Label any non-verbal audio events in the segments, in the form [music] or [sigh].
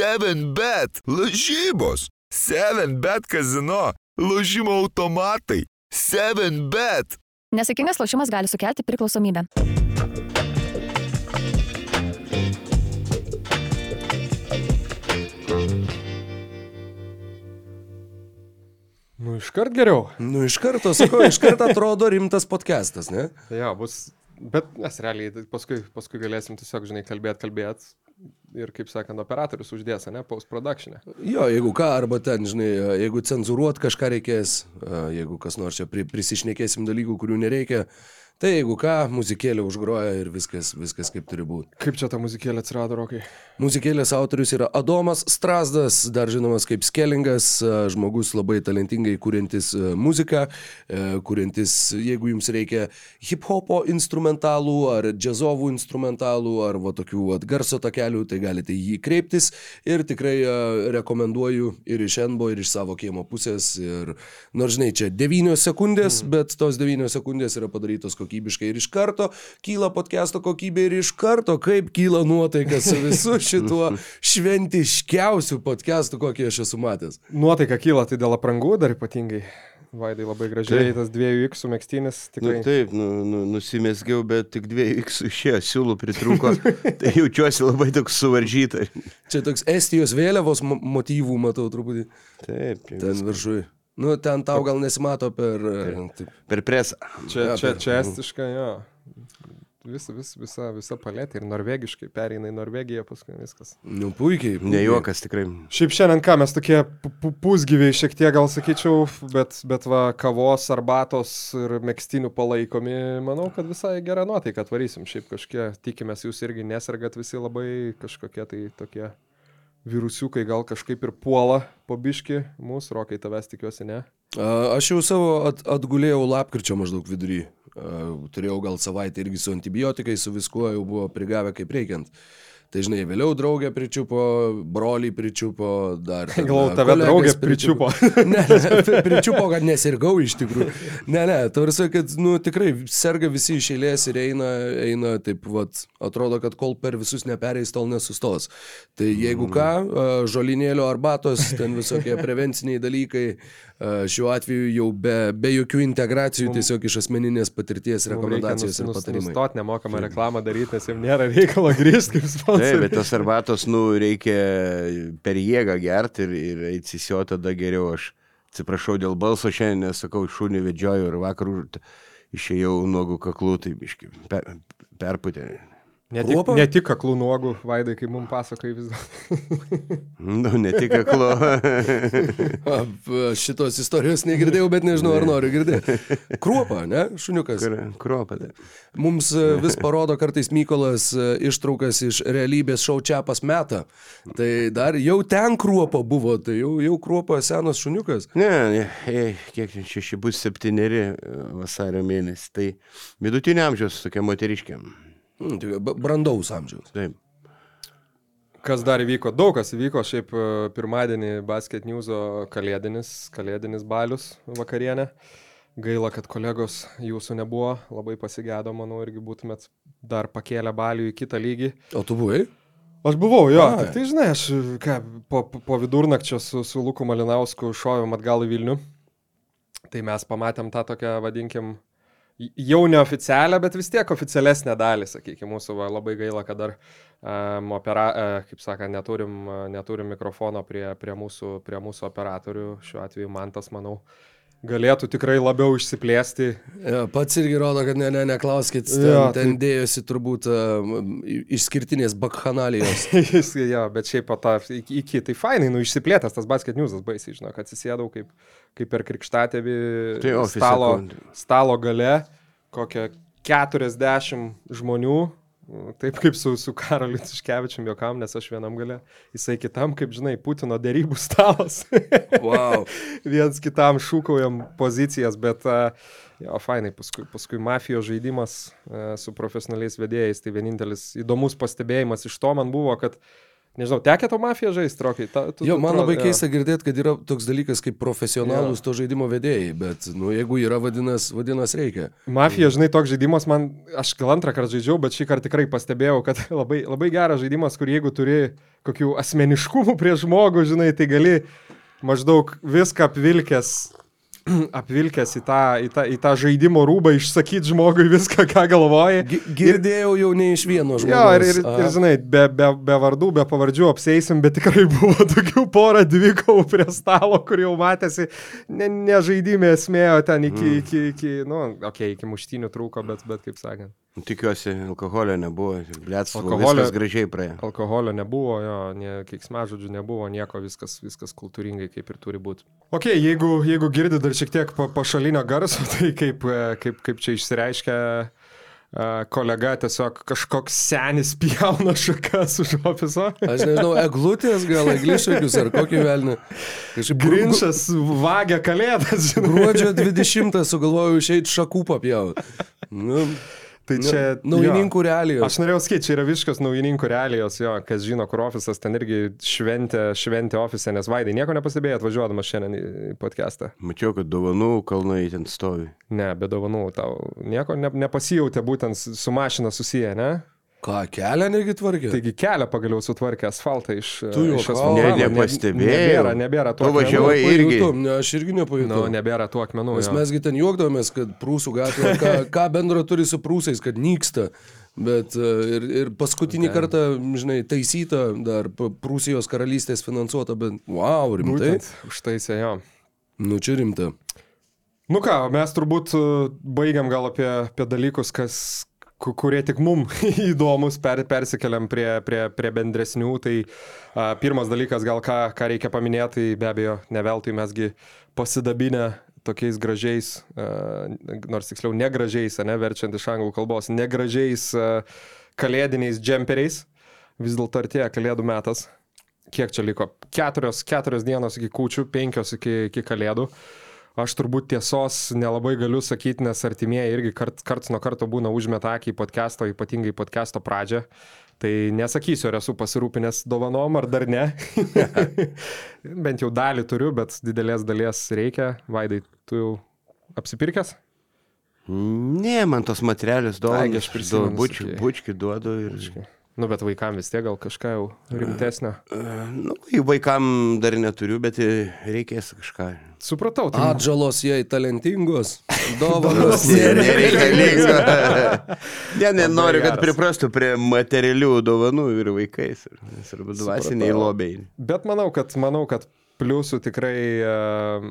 7bet. Lažybos. 7bet kazino. Lošimo automatai. 7bet. Nesėkmingas lošimas gali sukelti priklausomybę. Nu, iškart geriau. Nu, iš karto, sakau, iš karto atrodo rimtas podcastas, ne? Jo, bus. Bet mes realiai paskui, paskui galėsim tiesiog, žinai, kalbėti, kalbėti. Ir, kaip sakant, operatorius uždės, ne, post-production. Jo, jeigu ką, arba ten, žinai, jeigu cenzuruot kažką reikės, jeigu kas nors čia pri, prisišnekėsim dalykų, kurių nereikia, Tai jeigu ką, muzikėlė užgroja ir viskas, viskas kaip turi būti. Kaip čia ta muzikėlė atsirado, Rokai? Muzikėlės autorius yra Adomas Strasdas, dar žinomas kaip Skelingas, žmogus labai talentingai kūrintis muziką, kūrintis, jeigu jums reikia hip-hopo instrumentalų ar džiazovų instrumentalų ar va tokių va, garso takelių, tai galite jį kreiptis ir tikrai rekomenduoju ir iš Enbo, ir iš savo kiemo pusės. Ir, nors žinai, čia 9 sekundės, mm. bet tos 9 sekundės yra padarytos kokios kokybiškai ir iš karto kyla podcast'o kokybė ir iš karto kaip kyla nuotaika su visu [laughs] šituo šventiškiausiu podcast'u, kokį aš esu matęs. Nuotaika kyla tai dėl aprangų dar ypatingai. Vaidai labai gražiai, taip. tas dviejų X mėgstinis tikrai. Nu, taip, nu, nu, nusimesgiau, bet tik dviejų X išėjo, siūlų pritruko, [laughs] tai jaučiuosi labai toks suvaržytas. Čia toks Estijos vėliavos motyvų matau truputį. Taip, ten viršui. Nu, ten tau gal nesimato per... Taip, per presą. Čia, ja, čia, per... čia estiška, jo. Visa, vis, visa, visa paletė ir norvegiškai pereina į Norvegiją, paskui viskas. Nu, puikiai. puikiai. Ne juokas tikrai. Šiaip šiandien ką, mes tokie pusgyviai šiek tiek gal sakyčiau, bet, bet va, kavos, arbatos ir mėgstinių palaikomi, manau, kad visai gerą nuotaiką atvarysim. Šiaip kažkiek, tikimės, jūs irgi nesargat visi labai kažkokie tai tokie virusiukai gal kažkaip ir puola po biški, mūsų rokai tavęs tikiuosi ne. Aš jau savo at, atgulėjau lapkričio maždaug vidury. Turėjau gal savaitę irgi su antibiotikais, su viskuo jau buvo prigavę kaip reikiant. Tai žinai, vėliau draugė pričiupo, broliai pričiupo, dar... [laughs] Galvau, tave draugė pričiupo. [laughs] ne, ne, pričiupo, kad nesirgau iš tikrųjų. Ne, ne, tarsi, kad, nu, tikrai serga visi iš eilės ir eina, eina taip, vat, atrodo, kad kol per visus nepereis, tol nesustos. Tai jeigu ką, žolinėlio arbatos, ten visokie prevenciniai dalykai, šiuo atveju jau be, be jokių integracijų, tiesiog iš asmeninės patirties rekomendacijos nus, ir patarimai. Nustot nemokamą reklamą daryti, nes jiems nėra reikalo grįžti kaip sponsorius. Taip, bet tos arbatos, nu, reikia per jėgą gerti ir, ir eitsisio tada geriau. Aš atsiprašau dėl balso šiandien, nes sakau, šunį vedžioju ir vakar išėjau nuogų kaklų, tai biškai per, perputė. Ne tik, ne tik aklų nuogų, Vaidai, kaip mums pasakai vis dar. nu, ne tik aklų. [laughs] Šitos istorijos negirdėjau, bet nežinau, ar noriu girdėti. Kruopa, ne, šuniukas. Kruopa, tai. Mums e, vis parodo kartais Mykolas e, ištraukas iš realybės šau Čiapas metą. Tai dar jau ten kruopa buvo, tai jau, jau kruopa senas šuniukas. Ne, ne kiek šeši bus septyneri e, vasario mėnesį. Tai vidutinio amžiaus tokia moteriškė. Mm, tai brandaus amžiaus. Taip. Kas dar įvyko? Daug kas įvyko. Šiaip e, pirmadienį Basket News kalėdinis, kalėdinis balius vakarienė. Gaila, kad kolegos jūsų nebuvo, labai pasigėdo, manau, irgi būtumėt dar pakėlę balių į kitą lygį. O tu buvai? Aš buvau, jo, A, tik tai žinai, aš ką, po, po vidurnakčio su, su Luku Malinausku šovėm atgal į Vilnių. Tai mes pamatėm tą tokią, vadinkim, jau neoficialią, bet vis tiek oficialesnę dalį, sakykime, mūsų va, labai gaila, kad dar um, opera, uh, kaip sakant, neturim, uh, neturim mikrofono prie, prie, mūsų, prie mūsų operatorių, šiuo atveju man tas, manau, galėtų tikrai labiau išsiplėsti. Ja, pats irgi rodo, kad ne, ne, neklauskit, ten, ja, ten tai... dėjosi turbūt uh, išskirtinės bakhanalijos. [laughs] ja, bet šiaip pat iki, iki, tai fainai, nu išsiplėtęs tas basket newsas baisiai, žinau, kad atsisėdau kaip, kaip per krikštatėvį tai stalo, stalo gale, kokią 40 žmonių Taip kaip su, su Karoliu Tiškevičiam jokam, nes aš vienam gale, jisai kitam, kaip žinai, Putino dėrybų stalas. [laughs] Wow. Viens kitam šūkaujam pozicijas, bet uh, jo, fainai, paskui, paskui mafijos žaidimas uh, su profesionaliais vedėjais, tai vienintelis įdomus pastebėjimas iš to man buvo, kad Nežinau, tekė to mafiją žaisti, rokai. Ta, tu, Jo, tu- man labai jo. keista girdėti, kad yra toks dalykas kaip profesionalūs to žaidimo vedėjai, bet, nu, jeigu yra vadinas, vadinas reikia. Mafija, žinai, toks žaidimas, man, aš gal antrą kartą žaidžiau, bet šį kartą tikrai pastebėjau, kad [laughs] labai, labai geras žaidimas, kur jeigu turi kokių asmeniškumų prie žmogų, žinai, tai gali maždaug viską apvilkęs, [clears throat] apvilkęs į tą, į, tą, į tą žaidimo rūbą, išsakyti žmogui viską, ką galvoji. Gi- Girdėjau jau ne iš vieno žmogaus. Jo, ir, ir, ir žinai, be, be, be vardų, be pavardžių apseisim, bet tikrai [laughs] buvo tokių porą dvikovų prie stalo, kur jau matėsi, ne, ne žaidimė esmė, o ten iki, mm. iki, iki nu, okei, okay, iki muštinių trūko, bet, bet kaip sakant. Tikiuosi, alkoholio nebuvo. Blėts, Alkoholio- viskas gražiai praėjo. Alkoholio nebuvo, jo, ne, keiksmažodžių nebuvo, nieko, viskas, viskas kultūringai kaip ir turi būti. Ok, jeigu, jeigu girdi dar šiek tiek pa, pašalinio garso, [laughs] tai kaip, e, kaip, kaip čia išsireiškia e, kolega, tiesiog kažkoks senis pjauna šakas už ofiso. Aš nežinau, [laughs] eglutės gal, eglišakius ar kokį velnį. Kažkaip Grinčas vagia kalėdas, žinai. Gruodžio 20 sugalvojau išeiti šakų papjauti. Nu, Tai čia naujininkų jo. realijos. Aš norėjau sakyti, čia yra visiškas naujininkų realijos, jo, kas žino, kur ofisas, ten irgi šventė, šventė ofise, nes Vaidai nieko nepastebėjo atvažiuodamas šiandien į į podcastą. Mačiau, kad dovanų kalnai ten stovi. Ne, be dovanų tau nieko ne, nepasijautė būtent su mašina susiję, ne? Ką, kelią negi tvarkė? Taigi kelią pagaliau sutvarkė asfaltą iš... Tu iš juokauji. asfaltavo. Ne, Ne- nepastebėjau. Nebėra, nebėra tų Tu važiavai irgi. Pajutom, Ne, aš irgi nepajutau. Nu, nebėra tų akmenų. Nes mesgi ten juokdavomės, kad prūsų gatvė, ką, [laughs] ką bendro turi su prūsais, kad nyksta. Bet e, ir, ir paskutinį kartą, žinai, taisyta, dar Prūsijos karalystės finansuota, bet wow, rimtai. Būtent, užtaisė jo. Nu čia rimta. Nu ką, mes turbūt e, baigiam gal apie, apie dalykus, kas, kurie tik mum [laughs] įdomus, per, persikeliam prie, prie, prie bendresnių. Tai a, pirmas dalykas, gal ką, ką reikia paminėti, tai be abejo, ne veltui mesgi pasidabinę tokiais gražiais, a, nors tiksliau negražiais, ne verčiant iš anglų kalbos, negražiais a, kalėdiniais džemperiais. Vis dėlto artėja kalėdų metas. Kiek čia liko? Keturios, keturios dienos iki kūčių, penkios iki, iki kalėdų. Aš turbūt tiesos nelabai galiu sakyti, nes artimieji irgi kart, karts nuo karto būna užmeta akį į podcast'o, ypatingai podcast'o pradžią. Tai nesakysiu, ar esu pasirūpinęs dovanom ar dar ne. [laughs] Bent jau dalį turiu, bet didelės dalies reikia. Vaidai, tu jau apsipirkęs? Ne, man tos materialius Ai, dovanas. aš prisimenu, bučki, bučki duodu ir... Nu, bet vaikam vis tiek gal kažką jau rimtesnio. E, Nu, į vaikam dar neturiu, bet reikės kažką. Supratau, tai Atžalos jai talentingos, [laughs] dovanos. Ne, nereikalinga. Ne, ne, noriu, kad priprastų prie materialių dovanų ir vaikais. ir- dvasiniai lobiai. Bet manau, kad, manau, kad pliusų tikrai, uh,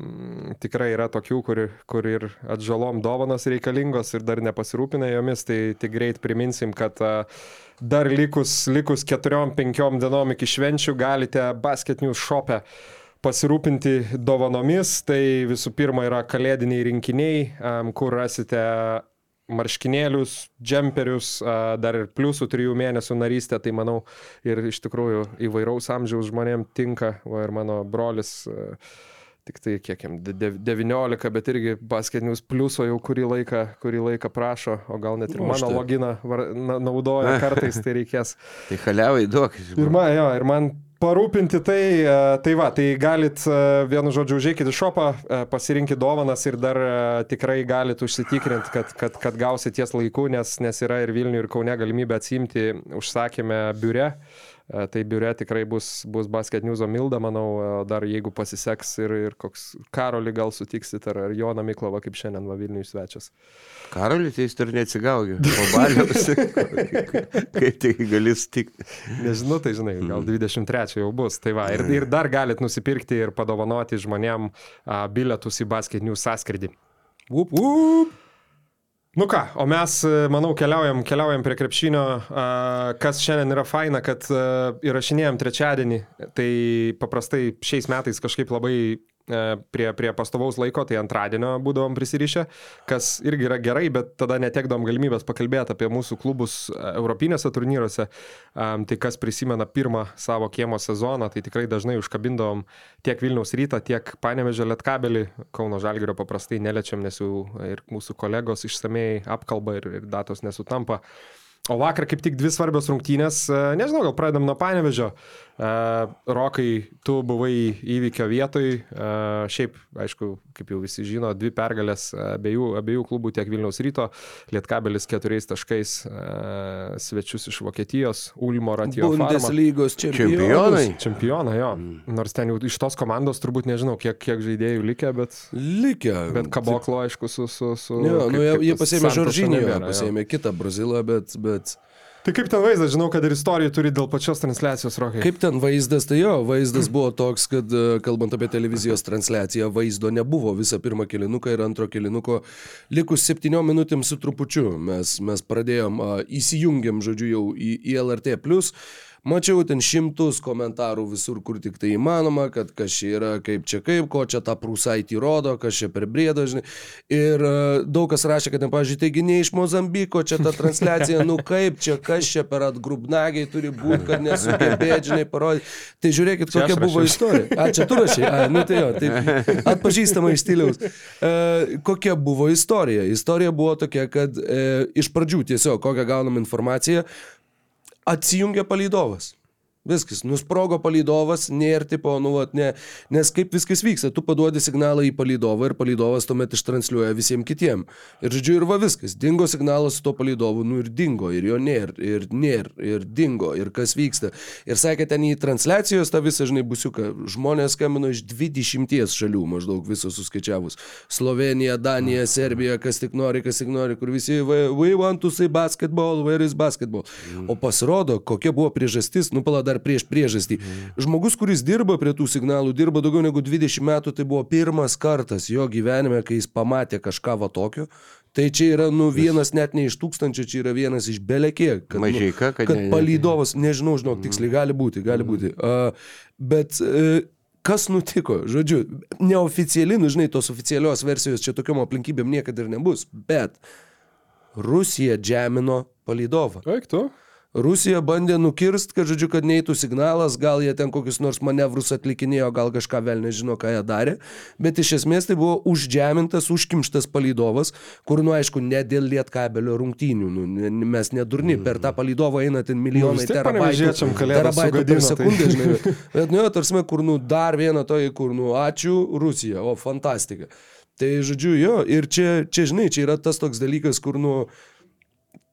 tikrai yra tokių, kur, kur ir atžalom dovanos reikalingos ir dar nepasirūpina jomis, tai tik greit priminsim, kad uh, dar likus, likus keturiom, penkiom dienom iki švenčių galite Basket News shop'e pasirūpinti dovanomis. Tai visų pirma yra kalėdiniai rinkiniai, kur rasite marškinėlius, džemperius, a, dar ir pliusų trijų mėnesių narystę, tai manau ir iš tikrųjų įvairaus amžiaus žmonėm tinka, o ir mano brolis. a, Tik tai kiek jam, de- de- 19, bet irgi basketinius pliuso jau kurį laiką, kurį laiką prašo, o gal net ir Nu, mano loginą var- na- naudoja [laughs] kartais, tai reikės. Tai haliavai duok. Ir man, jo, ir man parūpinti tai, e, tai va, tai galit, e, vienu žodžiu, užėkit į šopą, e, pasirinkit dovanas ir dar tikrai galit užsitikrinti, kad, kad, kad gausit ties laiku, nes, nes yra ir Vilnių, ir Kaune galimybė atsimti užsakymę biure. E, Tai biure tikrai bus, bus Basket News Milda, manau, e, dar jeigu pasiseks ir, ir koks Karolį gal sutiksit, ar, ar Joną Miklovą, kaip šiandien va Vilniui svečias. Karolį, tai jis dar neatsigaugia. Po baliaus. Kaip tik gali sutikti. Nežinau, tai žinai, gal 23 jau bus. Tai va, ir, ir dar galit nusipirkti ir padovanoti žmonėm a, bilietus į Basket News sąskridį. Up, up. Nu ką, o mes, e, manau, keliaujam, keliaujam prie krepšinio. Kas šiandien yra faina, kad e, įrašinėjom trečiadienį, tai paprastai šiais metais kažkaip labai prie, prie pastovaus laiko, tai antradienio būdavom prisirišę, kas irgi yra gerai, bet tada netekdom galimybės pakalbėti apie mūsų klubus e, europinėse turnyruose. Am, Tai kas prisimena pirmą savo kiemo sezoną, tai tikrai dažnai užkabindom tiek Vilniaus rytą, tiek Panevežė Lietkabelį, Kauno Žalgirio paprastai neliečiam, nes jau ir mūsų kolegos išsamei apkalba ir, ir datos nesutampa. O vakar kaip tik dvi svarbios rungtynės, e, nežinau, gal pradedam nuo Panevežio. Rokai, tu buvai įvykio vietoj, šiaip, aišku, kaip jau visi žino, dvi pergalės abiejų, abiejų klubų, tiek Vilniaus ryto, Lietkabelis keturiais taškais, svečius iš Vokietijos, Ulmo Ratijo. Bundeslygos Čempionai. Čempionai, jo. Mm. Nors ten jau iš tos komandos turbūt nežinau, kiek, kiek žaidėjų likę, bet... Likę. Bet kaboklo, aišku, su... su, su Jo, kaip- nu, jie, jie pasėmė jo. pasėmė kitą Brazilą, bet, bet Tai kaip ten vaizdas, žinau, kad ir istorija turi dėl pačios transliacijos, Rokai. Kaip ten vaizdas, tai jo, vaizdas buvo toks, kad e, kalbant apie televizijos transliaciją, vaizdo nebuvo visą pirmą kilinuką ir antro kilinuko likus septyniom minutėm su trupučiu. Mes, mes pradėjom, a, įsijungėm, žodžiu, jau į, į LRT. Mačiau ten šimtus komentarų visur, kur tik tai įmanoma, kad kas čia yra, kaip čia kaip, ko čia tą prūsaitį rodo, kas čia per brėdą, žinai. Ir e, daug kas rašė, kad, pavyzdžiui, taigi ne iš Mozambiko čia ta transliacija, nu kaip čia, kas čia per atgrubnagiai turi būti, kad nesugebėt, žinai, parodyti. Tai žiūrėkit, kokia buvo istorija. A, čia tu rašai, a, nu tai jo, tai atpažįstama iš stiliaus. E, kokia buvo istorija? Istorija buvo tokia, kad e, iš pradžių tiesiog, kokią gaunam informaciją, atsijungia palydovas. Viskas, nusprogo palydovas, nėra tipo, nu, vat, ne, nes kaip viskas vyksta, tu paduodi signalą į palydovą ir palydovas tuomet ištransliuoja visiems kitiem. Ir žodžiu, ir va viskas, dingo signalas su to palydovu, nu ir dingo, ir jo nėra, ir nėra, ir dingo, ir kas vyksta. Ir sakė ten į transliacijos tą visą, žinai, busiuką, žmonės skambino iš 20 šalių maždaug viso suskaičiavus. Slovenija, Danija, Serbija, kas tik nori, kas tik nori, kur visi, we, want to say basketball, where is basketball. O pasirodo, kokia buvo priežastis, nu pala dar prieš priežastį. Žmogus, kuris dirba prie tų signalų, dirba daugiau negu 20 metų, tai buvo pirmas kartas jo gyvenime, kai jis pamatė kažką va tokio. Tai čia yra, nu, vienas net ne iš tūkstančio, čia yra vienas iš belekiek. Kad, nu, kad kad ne- ne- palydovas, nežinau, žinok, tiksliai gali būti, gali būti. Uh, bet uh, kas nutiko, žodžiu, neoficiali, nu, žinai, tos oficialios versijos čia tokiom aplinkybėm niekada ir nebus, bet Rusija džemino palydovą. Eik tu. Rusija bandė nukirst, kad, žodžiu, kad neįtų signalas, gal jie ten kokius nors manevrus atlikinėjo, gal kažką vėl nežino, ką jie darė, bet iš esmės tai buvo užžemintas, užkimštas palydovas, kur, nu, aišku, ne dėl lietkabelio rungtynių, nu, mes nedurni, per tą palydovą eina ten Nu, milijonai tiek terabaitų, terabaitų per tai- sekundę, žinai. Bet, nu, jo, tarsi, kur, nu, dar viena toji, kur, nu, ačiū Rusija, o fantastika. Tai, žodžiu, jo, ir čia, čia, žinai, čia yra tas toks dalykas, kur, nu,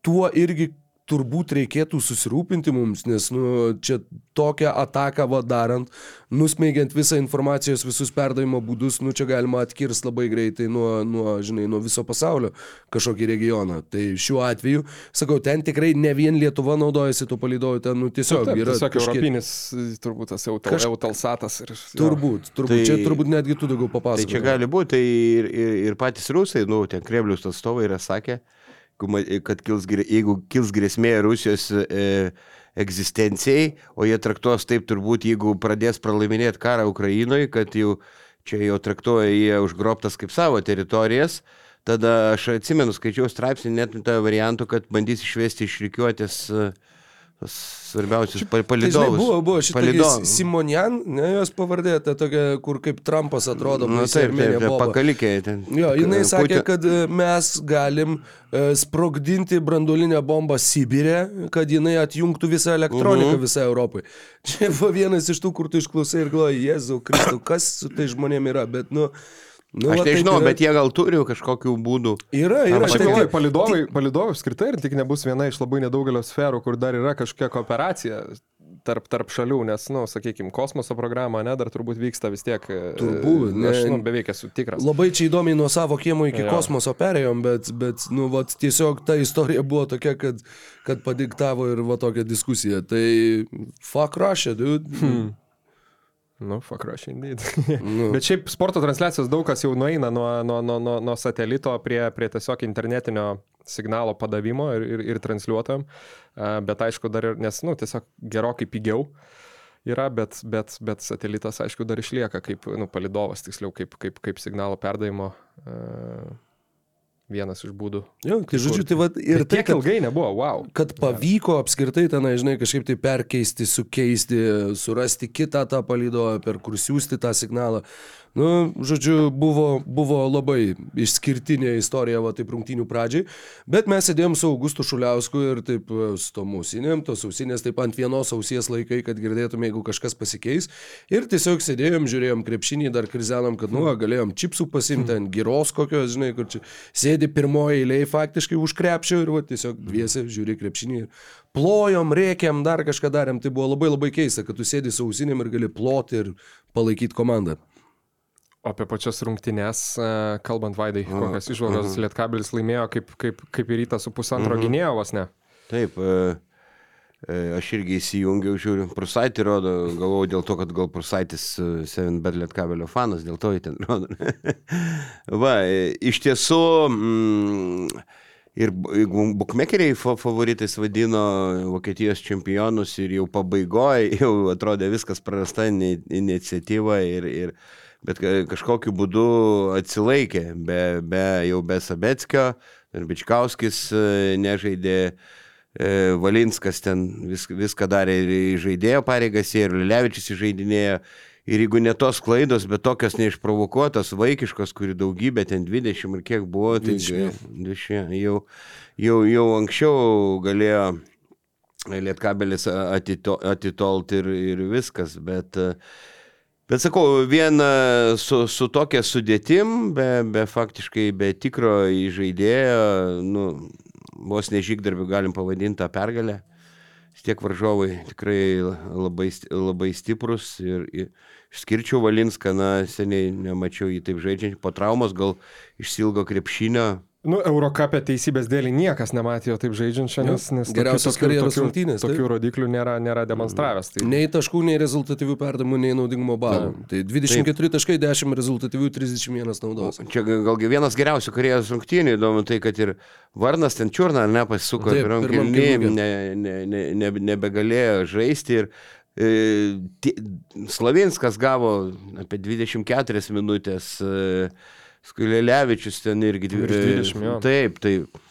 tuo irgi turbūt reikėtų susirūpinti mums, nes nu, čia tokią ataką va darant, nusmeigiant visą informacijos visus perdavimo būdus, nu čia galima atkirsti labai greitai nuo, nuo, žinai, nuo viso pasaulio kažkokį regioną. Tai šiuo atveju, sakau, ten tikrai ne vien Lietuva naudojasi tuo palydovu, ten nu, tiesiog Taip, yra tiesiog kažkiek- europinis, turbūt tas eutal, Kaž- eutalsatas. Ir, jo. Turbūt, turbūt, Tai- tai, čia turbūt netgi tu daugiau Tai papasakoji. čia gali būti, tai ir, ir, ir patys rusai, nu, ten Kremliaus atstovai yra sakę, kad kils, jeigu kils grėsmė Rusijos e, egzistencijai, o jie traktuos taip turbūt, jeigu pradės pralaiminėti karą Ukrainoje, kad jau čia jau traktuoja jie užgrobtas kaip savo teritorijas, tada aš atsimenu, skaičiau straipsnį net tą variantų, kad bandys išvesti iš rykiuotės e, tuos svarbiausius pa- Tai, žinai, buvo, buvo šitą. Simonian, ne jos pavardė, ta tokia, kur kaip Trumpas atrodo, Na baisi taip, taip, taip pakalikė ten. Jo, jinai Putin- sakė, kad e, mes galim e, sprogdinti branduolinę bombą Sibirė, kad jinai atjungtų visą elektroniką Mhm. visą Europai. Čia buvo vienas iš tų, kur tu išklausai ir galvoji, Jėzau, Kristau, kas su tai žmonėm yra, bet, nu... nu Aš nežinau, yra. bet jie gal turi kažkokių būdų. Yra, yra. Aš galvoju, palidovai, palidovai apskritai ir tik nebus viena iš labai nedaugelio sferų, kur dar yra kažkokia kooperacija tarp, tarp šalių, nes, na, nu, sakykime, kosmoso programa, ne, dar turbūt vyksta vis tiek. e, Turbūt, ne- Aš, nu, beveik esu tikras. Labai čia įdomiai nuo savo kiemo iki Jo. kosmoso perėjom, bet, bet nu, vat, tiesiog ta istorija buvo tokia, kad, kad padiktavo ir va tokią diskusiją. Tai fuck Russia, dude. Hmm. Nu, fuck rush indeed. Nu. Bet šiaip sporto transliacijos daug kas jau nueina nuo, nuo, nuo, nuo, nuo satelito prie, prie tiesiog internetinio signalo padavimo ir, ir, ir transliuotojam. Bet aišku, dar ir, nes, nu, tiesiog gerokai pigiau yra, bet, bet, bet satelitas, aišku, dar išlieka kaip, nu, palidovas, tiksliau, kaip, kaip, kaip signalo perdavimo. a, vienas iš būdų. Jo, tai žodžiu, tai ir Ir tai, tiek kad, ilgai nebuvo, wow. kad pavyko apskritai tenai, žinai, kažkaip tai perkeisti, sukeisti, surasti kitą tą palydovą, per kur siūsti tą signalą. Nu, žodžiu, buvo, buvo labai išskirtinė istorija, va taip rungtynių pradžiai, bet mes sėdėjom su Augustu Šuliausku ir taip e, su tom ausinėm, tos ausinės taip ant vienos ausies laikai, kad girdėtume, jeigu kažkas pasikeis. Ir tiesiog sėdėjom, žiūrėjom krepšinį, dar krizenom, kad, nu, galėjom čipsų pasimti ant giros kokios, žinai, kur čia sėdi pirmoji eilė faktiškai už krepšio ir va, tiesiog dviese žiūri krepšinį. ir Plojom, rėkiam, dar kažką darėm. Tai buvo labai labai keista, kad tu sėdi su ausinėm ir gali ploti ir palaikyti komandą. Apie pačias rungtynes, e, kalbant Vaidai, kokias išvalgos Lietkabelis laimėjo, kaip, kaip, kaip ir rytas su pusantro gynėjo vos ne. Taip, e, e, aš irgi įsijungiau, žiūriu, Prusaitį rodo, galvoju dėl to, kad gal Prusaitis 7bet Lietkabelio fanas, dėl to jį ten rodo. [laughs] Va, iš tiesų, mm, ir bukmekeriai fa- favoritais vadino Vokietijos čempionus ir jau pabaigoje, jau atrodė viskas prarasta ini- iniciatyva ir, ir bet ka- kažkokiu būdu atsilaikė, be, be jau be Sabetskio, ir Bičkauskis e, nežaidė, e, Valinskas ten vis, viską darė ir žaidėjo pareigas, ir Levičius įžeidinėjo. Ir jeigu ne tos klaidos, bet tokios neišprovokuotos, vaikiškos, kuri daugybė, ten 20 ir kiek buvo, tai 20. 20, jau, jau, jau anksčiau galėjo Lietkabelis atito, atitolt ir, ir viskas, bet, e, bet sakau, vien su, su tokia sudėtim, be, be faktiškai, be tikro įžaidėjo, nu, vos nežygdarbių galim pavadinti tą pergalę. Tiek varžovai tikrai labai, labai stiprus ir, ir išskirčiau Valinską, na, seniai nemačiau jį taip žaidžiant, po traumos gal išsilgo krepšinio. Nu, Eurocapė teisybės dėlį niekas nematė jo taip žaidžiančio, nes, nes Geriausios karjeros tokių- rungtynės, taip. Tokių rodiklių nėra, nėra demonstravęs. Tai... Nei taškų, nei rezultatyvių perdamų, nei naudingumo balų. Tai 24 taškai, 10 rezultatyvių, 31 naudos. Čia galgi vienas geriausių karjeros rungtynių, įdomu tai, kad ir Varnas ten čiurna, ar ne, pasisuko Taip, pirmam ne, ne, ne, ne, nebegalėjo žaisti ir e, Slavinskas gavo apie 24 minutės, e, Skulėlevičius ten irgi dvi- Virš 20, jo. Taip, taip.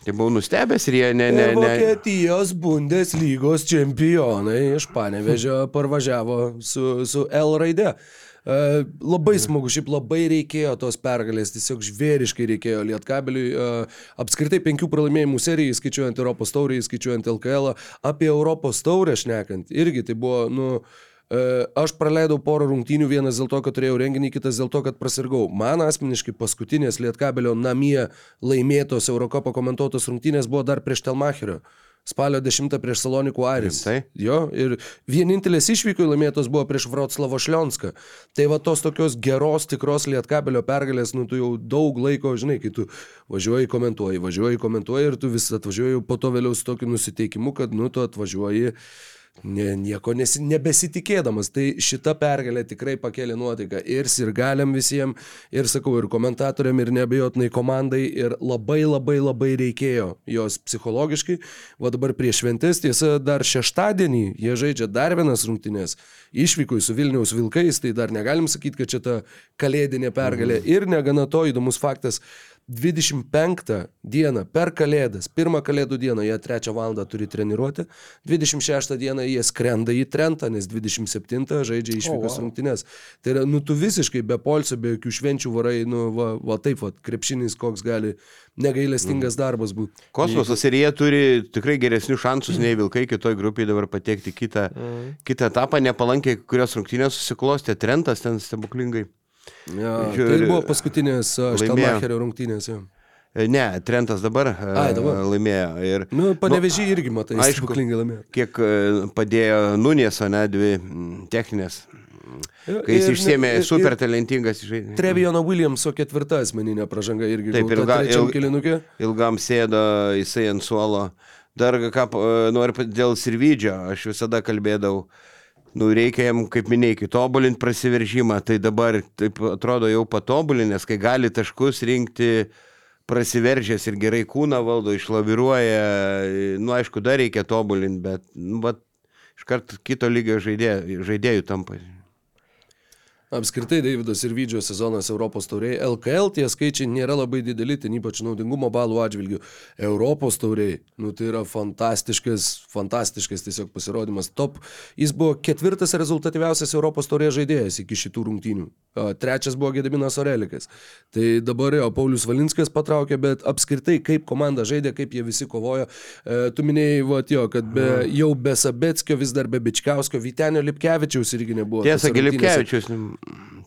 Tai buvau nustebęs ir jie ne, ne, ne. Vokietijos Bundeslygos čempionai iš Panevežio parvažiavo su, su L raide. E, labai smagu, šiaip labai reikėjo tos pergalės, tiesiog žvėriškai reikėjo Lietkabeliui. E, apskritai penkių pralaimėjimų serijai, skaičiuojant Europos taurį, skaičiuojant LKL, apie Europos taurę šnekant. Irgi tai buvo, nu, e, aš praleidau porą rungtynių, vienas dėl to, kad turėjau renginį, kitas dėl to, kad prasirgau. Man asmeniškai paskutinės Lietkabelio namie laimėtos Eurocopo komentuotos rungtynės buvo dar prieš Telmacherio. Spalio 10 prieš Salonikų Aris. Rimtai? Jo, ir vienintelės išvykų laimėtos buvo prieš Vroclavo Šlionską. Tai va tos tokios geros, tikros lietkabelio pergalės, nu tu jau daug laiko, žinai, kai tu važiuoji, komentuoji, važiuoji, komentuoji ir tu vis atvažiuoji po to vėliau su tokiu nusiteikimu, kad nu tu atvažiuoji ne, nieko nesi, nebesitikėdamas. Tai šita pergalė tikrai pakėlė nuotaiką ir sirgaliam visiems, ir sakau, ir komentatoriam, ir nebejotinai komandai, ir labai labai labai reikėjo jos psichologiškai. Va dabar prieš šventės, tiesa, dar šeštadienį jie žaidžia dar vienas rungtynės. Išvykui su Vilniaus Vilkais, tai dar negalim sakyti, kad čia ta kalėdinė pergalė. Ir negana to įdomus faktas. 25 dieną per Kalėdas, pirmą Kalėdų dieną jie 3 val. turi treniruoti, 26 dieną jie skrenda į Trentą, nes 27 žaidžia išvykos oh, wow. rungtynės. Tai yra, nu tu visiškai be polsio, be jokių švenčių varai, nu va, va taip, va, krepšinis koks gali negailestingas darbas būti. Kosmosas ir jie turi tikrai geresnius šansus nei Vilkai kitoj grupėje dabar patekti kitą, mm. kitą etapą, nepalankiai, kurios rungtynės susiklostė, Trentas ten stebuklingai. Ja, Žiūri, tai buvo paskutinės. Štelmacherio rungtynės. Ja. E, Ne, Trentas dabar, Ai, dabar. e, laimėjo. Ir, Nu, panevežį irgi, matai, aišku. stebuklingai laimėjo. kiek e, padėjo Nunės, o ne dvi techninės. Kai jis išsėmė super talentingas žaidėjas. Trevijono Williamso ketvirta asmeninė pražanga irgi Taip, ilga- trečiam il- kilinukė. Ilgam sėdo jisai ant suolo. Dar ką e, noriu dėl Sirvidžio, aš visada kalbėdavau, nu reikia jam, kaip minėjai, tobulinti prasiveržimą, tai dabar taip atrodo jau patobulinęs, kai gali taškus rinkti prasiveržęs ir gerai kūną valdo, išlaviruoja, nu aišku, dar reikia tobulinti, bet, nu, bet iškart kito lygio žaidėjų, žaidėjų tampa. Apskritai, Davidas ir Vydžio sezonas Europos tauriai. LKL tie skaičiai nėra labai dideli, ten ypač naudingumo balų atžvilgių. Europos tauriai, nu tai yra fantastiškas, fantastiškas tiesiog pasirodymas. Top. Jis buvo ketvirtas rezultatyviausias Europos taurės žaidėjas iki šitų rungtynių. Trečias buvo Gediminas Orelikas. Tai dabar jo Paulius Valinskas patraukė, bet apskritai, kaip komanda žaidė, kaip jie visi kovojo. E, tu minėjai, va, jo, kad be, jau be Sabetskio, vis dar be Bičkauskio, Vitenio Lipkevičiaus irgi nebuvo. Tiesa, Lipkevičius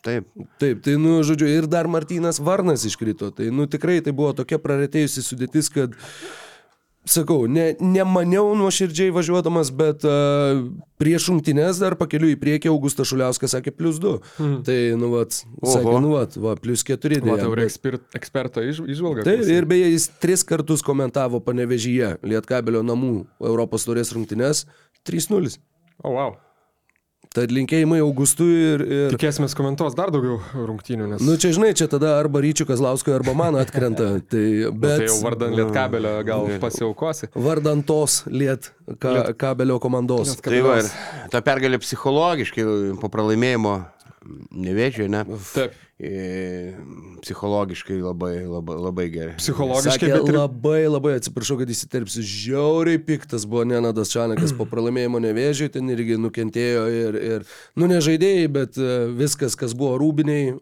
Taip. Taip, tai, nu, žodžiu, ir dar Martynas Varnas iškrito. Tai, nu, tikrai tai buvo tokia praretėjusi sudėtis, kad, sakau, ne, nemaniau nuoširdžiai važiuodamas, bet uh, prieš šimtinės dar pakeliu į priekį Augustas Šuliauskas sakė plus 2. Mhm. Tai, nu, vat, sakė, nu, vat, va, plus 4. Tai jau ekspert, eksperto išvalga. Taip, ir beje, jis tris kartus komentavo panevežyje Lietkabelio namų Europos turės rungtinės 3-0. O, oh, wow. Tad linkėjimai Augustui ir... ir... Tikėsime komentuos dar daugiau rungtynių. Nes... Nu čia žinai, čia tada arba Ryčių Kazlausko, arba man atkrenta. [laughs] Tai, bet... nu, tai jau vardant Lietkabelio gal pasiaukosi. Vardant tos Liet ka, Liet... kabelio komandos. Tai va, ta pergalė psichologiškai po pralaimėjimo nevėžio, ne? Taip psichologiškai labai, labai, labai gerai. Psichologiškai Sakė, ir... labai, labai atsiprašau, kad įsiterpsiu, žiauriai piktas buvo Nenadas Čanakas po pralaimėjimo nevėžiui, ten irgi nukentėjo ir, ir nu nežaidėjai, bet e, viskas, kas buvo rūbiniai,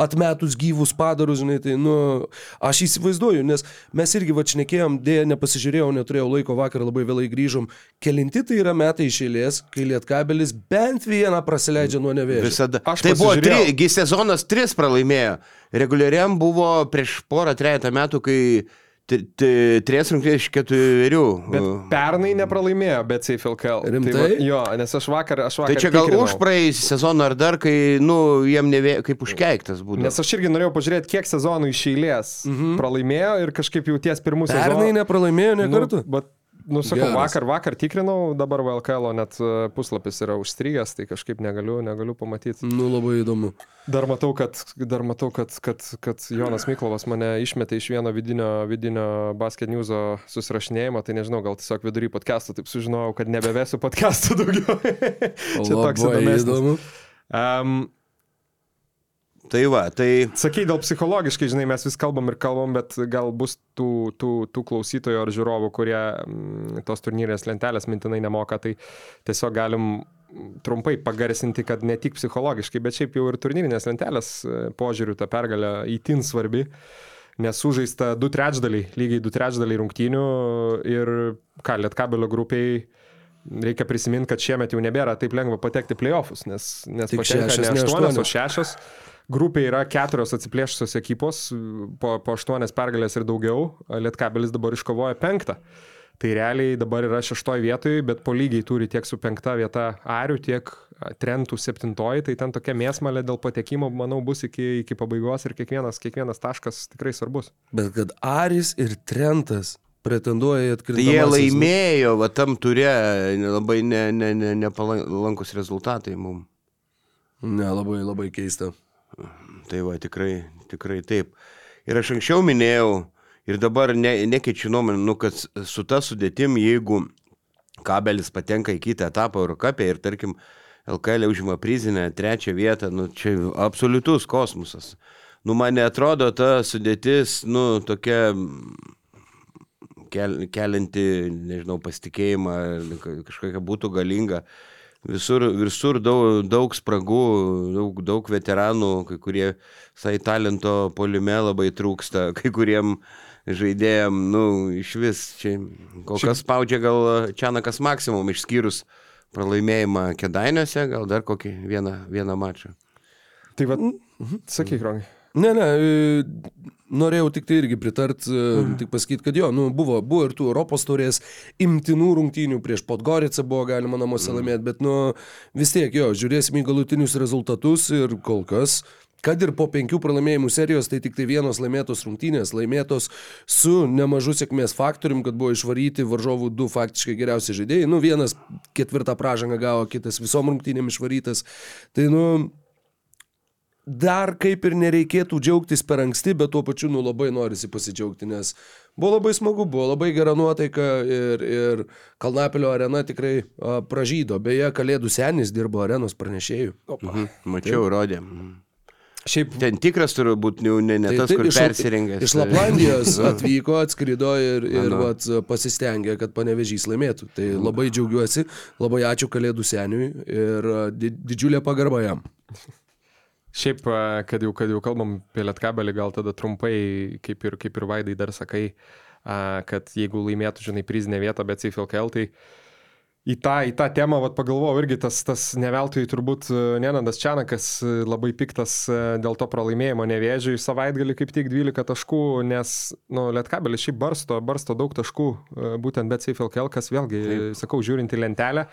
atmetus gyvus padarus, žinai, tai, nu, aš įsivaizduoju, nes mes irgi vačnekėjom, dėja nepasižiūrėjau, neturėjau laiko vakar, labai vėlai grįžom. Kelinti tai yra metai iš eilės, kai Lietkabelis bent vieną prasileidžia nuo nevėžio. Visada. Aš tai buvo tri, sezonas tris pralaimėjo. Reguliariam buvo prieš porą, trejata metų, kai Trys rungtynės iš keturių. Bet pernai nepralaimėjo, bet Safe LKL. Rimtai? Tai, va, jo, nes aš vakar, aš vakar. Tai čia gal tikrinau. už praėjusį sezoną ar dar, kai, nu, jiem nevė, kaip užkeiktas būtų. Nes aš irgi norėjau pažiūrėti, kiek sezonų iš eilės mhm. pralaimėjo ir kažkaip jau ties pirmų sezonų. Pernai nepralaimėjo ne kartu. Nu, bet Nu, sakau, Geras. vakar, vakar tikrinau, dabar VLKL net e, puslapis yra užstrigęs, tai kažkaip negaliu, negaliu pamatyti. Nu, labai įdomu. Dar matau, kad, dar matau, kad, kad, kad Jonas Miklovas mane išmetė iš vieno vidinio, vidinio basket newso susirašinėjimo, tai nežinau, gal tiesiog vidury podcast'o taip sužinojau, kad nebevesiu podcast'o daugiau. [laughs] Čia toks įdomus. Įdomu. Um, Tai va, tai... Sakai, dėl psichologiškai, žinai, mes vis kalbam ir kalbam, bet gal bus tų, tų, tų klausytojų ar žiūrovų, kurie m, tos turnyrės lentelės mintinai nemoka, tai tiesiog galim trumpai pagarsinti, kad ne tik psichologiškai, bet šiaip jau ir turnyrinės lentelės e, požiūrių ta pergalė įtin svarbi, nes sužaista du trečdaliai, lygiai du trečdaliai rungtynių ir ką, lietkabelio grupiai reikia prisiminti, kad šiemet jau nebėra taip lengva patekti playoffs, nes, nes patenka ne ne aštuonios, aštuonios. o šešios. Grupėje yra keturios atsiplėšusios ekipos, po, po aštuonias pergalės ir daugiau, Lietkabelis dabar iškovoja penktą. Tai realiai dabar yra šeštoje vietoje, bet po lygiai turi tiek su penkta vieta Arių, tiek Trentų septintoji, tai ten tokia mėsmalė dėl patekimo, manau, bus iki, iki pabaigos ir kiekvienas, kiekvienas taškas tikrai svarbus. Bet kad Aris ir Trentas pretenduoja į atkritimą. Tai jie laimėjo, va tam turė labai nepalankus ne, ne, ne rezultatai mums. Ne, labai, labai keista. Tai va, tikrai, tikrai taip. Ir aš anksčiau minėjau, ir dabar ne, nekeičiu nuomonę, nu, kad su ta sudėtim, jeigu kabelis patenka į kitą etapą Eurocapė ir, tarkim, LKL užima prizinę trečią vietą, nu, čia absoliutus kosmosas. Nu, man netrodo ta sudėtis, nu, tokia kel, kelinti, nežinau, pasitikėjimą, kažkokia būtų galinga. Visur, visur daug, daug spragų, daug, daug veteranų, kai kurie sai talento polime labai trūksta, [laughs] kai kuriem žaidėjim, nu, iš vis čia kol kas spaudžia gal Čianakas maksimum, išskyrus pralaimėjimą Kedainiuose, gal dar kokį vieną, vieną mačą. Tai vad, mhm. sakyk, Rongai. Ne, ne, norėjau tik tai irgi pritart, mm. tik pasakyti, kad jo, nu, buvo, buvo ir tų Europos turės imtinų rungtynių prieš Podgoricą buvo galima namuose mm. laimėti, bet nu, vis tiek jo, žiūrėsime į galutinius rezultatus ir kol kas Kad ir po penkių pralaimėjimų serijos, tai tik tai vienos laimėtos rungtynės, laimėtos su nemažu sėkmės faktorium, kad buvo išvaryti varžovų du faktiškai geriausi žaidėjai. Nu, vienas ketvirtą pražangą gavo, kitas visom rungtynėm išvarytas. Tai, nu, dar kaip ir nereikėtų džiaugtis per anksti, bet tuo pačiu, nu, labai norisi pasidžiaugti, nes buvo labai smagu, buvo labai gera nuotaika ir, ir Kalnapilio arena tikrai a, pražydo. Beje, Kalėdų senis dirbo arenos pranešėjų. Mhm. Mačiau, rodė. Mhm. Šiaip Ten tikras turi būti, ne, ne, ne Tai tas, taip, kur iš- persirengęs. Iš Laplandijos [laughs] atvyko, atskrido ir, ir vat, pasistengė, kad panevežys laimėtų. Tai labai džiaugiuosi, labai ačiū Kalėdų seniui ir didžiulė pagarba jam. [laughs] Šiaip, kad jau, kad jau kalbam apie lietkabelį, gal tada trumpai, kaip ir, kaip ir Vaidai dar sakai, kad jeigu laimėtų, žinai, prizinę vietą, bet CFLKL, tai į tą, į tą temą, vat, pagalvojau, irgi tas, tas neveltui turbūt Nenandas Čianakas labai piktas dėl to pralaimėjimo nevėžiui savaitgalį kaip tik 12 taškų, nes, nu, Lietkabelis šiaip barsto, barsto daug taškų, būtent bet CFLKL, kas vėlgi, Taip. sakau, žiūrint į lentelę,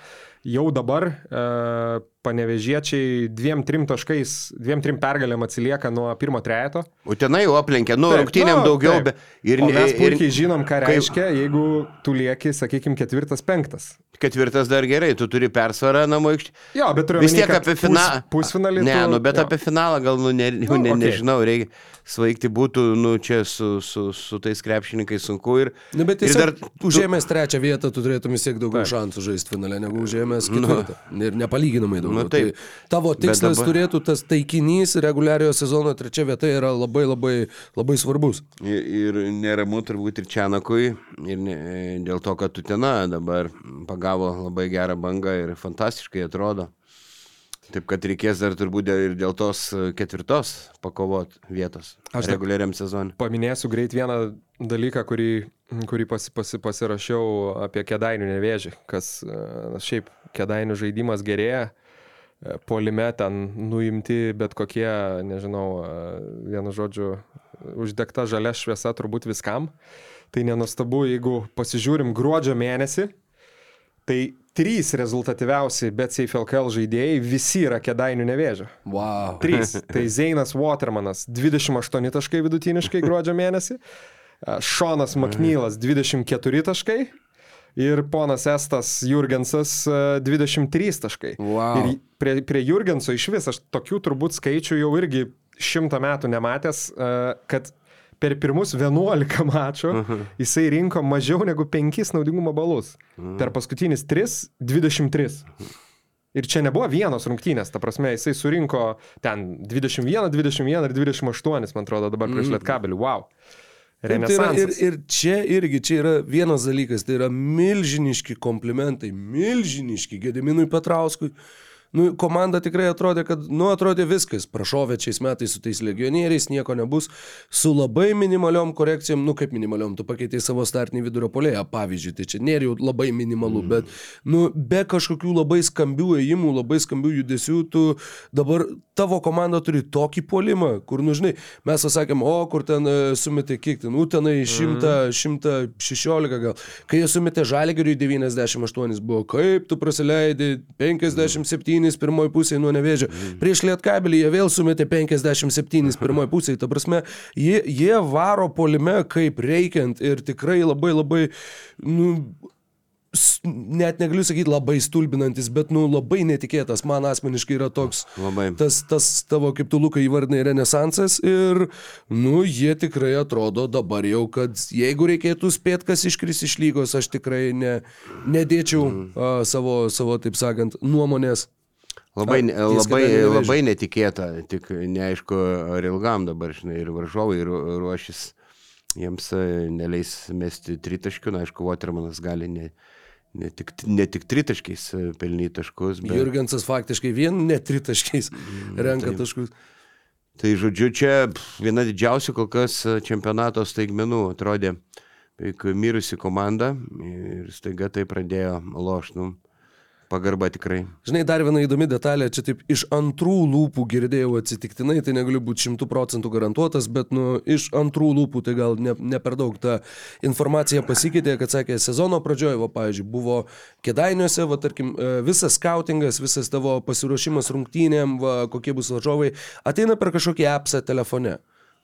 jau dabar e, panevežiečiai dviem, trim taškais, dviem, trim pergalėm atsilieka nuo pirmo trejeto. Utenai jau aplenkė, nu, rungtynėm nu, daugiau, taip. bet ir, O mes ir puikiai žinom, ką kaip- reiškia, jeigu tu lieki, sakykime, ketvirtas, penktas. ketvirtas dar gerai, tu turi persvarą namų aikštį. Jo, bet turiu Vis tiek apie pus- finalą. Pusfinalį. Ne, tu- nu, bet jo. apie finalą gal, nu, ne, nu, Nu, ne, okei. nežinau, reikia svaigti būtų, nu, čia su, su, su tais krepšininkais sunku ir... Na, bet ir dar dar, užėmęs trečią vietą, tu turėtum vis tiek daugiau Taip. šansų žaisti finale, negu užėmęs ketvirtą. Ir nepalyginamai daugiau. Nu, taip. Tai tavo tikslas dabar- turėtų tas taikinys reguliariojo sezono trečia vieta yra labai labai labai svarbus. Ir, ir neramu turbūt ir Čianakui, ir ne, dėl to, kad Tutena dabar pagavo labai gerą bangą ir fantastiškai atrodo. Taip kad reikės dar turbūt ir dėl tos ketvirtos pakovot vietos Aš reguliariam sezonui. Paminėsiu greit vieną dalyką, kurį, kurį pasi, pasi, pasirašiau apie kedainių nevėžį, kas e, šiaip kedainių žaidimas gerėja. E, Polime ten nuimti bet kokie, nežinau, e, vienu žodžiu, uždegta žalia šviesa turbūt viskam. Tai nenustabu, jeigu pasižiūrim gruodžio mėnesį, tai trys rezultatyviausi bet CFLKL žaidėjai visi yra kedainių nevėžio. Wow. Trys. [laughs] Tai Zeinas Watermanas 28 taškai vidutiniškai gruodžio mėnesį, a, Šonas Maknylas 24 taškai ir ponas Estas Jurgensas a, 23 taškai. Wow. Ir prie, prie Jurgenso iš vis aš tokių turbūt skaičių jau irgi šimtą metų nematęs, a, kad per pirmus 11 mačų jisai rinko mažiau negu 5 naudingumo balus. Per paskutinis 3 - 23. Ir čia nebuvo vienos rungtynės, ta prasme, jisai surinko ten 21, 21 ir 28, man atrodo, dabar prieš Lietkabelį. Wow. Taip, tai yra, ir, ir čia irgi, čia yra vienas dalykas, tai yra milžiniški komplimentai, milžiniški Gediminui Petrauskui. Nu, komanda tikrai atrodė, kad, nu, atrodė viskas, prašovė šiais metais su tais legionieriais, nieko nebus, su labai minimaliom korekcijom, nu, kaip minimaliom, tu pakeitei savo startinį vidurio polėją, pavyzdžiui, tai čia nėra jau labai minimalu, mm. bet, nu, be kažkokių labai skambių ėjimų, labai skambių judesių, tu dabar tavo komanda turi tokį puolimą, kur, nu, žinai, mes pasakėm, o, kur ten e, sumetė kiek ten, nu, tenai 100, 116 gal. Kai jie sumetė žalgeriui 98 buvo, kaip tu prasileidai 57 pirmoji pusė nuo nevėžio. Prieš lietkabelį jie vėl sumetė 57 pirmoji pusė. Ta prasme, jie, jie varo polime kaip reikiant ir tikrai labai labai, nu, net negaliu sakyti labai stulbinantis, bet, nu, labai netikėtas. Man asmeniškai yra toks Labai. tas, tas tavo, kaip tu Lukai įvardinai, renesansas ir, nu, jie tikrai atrodo dabar jau, kad jeigu reikėtų spėti, kas iškris iš lygos, aš tikrai ne, nedėčiau Mhm. a, savo, savo, taip sakant, nuomonės. Labai, ties labai, labai netikėta, tik neaišku, ar ilgam dabar, žinai, ir varžovai ru- ruošis, jiems e, neleis mesti tritaškių, na, aišku, Watermanas gali ne, ne, tik, ne tik tritaškiais e, pelnyti taškus, bet... Jurgensas faktiškai vien netritaškiais renka taip. taškus. Tai žodžiu, čia viena didžiausių kol kas e, čempionato staigmenų atrodė beveik mirusi komanda ir staiga tai pradėjo lošti. Pagarba tikrai. Žinai, dar viena įdomi detalė, čia taip iš antrų lūpų girdėjau atsitiktinai, tai negaliu būti šimtų procentų garantuotas, bet nu, iš antrų lūpų tai gal ne, ne per daug ta informacija pasikeitė, kad sakė, sezono pradžioje, va, pavyzdžiui, buvo kedainiuose, va, tarkim, e, visas skautingas, visas tavo pasiruošimas rungtynėm, va, kokie bus varžovai, ateina per kažkokį appsą telefone.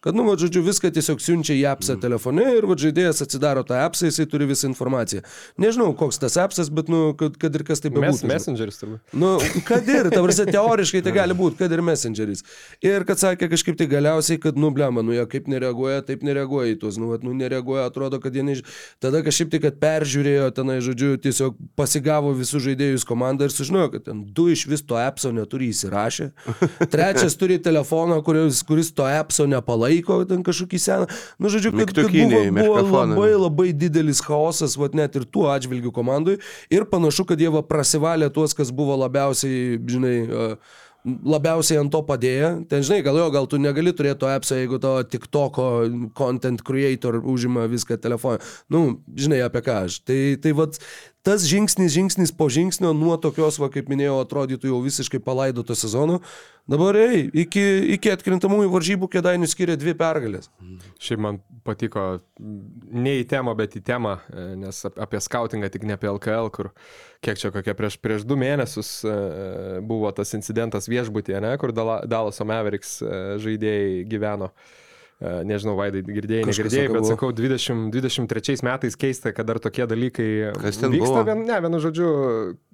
Kad, nu, va, žodžiu, viską tiesiog siunčia į appsą telefone ir va, žaidėjas atsidaro tą appsą, jisai turi visą informaciją. Nežinau, koks tas appsas, bet, nu, kad, kad ir kas tai Mes, bebūtų. messengeris turbūt. Nu, kad ir, ta prasme, [laughs] teoriškai tai gali būti, kad ir messengeris. Ir kad sakė kažkaip tai galiausiai, kad, nu, blema, nu, jie kaip nereaguoja, taip nereaguoja į tuos, nu, vat, nu nereaguoja, atrodo, kad jie než... Tada kažkaip tai, kad peržiūrėjo tenai, žodžiu, tiesiog pasigavo visus žaidėjus komandą ir sužinojo, kad ten du iš vis to appso neturi įsirašę. Trečias turi telefoną, kuris, kuris to appso nepalaiko, ten kažkokį seną. Nu, žodžiu, kad, kad buvo, buvo labai labai didelis chaosas, vat net ir tuo atžvilgiu komandui. Ir panašu, kad jie va prasivalė tuos, kas buvo labiausiai, žinai, uh, labiausiai ant to padėję. Ten, žinai, gal jo, gal tu negali turėti to appso, jeigu to TikToko content creator užima viską telefoną. Nu, žinai, apie ką aš. Tai, tai vat, tas žingsnis, žingsnis po žingsnio nuo tokios, va, kaip minėjau, atrodytų jau visiškai palaidoto sezono. Dabar, ei, iki, iki atkrintamųjų varžybų kėdainių skiria dvi pergalės. Šiaip man patiko ne į temą, bet į temą, e, nes ap- apie skautingą, tik ne apie LKL, kur kiek čia kokie prieš, prieš du mėnesius e, buvo tas incidentas viešbutėje, ne, kur Dala- Dallaso Mavericks e, žaidėjai gyveno. E, Nežinau, Vaidai, girdėjai, negirdėjai, bet sakau, 20, 23 metais keista, kad dar tokie dalykai vyksta. buvo? Vien, ne, vienu žodžiu,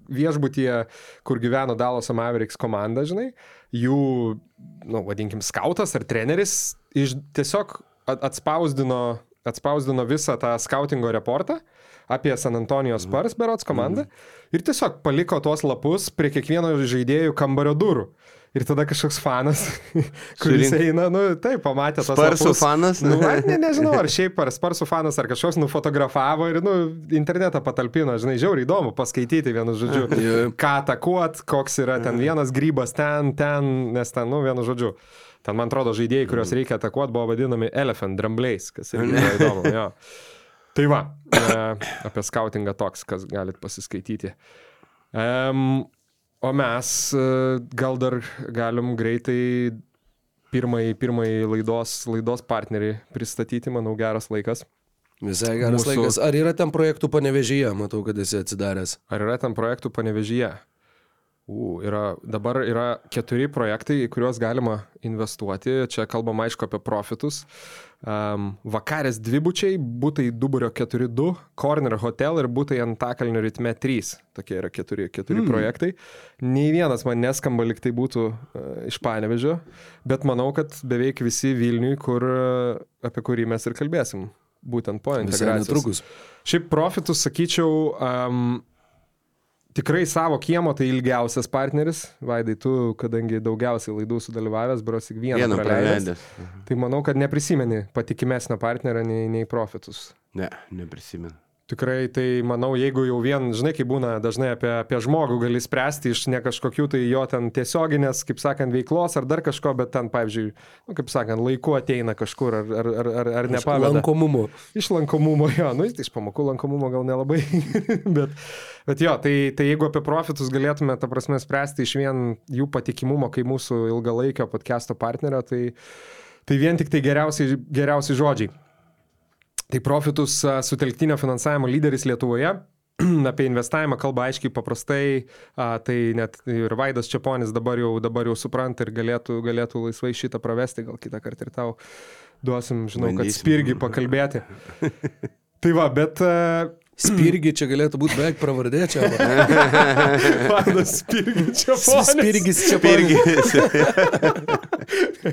viešbutyje, kur gyveno Dallaso Mavericks komanda, žinai, jų, nu, vadinkim, skautas ar treneris iš, tiesiog at- atspausdino, atspausdino visą tą skautingo reportą apie San Antonijos Spurs berots komandą ir tiesiog paliko tuos lapus prie kiekvieno žaidėjų kambario durų. Ir tada kažkoks fanas, [laughs] kuris Surink- eina, nu taip, pamatė tas Sparsų lapus. fanas? Nu, ar ne, [laughs] nežinau, ar šiaip ar sparsų fanas, ar kažkoks nufotografavo ir, nu, internetą patalpino, žinai, žiauriai įdomu paskaityti vienu žodžiu, [laughs] ką atakuot, koks yra ten vienas grybas, ten, ten, nes ten, nu, vienu žodžiu. Ten, man atrodo, žaidėjai, kuriuos reikia atakuoti, buvo vadinami elephant drambliais, kas irgi yra įdomu. Jo. Tai va, e, apie skautingą toks, kas galit pasiskaityti. Um, o mes e, gal dar galim greitai pirmąjį, pirmąjį laidos, laidos partnerį pristatyti, manau, geras laikas. Visai geras Mūsų- Mūsų... laikas. Ar yra ten projektų panevežyje, matau, kad esi atsidaręs. Ar yra ten projektų panevežyje? U, yra, dabar yra keturi projektai, į kuriuos galima investuoti. Čia kalbam aišku apie profitus. Um, vakarės dvibučiai, būtai Duburio 4.2, Corner Hotel ir būtai Antakalnio ritme 3. Tokie yra keturi, keturi mm. projektai. Nei vienas man neskamba liktai būtų uh, iš Panevežio, bet manau, kad beveik visi Vilniui, kur, uh, apie kurį mes ir kalbėsim. Būtent po integracijos. netrukus. Šiaip profitus, sakyčiau, um, tikrai savo kiemo tai ilgiausias partneris. Vaidai, tu, kadangi daugiausiai laidų sudalyvavęs, brosik vieną, Vieną praleidęs. praleidęs. Tai manau, kad neprisimeni patikimesnio partnerio nei, nei profitus. Ne, neprisimenu. Tikrai tai manau, jeigu jau vien, žinai, kaip būna dažnai apie, apie žmogų gali spręsti iš ne kažkokių tai jo ten tiesioginės, kaip sakant, veiklos ar dar kažko, bet ten, pavyzdžiui, nu, kaip sakant, laiku ateina kažkur ar, ar, ar, ar, ar nepaveda. Lankomumo. Iš lankomumo, jo, nu, iš pamokų lankomumo gal nelabai, [laughs] bet, bet jo, tai, tai jeigu apie profitus galėtume, ta prasme, spręsti iš vien jų patikimumo, kaip mūsų ilgalaikio podcast'o partnerio, tai, tai vien tik tai geriausi, geriausi žodžiai. Tai profitus a, sutelktinio finansavimo lyderis Lietuvoje. [clears throat] Apie investavimą kalba aiškiai paprastai, a, tai net ir Vaidas Čiaponis dabar jau, dabar jau supranta ir galėtų, galėtų laisvai šitą pravesti, gal kitą kartą ir tau duosim, žinau, kad Bandysim. spirgi pakalbėti. [laughs] Tai va, bet uh, [clears throat] Spirgi čia galėtų būti beveik pravardė čia. va. [laughs] Vaidas spirgi Čiaponis. Spirgis čia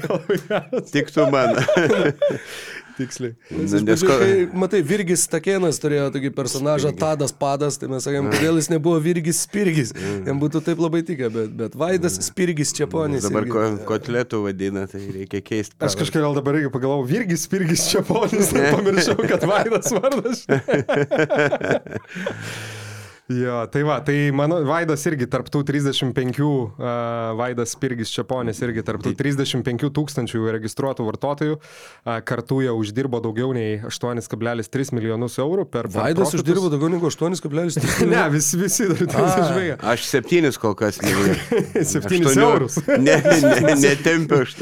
Labai geras. tik tu man. [laughs] Tiksliai. Nu, Nes ko... Matai, Virgis Takėnas turėjo tokį personažą Tadas Padas, tai mes sakėm, kodėl jis nebuvo Virgis Spirgis. Jam būtų taip labai tikę, bet, bet Vaidas Spirgis čia ponis. Dabar ko, kotletų vadina, tai reikia keisti. Aš kažkaip gal dabar irgi pagalvojau, Virgis Pirgis Čiaponis, ir pamiršau, kad Vaidas vardas. [laughs] Jo, tai va, tai mano Vaidas irgi tarptų 35, uh, Vaidas Pirgis Čiaponis irgi tarptų 35 tūkstančių registruotų vartotojų, uh, kartu jie uždirbo daugiau nei 8,3 milijonus eurų per per Vaidas profitus. uždirbo daugiau negu 8,3. [laughs] Ne, visi, visi dar tai. Aš septynis kol kas nežinau. [laughs] 7 eurus. [laughs] Ne, ne, netempiu aš.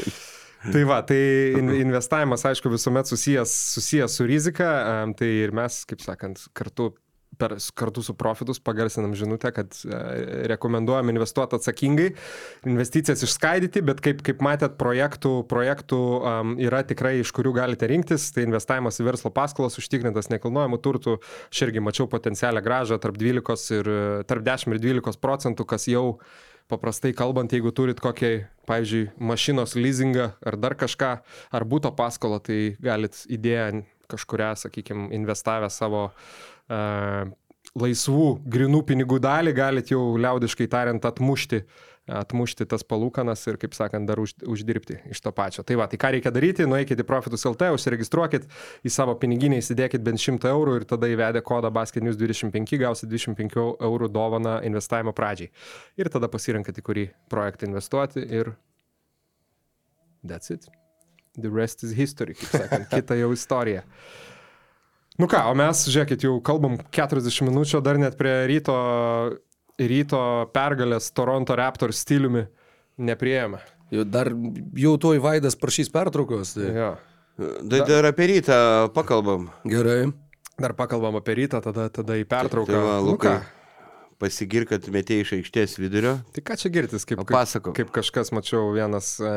Tai va, tai in, investavimas, aišku, visuomet susijęs, susijęs su rizika, tai ir mes, kaip sakant, kartu per, kartu su profitus pagarsinam žinutę, kad e, rekomenduojam investuoti atsakingai, investicijas išskaidyti, bet kaip, kaip matėt, projektų, projektų um, yra tikrai, iš kurių galite rinktis, tai investavimas į verslo paskolas užtikrintas nekilnojamų turtų, aš irgi mačiau potencialią gražą tarp, 12 ir, tarp 10 ir 12 procentų, kas jau paprastai kalbant, jeigu turit kokį, pavyzdžiui, mašinos leasingą ar dar kažką, ar būto paskolą, tai galit idėją kažkuria, sakykime, investavę savo uh, laisvų, grinų pinigų dalį, galit jau liaudiškai tariant atmušti atmušti tas palūkanas ir, kaip sakant, dar už, uždirbti iš to pačio. Tai va, tai ką reikia daryti, nueikite į Profitus LT, užsiregistruokit į savo piniginę, įsidėkit bent 100 eurų ir tada įvedę kodą Basket News 25 gausit 25 eurų dovaną investavimo pradžiai. Ir tada pasirinkate, į kurį projektą investuoti ir that's it. The rest is history, kaip sakant, [laughs] kita jau istorija. Nu ką, o mes, žiūrėkit, jau kalbam 40 minučių, dar net prie ryto ryto pergalės Toronto Raptors stiliumi nepriejame. Jau dar jau tuoj Vaidas prašys pertraukos. Tai... Jo. Tai dar apie rytą pakalbam. Gerai. Dar pakalbam apie rytą, tada, tada į pertrauką. Tai va, nu Luka, pasigir, kad metėjai iš aikštės vidurio. tai ką čia girtis, kaip, kaip, kaip kažkas mačiau, vienas, e,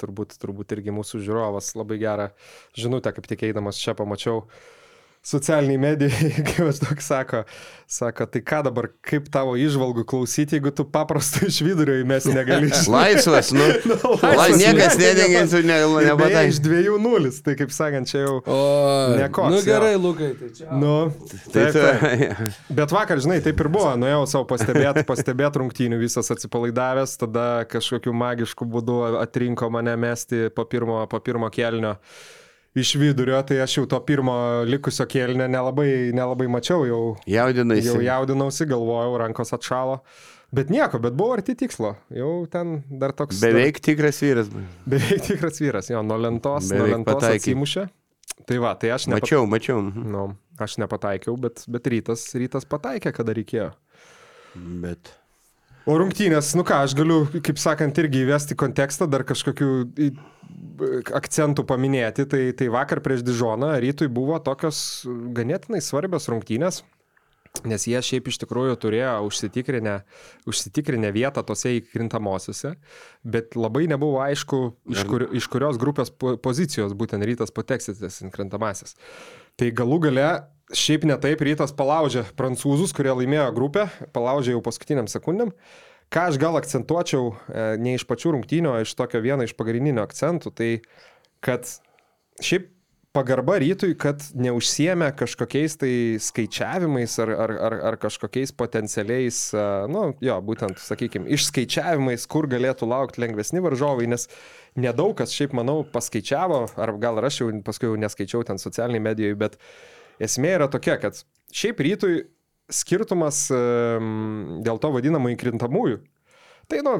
turbūt, turbūt irgi mūsų žiūrovas labai gerą žinutę, kaip tik eidamas čia pamačiau. Socialiniai medijai, [laughs] kaip aš daug sako, sako, tai ką dabar, kaip tavo išvalgų klausyti, jeigu tu paprastai iš vidurio įmesi negali. [laughs] Laisvas, nu. [laughs] Nu, Lai, laisvas, niekas ne, nedengia, ne, tu ne, Beje, nepatai. iš dviejų nulis, tai kaip sakant, čia jau... O, Nekoks, nu gerai, Lukai, tai čia. Nu, Tai taip, taip. Bet vakar, žinai, taip ir buvo, nuėjau savo pastebėti, pastebėti rungtynių, visas atsipalaidavęs, tada kažkokiu magišku būdu atrinko mane mesti po pirmo, po pirmo kelnio iš vidurio, tai aš jau to pirmo likusio kelnio nelabai, nelabai mačiau, jau, Jaudinasi. jau jaudinausi, galvojau, rankos atšalo. Bet nieko, bet buvo arti tikslo. Jau ten dar toks... Beveik tikras vyras. [laughs] Beveik tikras vyras, jo, nuo lentos, nuo Beveik lentos pataikei. atsimušė. Tai va, tai aš nepat... Mačiau, mačiau. mhm. Nu, aš nepataikiau, bet, bet rytas, rytas pataikė, kada reikėjo. Bet. O rungtynės, nu ką, aš galiu, kaip sakant, irgi įvesti kontekstą, dar kažkokių akcentų paminėti. Tai, tai vakar prieš Dižoną rytui buvo tokios ganėtinai svarbios rungtynės. Nes jie šiaip iš tikrųjų turėjo užsitikrinę, užsitikrinę vietą tose įkrintamosiose, bet labai nebuvo aišku, iš, kur, iš kurios grupės po- pozicijos būtent rytas pateks į tas įkrintamasis. Tai galų gale šiaip netaip rytas palaužė prancūzus, kurie laimėjo grupę, palaužė jau paskutiniam sekundėm. Ką aš gal akcentuočiau e, ne iš pačių rungtynių, o iš tokio vieno iš pagrindinių akcentų, tai kad šiaip pagarba rytui, kad neužsiemė kažkokiais tai skaičiavimais ar, ar, ar, ar kažkokiais potencialiais, e, nu, jo, būtent, sakykime, išskaičiavimais, kur galėtų laukti lengvesni varžovai, nes nedaug kas šiaip, manau, paskaičiavo, ar gal aš jau paskui jau neskaičiau ten socialiniai medijoje, bet esmė yra tokia, kad šiaip rytui skirtumas dėl to vadinamų įkrintamųjų. Tai, nu,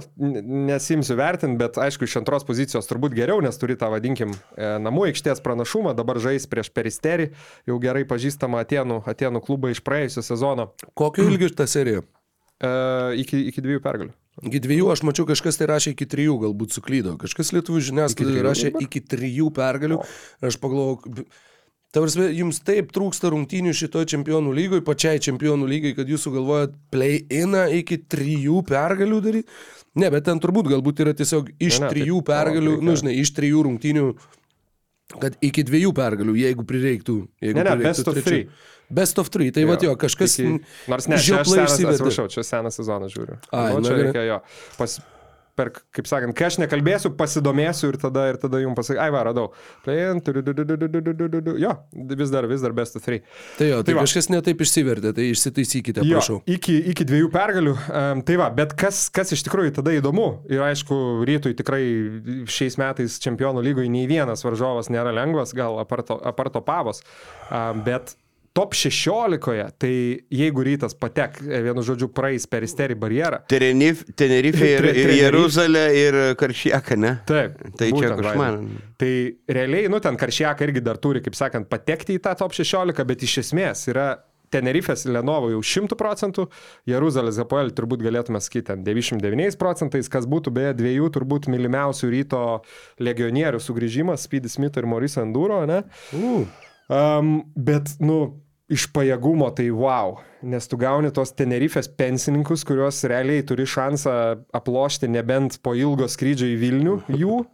nesimsiu vertinti, bet aišku, iš antros pozicijos turbūt geriau, nes turi tą, vadinkim, e, namų aikštės pranašumą, dabar žais prieš peristerį, jau gerai pažįstamą Atenų, Atenų klubą iš praėjusio sezono, Kokio ilgio ta serija? e, iki, iki dviejų pergalių. Iki dviejų, aš mačiau, kažkas tai rašė iki trijų, galbūt suklydo. Kažkas lietuvų Iki žiniasklaidoje rašė dabar? iki trijų pergalių. Aš pagalvojau, Tavrasme, jums taip trūksta rungtynių šitoje čempionų lygoje, pačiai čempionų lygai, kad jūs sugalvojat play-iną iki trijų pergalių daryti. Ne, bet ten turbūt galbūt yra tiesiog iš Ne, ne, trijų taip, pergalių, o, tai nu ką? žinai, iš trijų rungtynių, kad iki dviejų pergalių, jeigu prireiktų. Jeigu Ne, ne, prireiktų best of trečių. three. Best of three, tai va jo, kažkas... Iki, nors ne, žioplai išsivedė. atsiprašau, čia seną sezoną žiūriu. Ai, nu, na čia reikia jo. Pas, per, kaip sakant, kai aš nekalbėsiu, pasidomėsiu ir tada, ir tada jums pasakysiu, ai va, radau. Playin, jo, vis dar, vis dar best of three. Tai jo, tai, tai kažkas netaip išsivertė, tai išsitaisykite, jo, prašau. Iki, iki dviejų pergalių. Um, tai va, bet kas, kas iš tikrųjų tada įdomu, ir aišku, rytui tikrai šiais metais čempionų lygoje nei vienas varžovas nėra lengvas, gal aparto, aparto pavos, um, bet top 16, tai jeigu rytas patek, e, vienu žodžiu, praeis per isterį barjerą. Terenif, Tenerife ir, ir. Jeruzalė ir Karšiaka, ne? Taip. Tai čia būtent, košmaras. Vaidai. Tai realiai, nu, ten Karšiaka irgi dar turi, kaip sakant, patekti į tą top 16, bet iš esmės yra Tenerifės Lenovo jau 100 procentų, Jeruzalės Hapoel turbūt galėtume sakyti ten 99 procentais, kas būtų beje dviejų turbūt mylimiausių ryto legionierių sugrįžimas, Speedy Smith ir Maurice Enduro, ne? Uh. Um, bet, nu, iš pajėgumo tai wow, nes tu gauni tos Tenerifės pensininkus, kuriuos realiai turi šansą aplošti nebent po ilgo skrydžio į Vilnių [laughs] jų.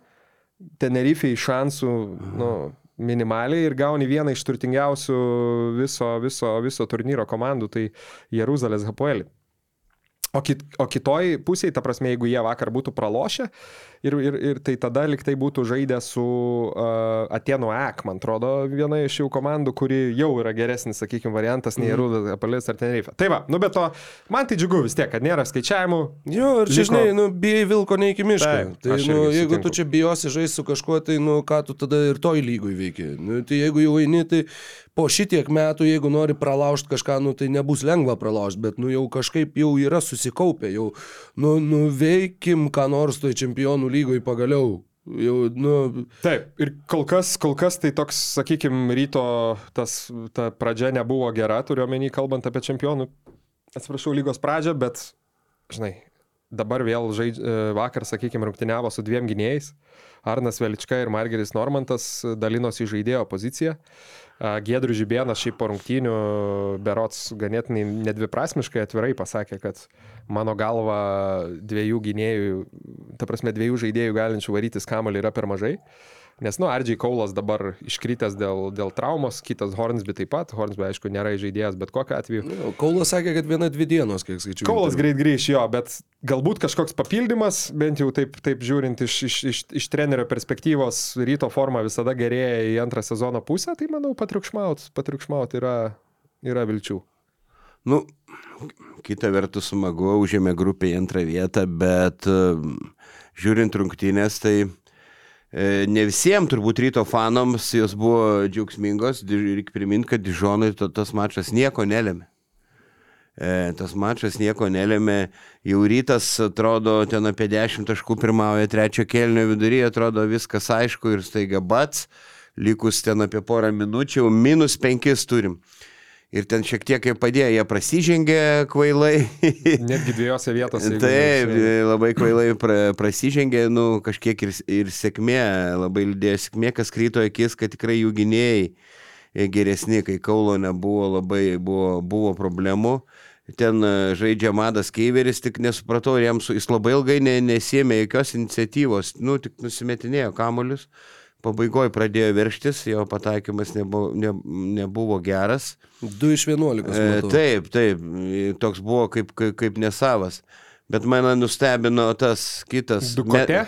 Tenerifei šansų nu, minimaliai ir gauni vieną iš turtingiausių viso, viso, viso turnyro komandų, tai Jeruzalės Hapoelį. O, kit, o kitoj pusėje, ta prasme, jeigu jie vakar būtų pralošę, ir, ir, ir tai tada liktai būtų žaidę su uh, Atėnų EK, man atrodo, viena iš jų komandų, kuri jau yra geresnis, sakykime, variantas nei Rūdas, mm. Apalis ar Tenerife. Tai va, nu bet to, man tai džiugu vis tiek, kad nėra skaičiavimų. Jo, ir čia, žinai, nu, bijai vilko ne iki miško. Taip, tai, nu, jeigu sutinku. tu čia bijosi žaisti su kažkuo, tai, nu, ką tu tada ir toj lygui veiki. Nu, tai jeigu jau eini, tai po šitiek metų, jeigu nori pralaužti kažką, nu, tai nebus lengva pralaužti, bet nu, jau kažkaip jau yra susikaupę, jau nu, nuveikim ką nors toj čempionų lygoj pagaliau. Jau, nu... Taip, ir kol kas, kol kas tai toks, sakykime, ryto tas, ta pradžia nebuvo gera, turiu omeny, kalbant apie čempionų, atsiprašau, lygos pradžią, bet, žinai, dabar vėl žaidž... vakar, sakykime, rungtyniavo su dviem gynėjais. Arnas Velička ir Margeris Normantas dalinosi žaidėjo poziciją. Giedrių Žibėnas šiaip po rungtynių berots ganėtinai nedviprasmiškai atvirai pasakė, kad mano galva dviejų gynėjų, ta prasme dviejų žaidėjų galinčių varytis kamalį yra per mažai. Uh, Nes, nu, Ardžiai Kaulas dabar iškritęs dėl, dėl traumos, kitas Hornsby taip pat, Hornsby aišku nėra žaidėjas, bet kokiu atveju. Nu, Kaulas sakė, kad viena dvi dienos, kiek skaičiu. Kaulas greit grįž jo, bet galbūt kažkoks papildymas, bent jau taip, taip žiūrint iš, iš, iš, iš trenerio perspektyvos, ryto forma visada gerėja į antrą sezono pusę, tai manau patriukšmaut, patriukšmaut yra, yra vilčių. Nu, kita vertus smagu, užėmė grupę į antrą vietą, bet žiūrint rungtynės, tai ne visiems turbūt ryto fanams jos buvo džiaugsmingos, reikia priminti, kad Dižonui to, tas mačas nieko nelėmė. E, tas mačas nieko nelėmė, jau rytas atrodo ten apie 10 taškų pirmauja trečio kelnio viduryje, atrodo viskas aišku ir staiga bats, likus ten apie porą minučių, minus 5 turim ir ten šiek tiek kaip padėjo, jie prasižengė kvailai. [laughs] Netgi dviejose vietose. Taip, labai kvailai pra, prasižengė, nu, kažkiek ir, ir sėkmė, labai lydėjo sėkmė, kas kryto akis, kad tikrai jų gynėjai e, geresni, kai Kaulo nebuvo, labai buvo, buvo problemų. Ten e, žaidžia Madas Keiveris, tik nesupratau, jam jis labai ilgai ne, nesėmė jokios iniciatyvos, nu, tik nusimetinėjo kamolius pabaigoje pradėjo verštis, jo pataikymas nebuvo, ne, nebuvo geras. 2 iš 11. E, taip, taip, toks buvo kaip, kaip, kaip nesavas. Bet mane nustebino tas kitas. Dukote?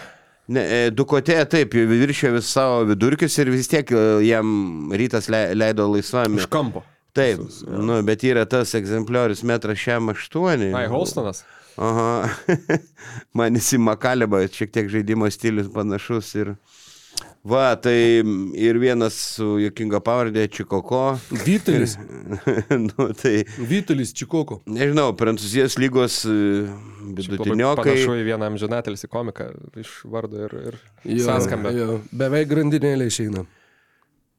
Ne, ne, dukote, taip, viršė vis savo vidurkius ir vis tiek e, jam rytas le, leido laisvam. Iš kampo. Taip, nu, bet yra tas egzempliorius metras šiam aštuoni. Ai, Holstonas. Aha, [laughs] man įsi Makaleba, šiek tiek žaidimo stilius panašus ir... Va, tai ir vienas su jokinga pavardė Čikoko. Vytelis. [laughs] nu, tai, Vytelis Čikoko. Nežinau, Prancūzijos lygos e, vidutiniokai. Panašu į vieną amžinatelį komiką iš vardo ir, ir sąskambę. Beveik grandinėlė išeina.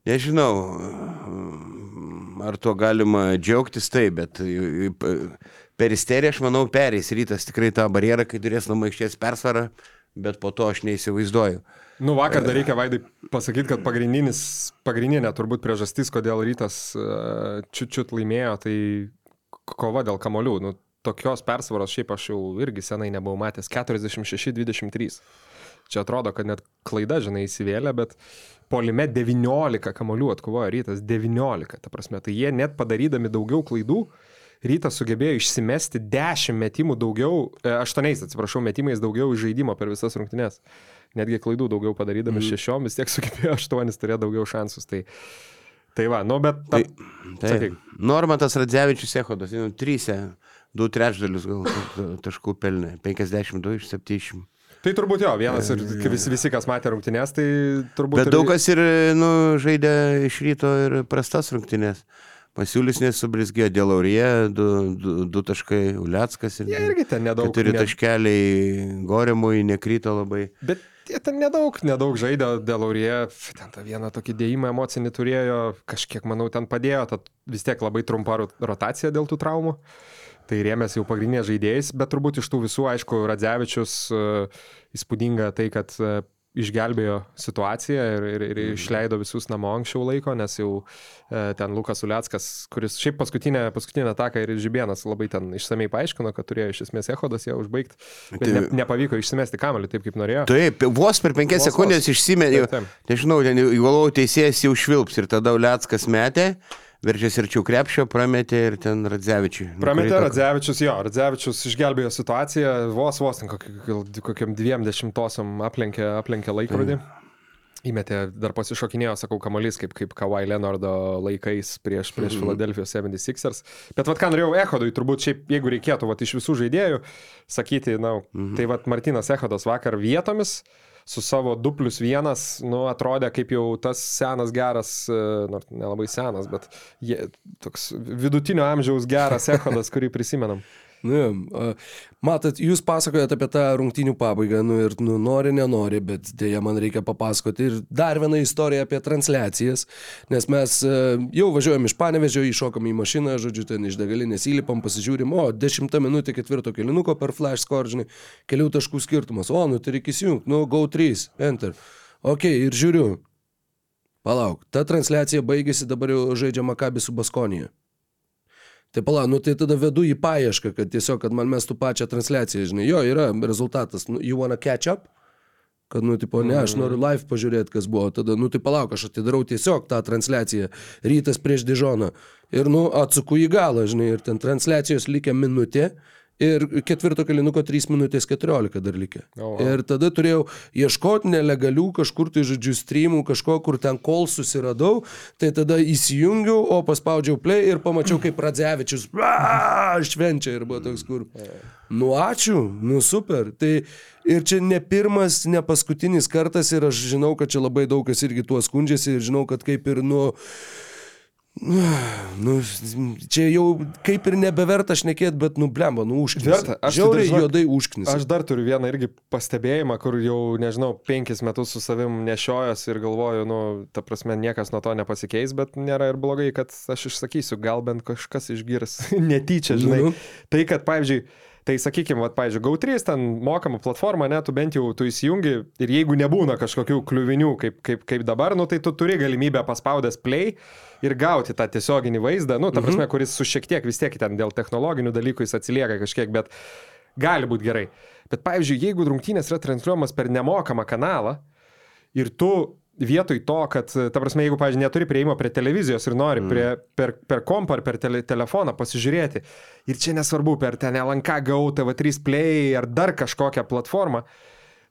Nežinau, ar to galima džiaugtis taip, bet per isteriją aš manau perės rytas tikrai tą barjerą, kai turės namai išties persvarą, bet po to aš neįsivaizduoju. Nu, vakar dar reikia Vaidai pasakyti, kad pagrindinė turbūt priežastis, kodėl rytas uh, čiut-čiut laimėjo, tai kova dėl kamolių. Nu, tokios persvaros šiaip aš jau irgi senai nebuvau matęs. 46-23. Čia atrodo, kad net klaida, žinai, įsivėlė, bet polime 19 kamolių atkovojo rytas. 19. Ta prasme, tai jie net padarydami daugiau klaidų, rytas sugebėjo išsimesti 10 metimų daugiau, 8, e, atsiprašau, metimais daugiau žaidimo per visas rungtynes netgi klaidų daugiau padarydami mm. šešiom, vis tiek sugebėjo aštuonis turėti daugiau šansus. Tai, tai va, nu bet... Tai, tai, Normantas Radzevičius Ehodas, nu, trysė, du trečdalius gal taškų pelnė, 52 iš 70. Tai turbūt jo, vienas ir visi, visi kas matė rungtynės, tai turbūt... Bet daug kas ir, nu, žaidė iš ryto ir prastas rungtynės. Pasiūlys nesubrizgėjo dėl Aurie, du, du, du taškai Uliackas ir... Jie irgi ten nedaug. Keturi ne... taškeliai Gorimui nekryto labai. Bet jie ten nedaug, nedaug žaidė dėl Aurie, ten tą vieną tokį dėjimą emocinį turėjo, kažkiek, manau, ten padėjo, tad vis tiek labai trumpa rotacija dėl tų traumų. Tai rėmės jau pagrindinės žaidėjais, bet turbūt iš tų visų, aišku, Radzevičius uh, įspūdinga tai, kad uh, išgelbėjo situaciją ir, ir, ir išleido visus namo anksčiau laiko, nes jau e, ten Lukas Uliackas, kuris šiaip paskutinę, paskutinę ataką ir Žibienas labai ten išsamei paaiškino, kad turėjo iš esmės Ehodas ją užbaigti, bet ne, nepavyko išsimesti kamelį taip, kaip norėjo. Taip, vos per penkias sekundės išsimetė, Taip, taip. nežinau, ten įvalau teisėjas jau švilps ir tada Uliackas metė, veržėsi arčiau krepšio, prametė ir ten Radzevičiui. Prametė Radzevičius, jo, Radzevičius išgelbėjo situaciją, vos vos kokiam dviem dešimtosiam aplenkė, aplenkė laikrodį. Įmetė, dar pasišokinėjo, sakau, kamuolys, kaip, kaip Kawhi Leonardo laikais prieš, prieš Philadelphia 76ers. Bet vad ką norėjau Ehodui, turbūt šiaip, jeigu reikėtų vat, iš visų žaidėjų sakyti, na, tai vad Martinas Ehodas vakar vietomis su savo 2 plus 1, nu, atrodė kaip jau tas senas geras, e, nors nelabai senas, bet jie, toks vidutinio amžiaus geras Ehodas, kurį prisimenam. Nu, a, matot, jūs pasakojate apie tą rungtynių pabaigą, nu ir nu, nori, nenori, bet dėja man reikia papasakoti ir dar vieną istoriją apie transliacijas, nes mes a, jau važiuojam iš Panevežio, įšokam į mašiną, žodžiu, ten iš degalinės įlipam, pasižiūrim, o, dešimtą minutę ketvirto kelinuko per flash score, žinai, kelių taškų skirtumas, o, nu, tai reikia įsijungti, nu, go 3, enter. Ok, ir žiūriu. Palauk, ta transliacija baigėsi, dabar jau žaidžia Makabi su Baskonija. Tai pala, nu tai tada vedu į paiešką, kad tiesiog, kad man mestų pačią transliaciją, žinai, jo, yra rezultatas, nu, you wanna catch up? Kad, nu, tipo, ne, aš noriu live pažiūrėti, kas buvo. Tada, nu, tai palauk, aš atidarau tiesiog tą transliaciją. Rytas prieš Dižoną. Ir, nu, atsuku į galą, žinai, ir ten transliacijos likę minutė. Ir ketvirto kalinuko 3 minutės 14 dar likė. O, va. Ir tada turėjau ieškoti nelegalių kažkur tai žodžiu streamų, kažko, kur ten kol susiradau. Tai tada įsijungiau, o paspaudžiau play ir pamačiau, kaip Radzevičius švenčia ir buvo toks, kur. Nu ačiū, nu super. Tai ir čia ne pirmas, ne paskutinis kartas ir aš žinau, kad čia labai daug kas irgi tuo skundžiasi ir žinau, kad kaip ir nu... Nu, čia jau kaip ir nebeverta šnekėti, bet nu blemba, nu užknis. Verta. Aš tai Žiauriai dar, žinok, juodai užknis. Aš dar turiu vieną irgi pastebėjimą, kur jau, nežinau, penkis metus su savim nešiojas ir galvoju, nu, ta prasme, niekas nuo to nepasikeis, bet nėra ir blogai, kad aš išsakysiu, gal bent kažkas išgirs [laughs] netyčia, žinai. Nu. Tai, kad, pavyzdžiui, Tai sakykime, va, pavyzdžiui, GAU3, ten mokama platforma, ne, tu bent jau tu įsijungi ir jeigu nebūna kažkokių kliuvinių kaip, kaip, kaip dabar, nu, tai tu turi galimybę paspaudęs play ir gauti tą tiesioginį vaizdą, nu, ta prasme, kuris su šiek tiek vis tiek ten dėl technologinių dalykų jis atsilieka kažkiek, bet gali būti gerai. Bet pavyzdžiui, jeigu rungtynės yra transliuojamas per nemokamą kanalą ir tu vietoj to, kad, ta prasme, jeigu, pavyzdžiui, neturi prieimo prie televizijos ir nori mm. prie, per, per kompą ar per tele, telefoną pasižiūrėti, ir čia nesvarbu, per ten LNK GAU, TV3 Play ar dar kažkokią platformą,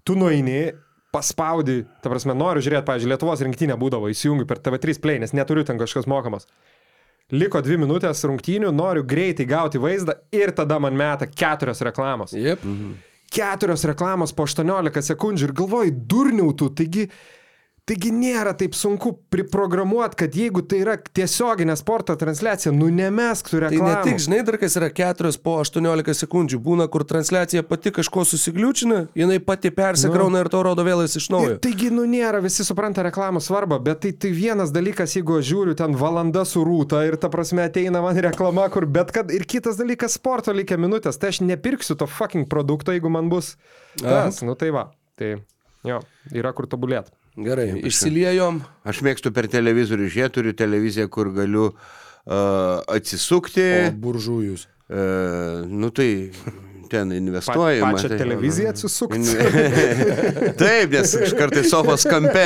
tu nueini, paspaudi, ta prasme, noriu žiūrėti, pavyzdžiui, Lietuvos rinktinė būdavo, įsijungiu per TV3 Play, nes neturiu ten kažkas mokamas. Liko dvi minutės rungtynių, noriu greitai gauti vaizdą ir tada man meta keturios reklamos Jep. keturios reklamos po 18 sekundžių ir galvoji, durniau tu, taigi, taigi nėra taip sunku priprogramuoti, kad jeigu tai yra tiesioginė sporto transliacija, nu nemesk tu Tai reklamų. ne tik, žinai, dar kas yra 4 po 18 sekundžių. Būna, kur transliacija pati kažko susigliučina, jinai pati persikrauna ir to rodo vėl iš naujo. Ir taigi, nu nėra, visi supranta reklamų svarbą, bet tai, tai vienas dalykas, jeigu aš žiūriu ten valanda su rūta ir ta prasme ateina man reklama, kur bet kad ir kitas dalykas sporto likia minutės, tai aš nepirksiu to fucking produkto, jeigu man bus tas, nu tai va, tai jo, yra kur tobulėti. Gerai, išsiliejom. Aš mėgstu per televizorių žiūrėti, turiu televiziją, kur galiu uh, atsisukti. O buržujus. Uh, nu tai ten Pa, investuojama. pačią tai- televiziją [laughs] atsisukti. [laughs] Taip, nes aš kartais sofos kampe.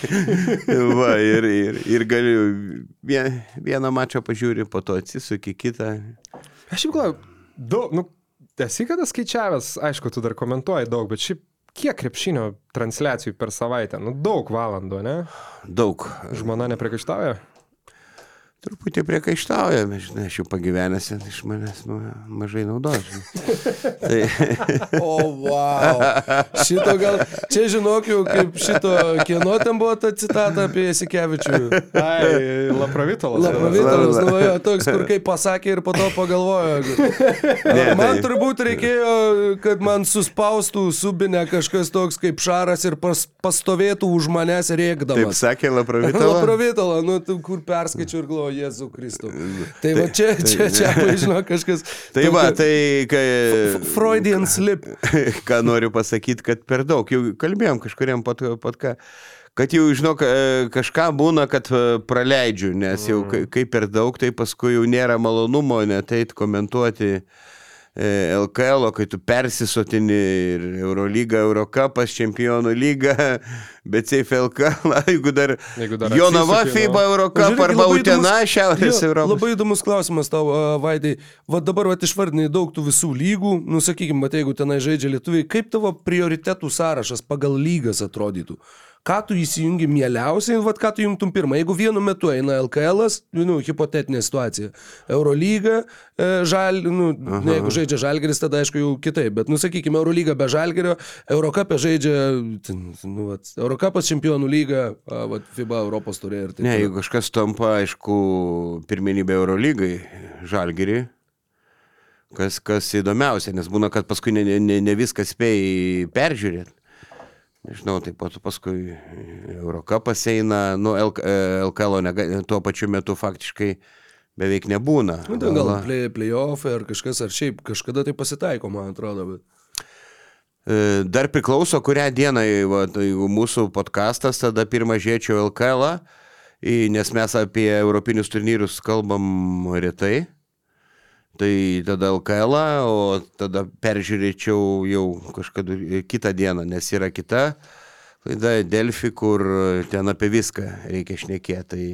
[laughs] Va, ir, ir, ir galiu vien, vieną mačą pažiūri, po to atsisuki kitą. Aš jau galvoju, daug, nu, esi kada skaičiavęs, aišku, tu dar komentuoji daug, bet šiaip kiek krepšinio transliacijų per savaitę? Nu, daug valandų, ne? Daug. Žmona nepriekaištauja? Truputį priekaištauja, žinai, aš jau pagyvenęs, iš manęs nu, mažai naudos. žinai. [laughs] Tai, O, wow. Šito gal, čia žinok jau, kaip šito, kieno ten buvo ta citata apie Jasikevičių. Ai, Laprovitolas. Laprovitalas, nu jo, toks, kur kaip pasakė ir po to pagalvojo. Ne, Man tai- turbūt reikėjo, kad man suspaustų subinę kažkas toks kaip šaras ir pas, pastovėtų už manęs taip rėkdamas. sakė Laprovitola. Laprovitala, nu, tu kur perskaičiu ir galvoju, Jėzų Kristų. Tai va čia, čia, čia, [laughs] žinau, kažkas. Tai va, tai kai... Freudian slip. [laughs] Ką noriu pasakyti, kad per daug, jau kalbėjom kažkuriam pat, pat ką, kad jau, žinok, e, kažką būna, kad e, praleidžiu, nes jau kai, kai per daug, tai paskui jau nėra malonumo net eit komentuoti. LKL, kai tu persisotini ir Eurolyga, Eurocapas, Čempionų lyga, [laughs] bet Seif LKL, [laughs] jeigu dar, jeigu dar Jonava, FIBA, Eurocap arba Utena, Šiaurės Europos. Labai įdomus klausimas tau, Vaidai. Va dabar va, išvardinai daug tų visų lygų, nu sakykime, jeigu tenai žaidžia lietuviai, kaip tavo prioritetų sąrašas pagal lygas atrodytų? Ką tu įsijungi mieliausiai, vad ką tu jungtum pirmą. Jeigu vienu metu eina LKL, nu, hipotetinė situacija, Eurolyga, e, žal, nu, ne, jeigu žaidžia žalgeris, tada aišku jau kitaip, bet, nu, sakykime, Eurolyga be žalgerio, Eurocapė žaidžia, nu, vat, Eurocapas čempionų lyga, vat, FIBA Europos turė ir taip. Ne, jeigu kažkas tampa, aišku, pirmenybė Eurolygai, žalgerį, kas, kas įdomiausia, nes būna, kad paskui ne, ne, ne viską spėjai peržiūrėti. Nežinau, taip pat paskui Eurocapas eina, nu, LKL tuo pačiu metu faktiškai beveik nebūna. Nu, tai gal play, playoff ar kažkas, ar šiaip kažkada tai pasitaiko, man atrodo, bet. E, dar priklauso, kurią dieną, va, tai jeigu mūsų podkastas, tada pirmą žiūrėčiau LKL, nes mes apie europinius turnyrus kalbam retai tai tada LKL, o tada peržiūrėčiau jau kažkada kitą dieną, nes yra kita laida Delfi, kur ten apie viską reikia šnekėti. Tai,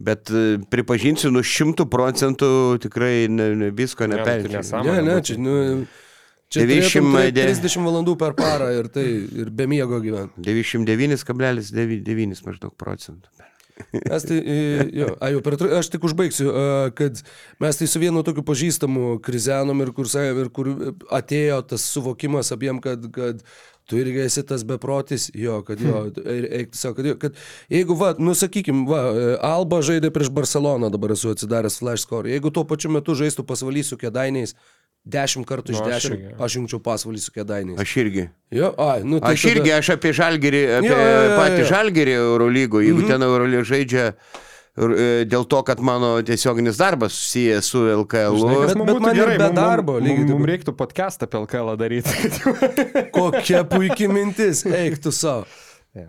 bet e, pripažinsiu, nu šimtų procentų tikrai ne, ne, visko neperžiūrėsiu. Ne, ne, čia, nu, čia 90, 30 valandų per parą ir tai ir be miego gyventi. 99,9 maždaug procentų. Mes tai, jo, a, jau per, aš tik užbaigsiu, kad mes tai su vienu tokiu pažįstamu krizenom ir kur, ir kur atėjo tas suvokimas abiem, kad, kad tu irgi esi tas beprotis, jo, kad jo, eik, sako, kad, jo, kad jeigu, va, nu sakykim, va, Alba žaidė prieš Barceloną, dabar esu atsidaręs flash score, jeigu tuo pačiu metu žaistų pasvalysiu kėdainiais, Dešimt kartų iš nu, dešimt aš, aš jungčiau pasvalį su kėdainiais. Aš irgi. Jo, ai, nu, tai aš irgi, tada... aš apie žalgerį, apie jo, jo, jo, patį žalgerį Eurolygo, jeigu mm -hmm. ten Eurolygo žaidžia e, dėl to, kad mano tiesioginis darbas susijęs su LKL. Žinai, bet, bet man gerai, be darbo. Lygiai mums reiktų podcastą apie LKL daryti. Kokia puikia mintis, eik tu savo. Ja.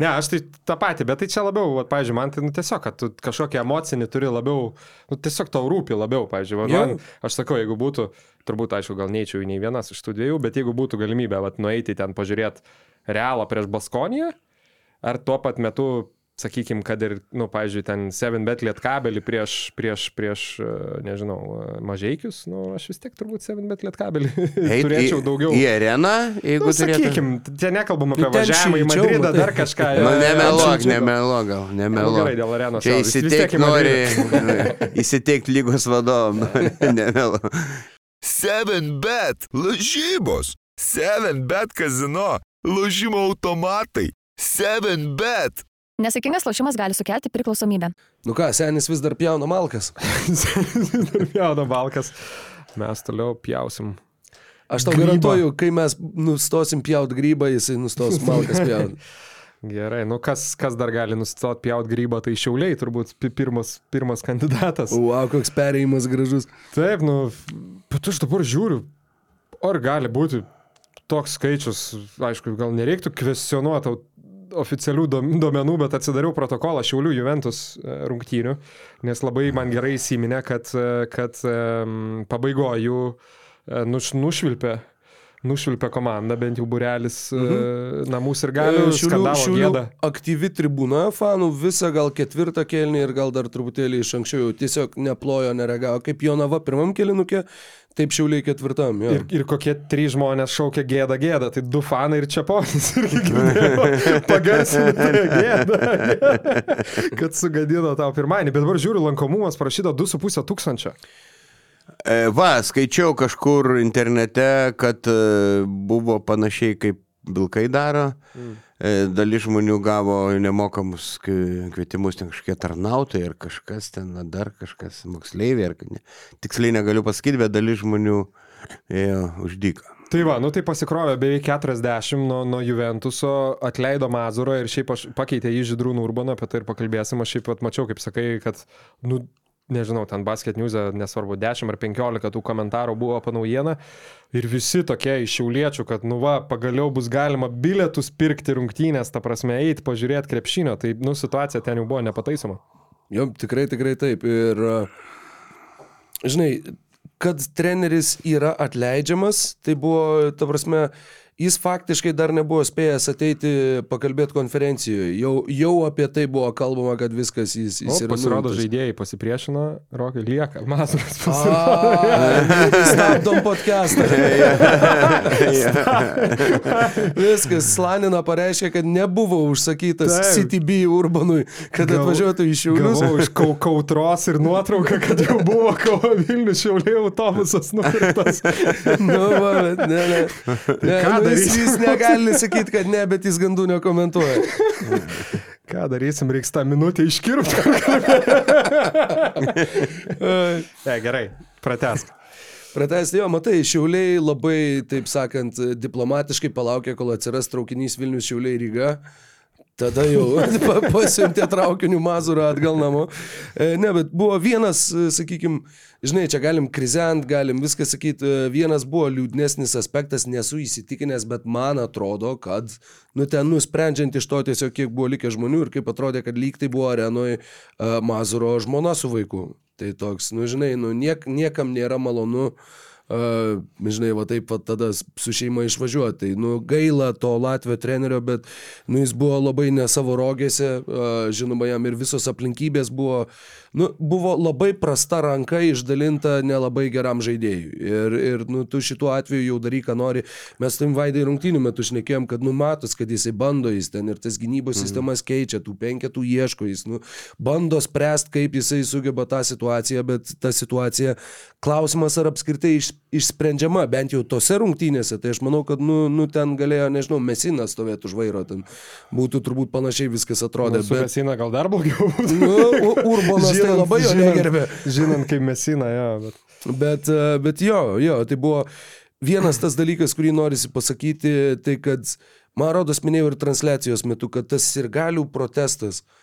Ne, aš tai tą patį, bet tai čia labiau, va, pavyzdžiui, man tai nu, tiesiog, kad tu kažkokį emocinį turi labiau, nu, tiesiog tau rūpi labiau, pavyzdžiui, va, man, aš sakau, jeigu būtų, turbūt, aišku, gal neįčiau į nei vienas iš tų dviejų, bet jeigu būtų galimybė, va, nueiti ten pažiūrėti realą prieš Baskoniją, ar tuo pat metu sakykime, kad ir, na, nu, pavyzdžiui, ten 7bet lietkabelį prieš, prieš, prieš, e, nežinau, e, mažiekius, na, nu, aš vis tiek turbūt 7bet lietkabelį [laughs] turėčiau daugiau. Į areną, jeigu nu, sakykime, čia nekalbam apie važiavimą į Madridą, dar kažką. Nu, nemeluok, nemeluok, gal, nemeluok. Gerai, dėl arenos. Čia įsiteikti nori, [laughs] įsiteikti lygos vadovom, [laughs] nemeluok. 7bet, lažybos, 7bet kazino, lažymo automatai, 7bet. Nesėkmingas lošimas gali sukelti priklausomybę. Nu ką, senis vis dar pjauna malkas. [laughs] senis vis dar pjauna malkas. Mes toliau pjausim. Aš tau grybą. garantuoju, kai mes nustosim pjauti grybą, jisai nustos malkas pjauti. [laughs] Gerai, nu kas, kas dar gali nustoti pjauti grybą, tai šiauliai turbūt pirmas, pirmas kandidatas. Wow, koks perėjimas gražus. Taip, nu, bet aš dabar žiūriu, ar gali būti toks skaičius, aišku, gal nereiktų kvestionuoti oficialių duomenų, bet atsidariau protokolą Šiaulių Juventus e, rungtynių, nes labai man gerai įsiminė, kad, e, kad pabaigoje jų e, nuš, nušvilpė nušvilpė komandą, bent jau burelis mhm. namus ir galių. Šiulių, šiulių aktyvi tribūna fanų visą gal ketvirtą kelnį ir gal dar truputėlį iš anksčiau tiesiog neplojo, neregavo, kaip Jonava pirmam kelinukė, Taip šiauliai ketvirtam. Jo. Ir, ir kokie trys žmonės šaukia gėdą gėdą, tai du fanai ir čia ponis [laughs] irgi pagarsino tai [laughs] gėdą, [laughs] kad sugadino tau pirmąjį. Bet dabar žiūriu, lankomumas parašyta 2,5 tūkstančio. E, va, skaičiau kažkur internete, kad e, buvo panašiai kaip Vilkai daro. Mm. E, dalis žmonių gavo nemokamus kvietimus, ten kažkokie tarnautojai ar kažkas ten, dar kažkas, moksleiviai, ne. Tiksliai negaliu pasakyti, bet dalis žmonių ėjo uždyką. Tai va, nu tai pasikrovė beveik 40 nuo, nuo Juventuso, atleido Mazuro ir šiaip aš pakeitė jį Židrūnų Urbano, apie tai ir pakalbėsim. Aš šiaip pat mačiau, kaip sakai, kad, nu, nežinau, ten basket news, nesvarbu, 10 ar 15 tų komentarų buvo apie naujieną. Ir visi tokie iš šiauliečių, kad, nu va, pagaliau bus galima bilietus pirkti rungtynės, ta prasme, eiti, pažiūrėti krepšinio. Tai, nu, situacija ten jau buvo nepataisoma. Jo, tikrai, tikrai taip. Ir, žinai, kad treneris yra atleidžiamas, tai buvo, ta prasme, jis faktiškai dar nebuvo spėjęs ateiti pakalbėti konferencijoje. Jau, jau apie tai buvo kalbama, kad viskas jis, jis o, yra. Pasirodo, nuimtas. žaidėjai pasipriešino, Rokai lieka, Mazuras pasirodo. [laughs] Stabdom podcastą. [laughs] viskas, Slanina pareiškė, kad nebuvo užsakytas Taip. CTB Urbanui, kad Gal, atvažiuotų iš Šiaulius. Gavau iš kau, kautros ir nuotrauką, kad jau buvo Kauno Vilnius Šiauliai autobusas nupirktas. [laughs] nu, va, ne, ne. ne Ką nu, jis, jis negali sakyti, kad ne, bet jis gandų nekomentuoja. [laughs] Ką darysim, reiks tą minutę iškirpti. [laughs] ne, gerai, pratesk. Pratesti, jo, matai, šiauliai labai, taip sakant, diplomatiškai palaukė, kol atsiras traukinys Vilnius šiauliai Ryga. Tada jau [laughs] pasiuntė traukinių mazurą atgal namo. E, ne, bet buvo vienas, sakykime, žinai, čia galim krizent, galim viską sakyti, vienas buvo liūdnesnis aspektas, nesu įsitikinęs, bet man atrodo, kad, nu, ten nusprendžiant iš to tiesiog, kiek buvo likę žmonių ir kaip atrodė, kad lyg tai buvo arenoje mazuro žmona su vaiku. Tai toks, nu, žinai, nu, niek, niekam nėra malonu. Uh, Uh, žinai, va taip, va tada su šeima išvažiuoti. Tai, nu, gaila to Latvijos trenerio, bet, nu, jis buvo labai ne savo rogėse, uh, žinoma, jam ir visos aplinkybės buvo, nu, buvo labai prasta ranka išdalinta nelabai geram žaidėjui. Ir, ir nu, tu šituo atveju jau daryk, ką nori. Mes tam vaidai rungtynių metu šnekėjom, kad, nu, matos, kad jisai bando, jis ten ir tas gynybos mm. sistemas keičia, tų penketų ieško, jis, nu, bando spręsti, kaip jisai sugeba tą situaciją, bet ta situacija, klausimas ar apskritai iš išsprendžiama, bent jau tose rungtynėse, tai aš manau, kad, nu, nu ten galėjo, nežinau, Mesinas stovėti už vairo, ten būtų turbūt panašiai viskas atrodė. Nu, bet Mesina gal dar blogiau būtų. Nu, Urbanas žinant, tai labai jo negerbė. Žinant, kaip Mesina, jo. Bet... Bet, e, bet jo, jo, tai buvo vienas tas dalykas, kurį norisi pasakyti, tai kad, man rodos, minėjau ir transliacijos metu, kad tas ir galių protestas, uh,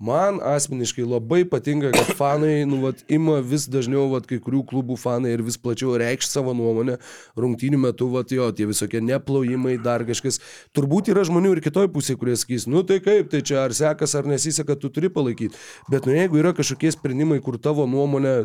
Man asmeniškai labai patinka, kad fanai, nu, vat, ima vis dažniau, vat, kai kurių klubų fanai ir vis plačiau reikš savo nuomonę rungtynių metu, vat, jo, tie visokie neplaujimai, dar kažkas. Turbūt yra žmonių ir kitoj pusėje, kurie sakys, nu tai kaip, tai čia ar sekas, ar nesiseka, tu turi palaikyti. Bet, nu, jeigu yra kažkokie sprendimai, kur tavo nuomonė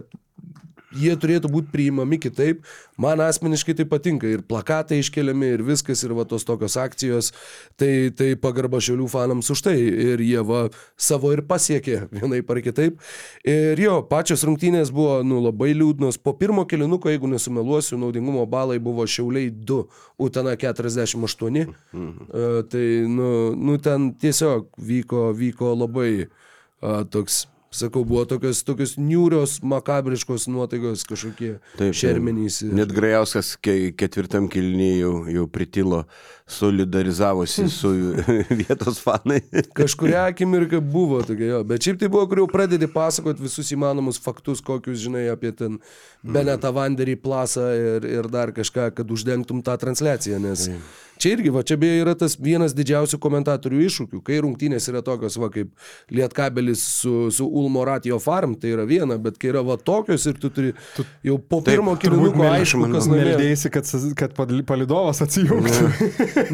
jie turėtų būti priimami kitaip. Man asmeniškai tai patinka ir plakatai iškeliami ir viskas, ir va tos tokios akcijos, tai, tai pagarba šiaulių fanams už tai. Ir jie va savo ir pasiekė vienai par kitaip. Ir jo, pačios rungtynės buvo nu, labai liūdnos. Po pirmo kelinuko, jeigu nesumeluosiu, naudingumo balai buvo šiauliai 2, Utena 48. Mhm. Uh, tai nu, nu, ten tiesiog vyko, vyko labai uh, toks Sakau, buvo tokios, tokios niūrios, makabriškos nuotaikos kažkokie taip, šermenys. Ir... Net Grajauskas ketvirtam kilnyje jau, jau pritilo, solidarizavosi su [laughs] vietos fanai. Kažkuria akimirka buvo tokia, jo. bet šiaip tai buvo, kur jau pradedi pasakoti visus įmanomus faktus, kokius žinai apie ten Benetą Vanderį plasą ir, ir dar kažką, kad uždengtum tą transliaciją, nes... Čia irgi, va, čia beje yra tas vienas didžiausių komentatorių iššūkių, kai rungtynės yra tokios, va, kaip Lietkabelis su, su Ulmo Ratio Farm, tai yra viena, bet kai yra va tokios ir tu turi tu, jau po pirmo kilinuko aišku, kas meldėsi, kad, kad palidovas atsijungtų.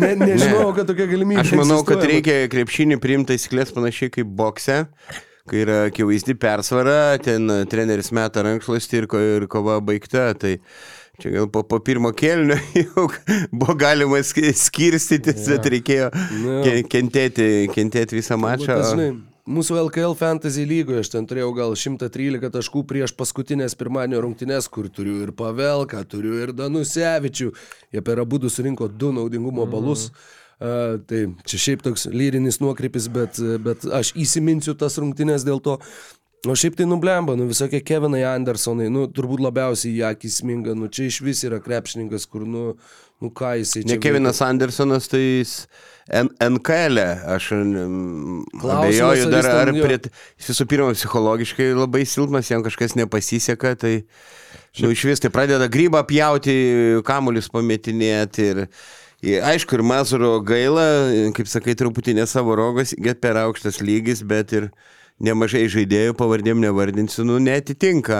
Ne, nežinau, ne. kad tokia galimybė. Aš manau, kad reikia krepšinį priimti taisyklės panašiai kaip bokse kai yra akivaizdi persvara, ten treneris meta rankšluostį ir, ko, ir kova baigta. Tai Čia gal po, po pirmo kelnio [laughs] jau buvo galima skirstytis, ja. bet reikėjo ja. kentėti, kentėti visą mačą. Žinai, mūsų LKL Fantasy lygoje aš ten turėjau gal 113 taškų prieš paskutinės pirmadienio rungtynes, kur turiu ir Pavelką, turiu ir Danusevičių. Jie per abu surinko du naudingumo mhm. balus. Mhm. Uh, tai čia šiaip toks lyrinis nuokrypis, bet, bet aš įsiminsiu tas rungtynės dėl to. O šiaip tai nublemba, nu visokie Kevinai Andersonai, nu turbūt labiausiai į akį sminga, nu čia iš vis yra krepšininkas, kur, nu, nu ką jisai čia. Ne Kevinas Andersonas, tai jis N NKL, -e. aš abejoju ar dar, ar prie, visų pirma psichologiškai labai silpnas, jam kažkas nepasiseka, tai nu, iš vis tai pradeda grybą pjauti, kamuolius pametinėti ir, ir aišku, ir Mazuro gaila, kaip sakai, truputį ne savo rogos, get per aukštas lygis, bet ir nemažai žaidėjų, pavardėm nevardinsiu, nu, netitinka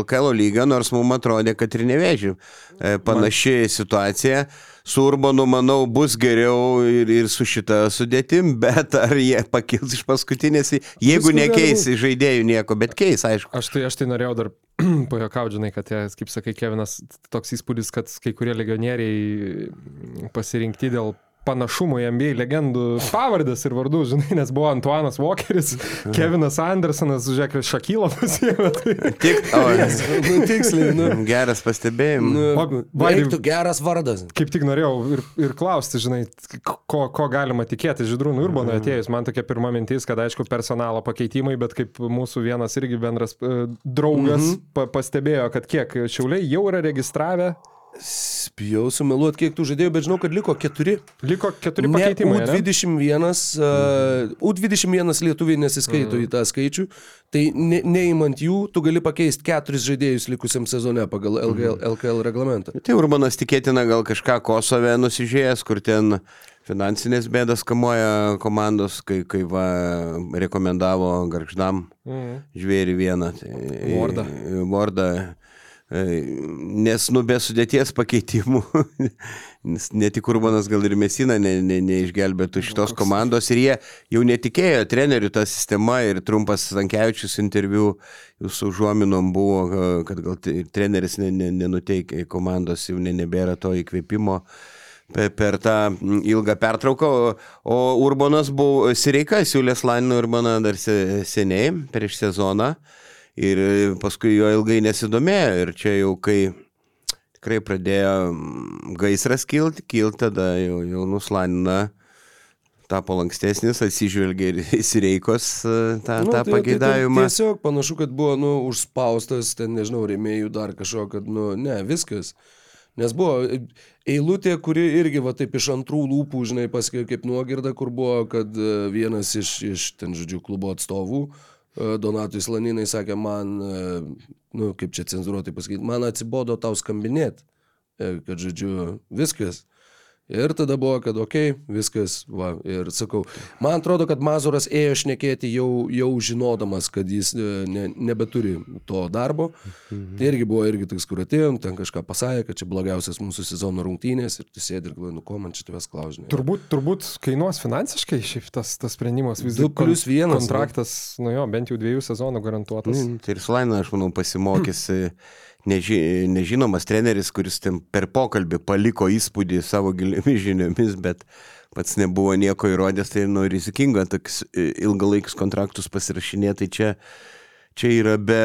LKL lygio, nors mums atrodė, kad ir nevežiu. E, Panaši situacija. Su Urbanu, manau, bus geriau ir, ir su šita sudėtim, [laughs] bet ar jie pakils iš paskutinės, jeigu nekeis žaidėjų nieko, bet keis, aišku. Aš tai, aš tai norėjau dar [clears throat] pajuokauti, žinai, kad, jie, kaip sakai, Kevinas, toks įspūdis, kad kai kurie legionieriai pasirinkti dėl panašumo į NBA legendų pavardės ir vardus, žinai, nes buvo Antuanas Walkeris, Kevinas Andersonas, Žek Šakylo pasiėmė. Tai... Tik, [laughs] o, Nu, tiksliai, nu. geras pastebėjimas. nu Reiktų geras vardas. Kaip tik norėjau ir, ir klausti, žinai, ko, ko galima tikėti Židrūnų Urbano atėjus. Man tokia pirma mintis, kad aišku personalo pakeitimai, bet kaip mūsų vienas irgi bendras e, draugas mm -hmm. pa, pastebėjo, kad kiek šiauliai jau yra registravę, Spėjau sumeluoti, kiek tų žaidėjų, bet žinau, kad liko keturi. liko keturi Ne, pakeitimai. ane? U21, uh, U21 lietuviai nesiskaito Mhm. į tą skaičių, tai ne, neįmant jų, tu gali pakeisti keturis žaidėjus likusiam sezone pagal LKL, Mhm. LKL reglamentą. Tai Urbanas tikėtina gal kažką Kosove nusižėjęs, kur ten finansinės bėdas kamuoja komandos, kai, kai va, rekomendavo Garždam Mhm. žvėrį vieną. Tai, Vordą. Vordą. Nes nu be sudėties pakeitimų, [laughs] nes ne tik Urbanas, gal ir Mesina ne, ne, neišgelbėtų šitos komandos ir jie jau netikėjo trenerių tą sistemą ir trumpas Stankievičius interviu jūsų užuominom buvo, e, kad gal treneris ne, ne, nenuteikė komandos, jau ne, nebėra to įkvėpimo per, tą ilgą pertrauką, o, Urbanas buvo Sireika, siūlės Lanino Urbaną dar se, seniai, prieš sezoną, ir paskui jo ilgai nesidomėjo, ir čia jau kai tikrai pradėjo mm, gaisras kilti, kilti tada jau, jau nuslanina tapo lankstesnis, atsižvelgia ir [laughs] į Sireikos e, tą, Nu, tą tai- pageidavimą. Tai, tai tiesiog panašu, kad buvo, nu, užspaustas, ten, nežinau, rėmėjų dar kažko, kad, nu, ne, viskas. Nes buvo eilutė, kuri irgi, va taip iš antrų lūpų, žinai, pasakė kaip nuogirda, kur buvo, kad e, vienas iš, iš ten, žodžiu, klubo atstovų, e, Donatui Slaninai sakė, man, e, nu, kaip čia cenzuruotai pasakyti, man atsibodo tau skambinėti, kad, žodžiu, viskas. Ir tada buvo, kad okei, okay, viskas, va, ir sakau, man atrodo, kad Mazuras ėjo šnekėti jau, jau žinodamas, kad jis e, ne, nebeturi to darbo. Tai irgi buvo irgi toks, kur atėjom, ten kažką pasakė, kad čia blogiausias mūsų sezono rungtynės ir tu sėdi ir galvoji, nu ko man čia tavęs klausinė. Turbūt, turbūt kainuos finansiškai šiaip tas, tas sprendimas. Vis Du dėlto plius vienas, Kontraktas, nu jo, bent jau dviejų sezonų garantuotas. Mm, Tai ir Slaina, aš manau, pasimokys e, neži, nežinomas treneris, kuris per pokalbį paliko įspūdį savo giliomis [laughs] žiniomis, bet pats nebuvo nieko įrodęs, tai nu, rizikinga tokius e, ilgalaikius kontraktus pasirašinėti, tai čia, čia yra be,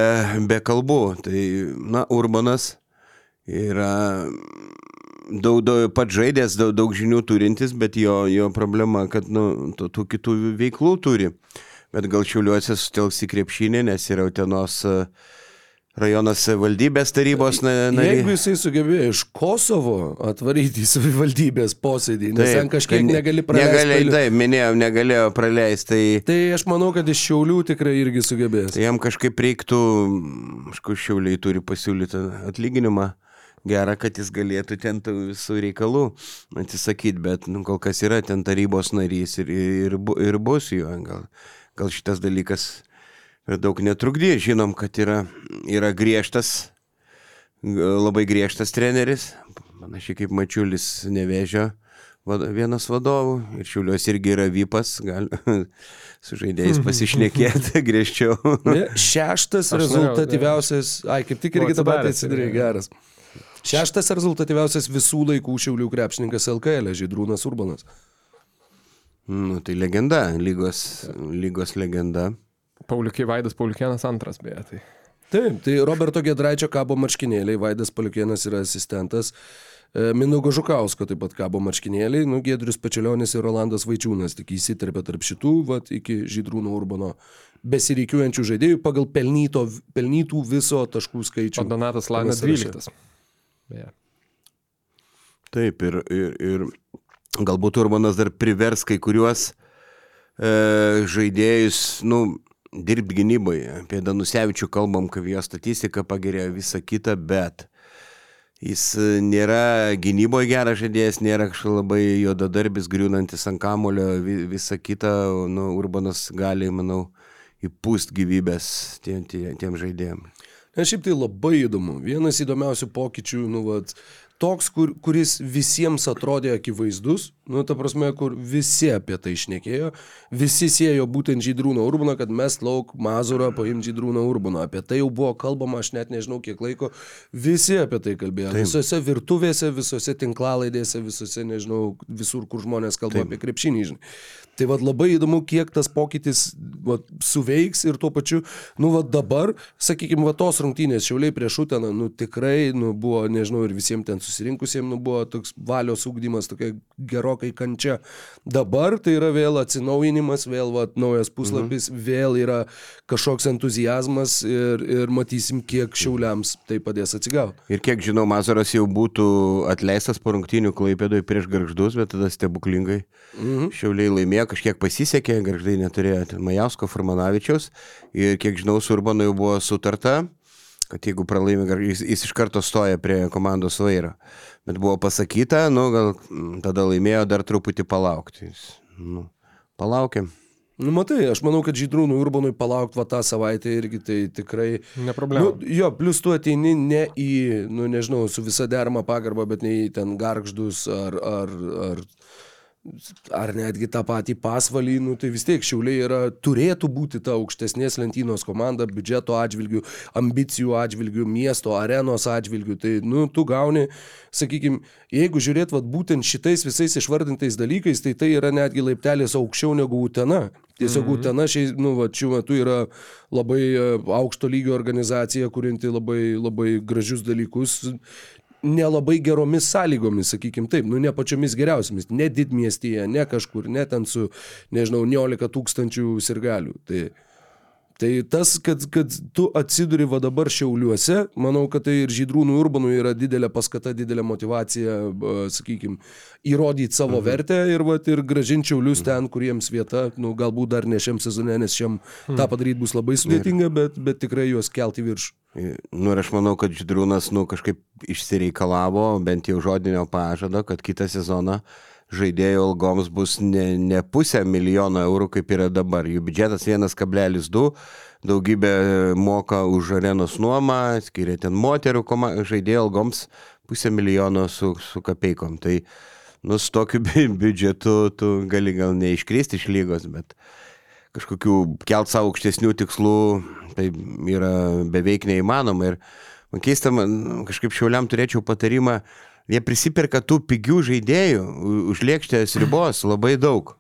be kalbų. Tai, na, Urbanas yra daug, daug pats žaidės, daug, daug žinių turintis, bet jo, jo problema, kad nu, tų, tų kitų veiklų turi. Bet gal šiuliuose sutelks į krepšinį, nes yra Utenos e, rajonas valdybės tarybos na- Jeigu nariai. jisai sugebėjo iš Kosovo atvaryti į savivaldybės posėdį, nes ten kažkiek tai ne- negali praleisti. Negalėjo, taip, minėjau, negalėjo praleisti. Tai, Tai aš manau, kad iš Šiaulių tikrai irgi sugebės. tai jam kažkaip reiktų, aišku, šiauliai turi pasiūlyti atlyginimą gerą, kad jis galėtų ten visų reikalų atsisakyti, bet nu, kol kas yra ten tarybos narys ir, ir, ir bus jo. Gal, gal šitas dalykas per daug netrukdys. Žinom, kad yra, yra griežtas, labai griežtas treneris, panašiai kaip Mačiulis Nevežio vienas vadovų ir Šiauliuos irgi yra vypas, gal [laughs] su žaidėjais pasišnekėti [laughs] griežčiau. Šeštas Aš rezultatyviausias, ai kaip tik irgi patį atsidaręs atsidarė, geras. Šeštas rezultatyviausias visų laikų Šiaulių krepšininkas LKL, Žydrūnas Urbanas. Nu, tai legenda, lygos, lygos legenda. Pauliukai Vaidas Pauliukienas antras, beje. Tai. Taip, tai Roberto Gedraičio kabo marškinėliai, Vaidas Paliukienas yra asistentas. E, Mindaugo Žukausko taip pat kabo marškinėliai, nu, Gedrius Pečelionis ir Rolandas Vaičiūnas tik įsiterpė tarp šitų, vat, iki Žydrūno Urbano besireikiuojančių žaidėjų pagal pelnyto, pelnytų viso taškų skaičių. O Donatas sąraše. 12. Beje. Taip, ir, ir, ir galbūt Urbanas dar privers kai kuriuos e, žaidėjus, nu, dirbti gynyboje. Apie Danusevičių kalbam, kad jo statistika pagerėjo visą kitą, bet jis e, nėra gynyboje geras žaidėjas, nėra kažkaip labai juodadarbis, griūnantis ant kamulio, vi, visą kitą, nu, Urbanas gali, manau, įpūst gyvybės tiem, tiem, tiem žaidėjim. Nes šiaip tai labai įdomu. Vienas įdomiausių pokyčių, nu, vat, toks, kur, kuris visiems atrodė akivaizdus, nu, ta prasme, kur visi apie tai išnekėjo, visi siejo būtent Žydrūną Urbaną, kad mes lauk Mazurą paimti Žydrūną Urbaną. Apie tai jau buvo kalbama, aš net nežinau kiek laiko, visi apie tai kalbėjo. Taip. Visose virtuvėse, visose tinklalaidėse, visose, nežinau, visur, kur žmonės kalba Taip. apie krepšinį, žinai. Tai vad labai įdomu, kiek tas pokytis vat, suveiks ir tuo pačiu, nu vad dabar, sakykime, va tos rungtynės šiauliai prieš Uteną, nu tikrai, nu buvo, nežinau, ir visiems ten susirinkusiems, nu buvo toks valios ūkdymas, tokia gerokai kančia. Dabar tai yra vėl atsinaujinimas, vėl vat, naujas puslapis, mhm. vėl yra kažkoks entuzijazmas ir, ir matysim, kiek šiauliams tai padės atsigauti. Ir kiek žinau, Mazaras jau būtų atleistas po rungtynių klaipėdoj prieš garždus, bet tada stebuklingai mhm. šiauliai laimėjo, kažkiek pasisekė, garždai neturėjo Majausko Furmanavičiaus ir kiek žinau, su Urbanu jau buvo sutarta, kad jeigu pralaimi, jis, jis iš karto stoja prie komandos vairo. Bet buvo pasakyta, nu gal tada laimėjo dar truputį palaukti. Jis, Nu, palaukiam. Nu, matai, aš manau, kad Žydrūnui Urbanui palaukti va tą savaitę irgi tai tikrai... Ne problema. Nu, jo, plus tu ateini ne į, nu nežinau, su visa derama pagarba, bet ne į ten garždus ar, ar, ar, ar netgi tą patį pasvalį, nu, tai vis tiek šiauliai yra, turėtų būti ta aukštesnės lentynos komanda, biudžeto atžvilgių, ambicijų atžvilgių, miesto arenos atžvilgių. Tai, nu, tu gauni, sakykime, jeigu žiūrėt, vat, būtent šitais visais išvardintais dalykais, tai tai yra netgi laiptelis aukščiau negu Utena. Tiesiog mhm. Utena šiai, nu, va, šiuo metu yra labai e, aukšto lygio organizacija, kurinti labai, labai gražius dalykus nelabai geromis sąlygomis, sakykim taip, nu ne pačiomis geriausiamis, ne didmiestyje, ne kažkur, ne ten su, nežinau, 19 tūkstančių sirgalių. Tai, tai tas, kad, kad tu atsiduri va dabar šiauliuose, manau, kad tai ir Žydrūnų Urbanų yra didelė paskata, didelė motivacija, sakykim, įrodyti savo mhm. vertę ir, va, ir gražinti šiaulius ten, kuriems vieta, nu, galbūt dar ne šiam sezone, nes šiam mhm. tą padaryti bus labai sudėtinga, bet, bet tikrai juos kelti virš. Nu ir aš manau, kad Židrūnas, nu, kažkaip išsireikalavo bent jau žodinio pažado, kad kitą sezoną žaidėjų algoms bus ne, ne pusę milijono eurų, kaip yra dabar. Jų biudžetas 1,2, daugybė moka už arenos nuomą, skiria ten moterų koma, žaidėjų algoms pusę milijono su, su kapeikom. Tai, nu, su tokiu bi biudžetu tu gali gal neiškristi iš lygos, bet kažkokių kelt savo aukštesnių tikslų, tai yra beveik neįmanoma. Ir man keista, man kažkaip šiauliam turėčiau patarimą, jie prisipirka tų pigių žaidėjų už lėkštės ribos labai daug.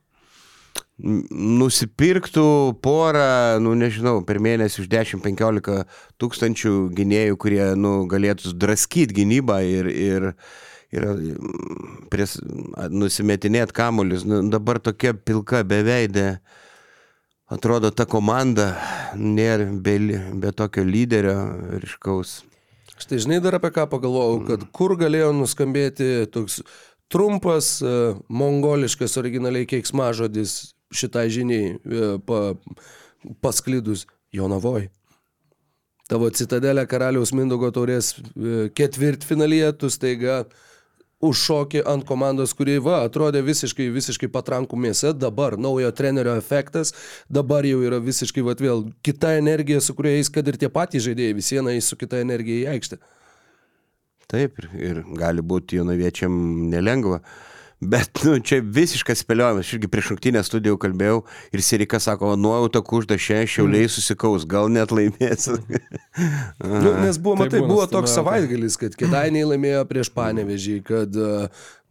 Nusipirktų porą, nu nežinau, per mėnesį už 10-15 tūkstančių gynėjų, kurie nu, galėtų draskyti gynybą ir, ir, ir pries, nusimetinėti kamuolius. Nu, dabar tokia pilka beveidė. Atrodo, ta komanda nėra be, be tokio lyderio ryškaus. Štai žinai dar apie ką pagalvojau, kad kur galėjo nuskambėti toks trumpas, uh, mongoliškas originaliai keiksmažodis šitai žiniai uh, pa, pasklidus Jonavoj. Tavo citadelė karaliaus Mindogo taurės uh, ketvirtfinalyje, tu staiga uh, užšokė ant komandos, kuri, va, atrodė visiškai, visiškai patrankų mėsa, dabar naujo trenerio efektas, dabar jau yra visiškai, va, vėl kita energija, su kuria eis, kad ir tie patys žaidėjai vis viena eis su kita energija į aikštę. Taip, ir, ir gali būti jaunaviečiam nelengva. Bet nu, čia visiškas spėliojimas, aš irgi prieš rungtynę studijų kalbėjau ir Sirika sako, nuojauta kužda šią šiauliai susikaus, gal net laimės. [laughs] nu, nes buvo, matai, buvo toks savaitgalis, kad Kedainiai laimėjo prieš Panevežį, kad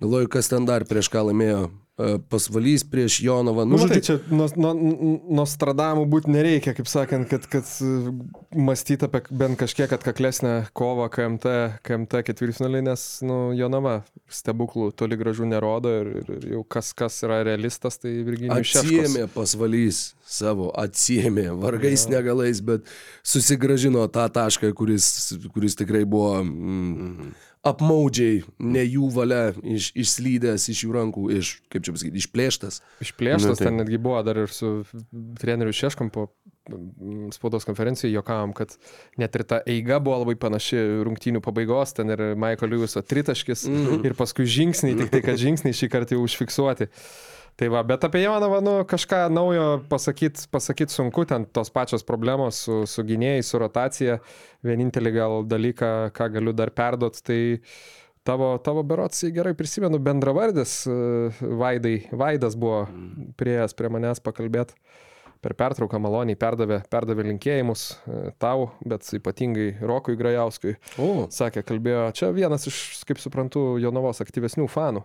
Galvoju, kas ten dar prieš ką laimėjo. E, Pasvalys prieš Jonovą. Nu, Nu, tai čia nuo, nuo, Nostradamų būti nereikia, kaip sakant, kad, kad mąstyti apie bent kažkiek atkaklesnę kovą KMT, KMT ketvirtfinalį, nes nu, Jonava stebuklų toli gražu nerodo ir, ir, ir jau kas, kas yra realistas, tai Virginijus Šeškus. Atsiemė pasvalys savo, atsiemė, vargais ja. negalais, bet susigražino tą tašką, kuris, kuris tikrai buvo mm, apmaudžiai, ne jų valia, iš, išslydęs iš jų rankų, iš, kaip čia pasakyti, išplėštas. Išplėštas, Nu, tai- ten netgi buvo dar ir su treneriu Šeškom po mm, spaudos konferencijoje jokavom, kad net ir ta eiga buvo labai panaši rungtynių pabaigos, ten ir Michael Lewiso tritaškis mm -hmm. ir paskui žingsniai, tik tai kad žingsniai šį kartą jau užfiksuoti. Tai va, bet apie Jonavą, nu, kažką naujo pasakyti pasakyt sunku, ten tos pačios problemos su, su gynėjai, su rotacija. Vienintelį gal dalyką, ką galiu dar perduoti, tai tavo, tavo berots, gerai prisimenu, bendravardis e, Vaidai, Vaidas buvo prieėjęs prie manęs pakalbėti. Per pertrauką maloniai perdavė, perdavė linkėjimus e, tau, bet ypatingai Rokui Grajauskui. O, Sakė, kalbėjo, čia vienas iš, kaip suprantu, Jonavos aktyvesnių fanų.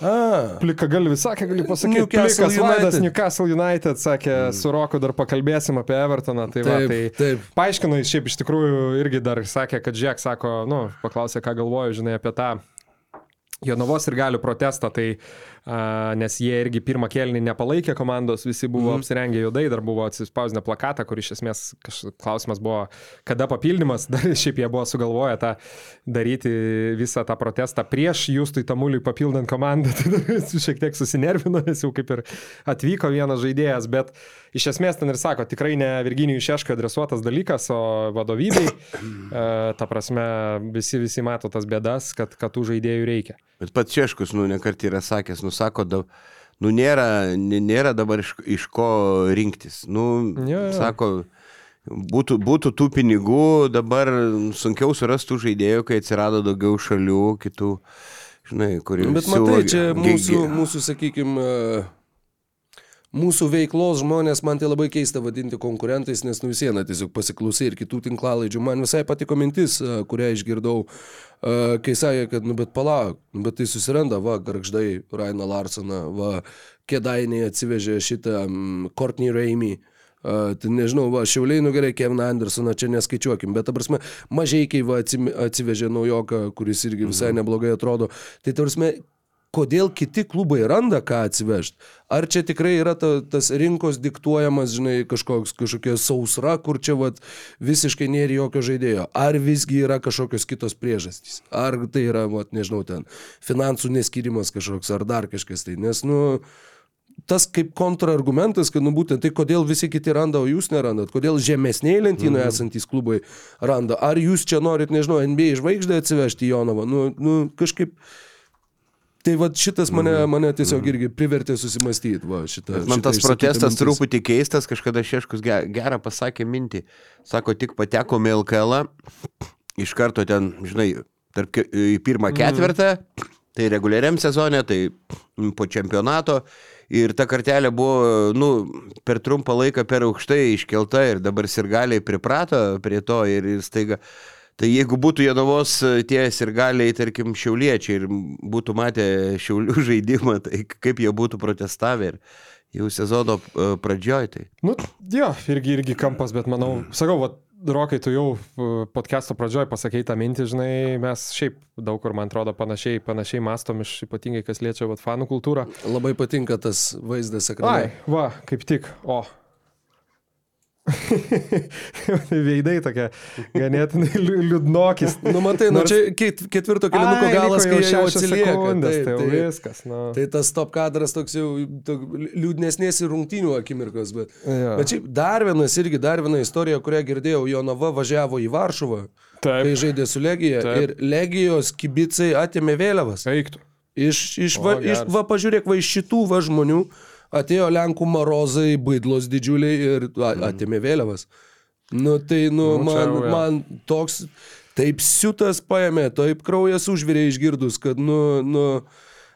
A, Plika galvi sakė, gali pasakyti. Newcastle Plikas Vaidas, United. Newcastle United, sakė, mm. su Roku dar pakalbėsim apie Evertoną. Tai, va, taip, tai taip. paaiškino, jis šiaip iš tikrųjų irgi dar sakė, kad Džek sako, nu, paklausė, ką galvoju, žinai, apie tą Jonavos ir galių protestą, tai, a, nes jie irgi pirmą kėlinį nepalaikė komandos, visi buvo mm. apsirengę juodai, dar buvo atsispausinę plakatą, kur iš esmės kaž, klausimas buvo, kada papildymas, [laughs] dar šiaip jie buvo sugalvoję tą daryti visą tą protestą prieš Justui Tamuliui papildant komandą, [laughs] tai šiek tiek susinervino, nes jau kaip ir atvyko vienas žaidėjas, bet iš esmės ten ir sako, tikrai ne Virginijui Šeškai adresuotas dalykas, o vadovybei, [clears throat] ta prasme, visi, visi mato tas bėdas, kad, kad tų žaidėjų reikia. Bet pats Češkus, nu, nekart yra sakęs, nu, sako, da, nu, nėra, nė- nėra dabar iš, iš ko rinktis. Nu, Jo, jo. sako, būtų, būtų tų pinigų, dabar sunkiau surasti tų žaidėjų, kai atsirado daugiau šalių, kitų, žinai, kurie... Bet matai, čia mūsų, mūsų sakykime, mūsų veiklos žmonės, man tai labai keista vadinti konkurentais, nes nu vis viena tiesiog pasiklausai ir kitų tinklalaidžių. Man visai patiko mintis, a, kurią išgirdau, a, kai sakė, kad, nu bet palauk, nu, bet tai susiranda, va, garždai Raina Larsoną, va, kėdainiai atsivežė šitą Courtney Raimi. Uh, tai nežinau, va, Šiauliai, nu gerai, Kevin Andersoną čia neskaičiuokim, bet, ta prasme, va atsimi- atsivežė naujoką, kuris irgi visai neblogai atrodo. Tai, ta prasme, kodėl kiti klubai randa ką atsivežti? Ar čia tikrai yra ta, tas rinkos diktuojamas, žinai, kažkoks, kažkokia sausra, kur čia vat, visiškai nėra jokio žaidėjo? Ar visgi yra kažkokios kitos priežastys? Ar tai yra, vat, nežinau, ten finansų neskirimas kažkoks, ar dar kažkas tai? Nes, nu, tas kaip kontrargumentas, kad, nu, būtent tai kodėl visi kiti randa, o jūs nerandat, kodėl žemesnėje lentynoje mm. esantys klubai randa, ar jūs čia norit, nežinau, NBA žvaigždę atsivežti į Jonavą, nu, nu kažkaip... Tai va šitas mane, mane tiesiog irgi privertė susimastyti. Va, šitą, Bet man šitą tas protestas mintis. truputį keistas, kažkada Šeškus ge- gerą pasakė mintį. Sako, tik patekome į LKL, iš karto ten, žinai, tarp, į pirmą ketvirtą, tai reguliariam sezone, tai mm, po čempionato. Ir ta kartelė buvo, nu, per trumpą laiką per aukštai iškelta ir dabar sirgaliai priprato prie to ir, ir staiga. Tai jeigu būtų Jonavos e, tie sirgaliai, tarkim, šiauliečiai ir būtų matę šiaulių [laughs] žaidimą, tai kaip jie būtų protestavę ir jau sezono e, pradžioj, tai. Nu, jo, irgi, irgi kampas, bet manau, sakau, va, Rokai, tu jau uh, podcast'o pradžioj pasakei tą mintį, žinai, mes šiaip daug kur, man atrodo, panašiai, panašiai mastom iš ypatingai, kas liečia vat, fanų kultūrą. Labai patinka tas vaizdas ekrane. Ai, va, kaip tik, o. [laughs] Veidai tokia, ganėtinai liūdnokis. Nu, matai, nu, Nors- čia ket- ketvirto kilinuko galas, kai jau atsilieka. sekundės, Taip, tai tai- viskas. Nu. Tai tas top kadras toks jau tok, liūdnesnės ir rungtynių akimirkos, bet... Jo. Bet šiaip dar vienas irgi, dar viena istorija, kurią girdėjau, Jonava važiavo į Varšuvą, Taip. kai žaidė su Legija Taip. ir Legijos kibicai atėmė vėliavas. Eiktų. Iš, iš, O, va, iš, va, pažiūrėk, va, iš šitų va žmonių atėjo Lenkų marozai, baidlos didžiuliai ir a, atėmė vėliavas. Nu tai, nu, Nu, man, jau, man toks, taip siutas paėmė, taip kraujas užvirė išgirdus, kad, nu, nu,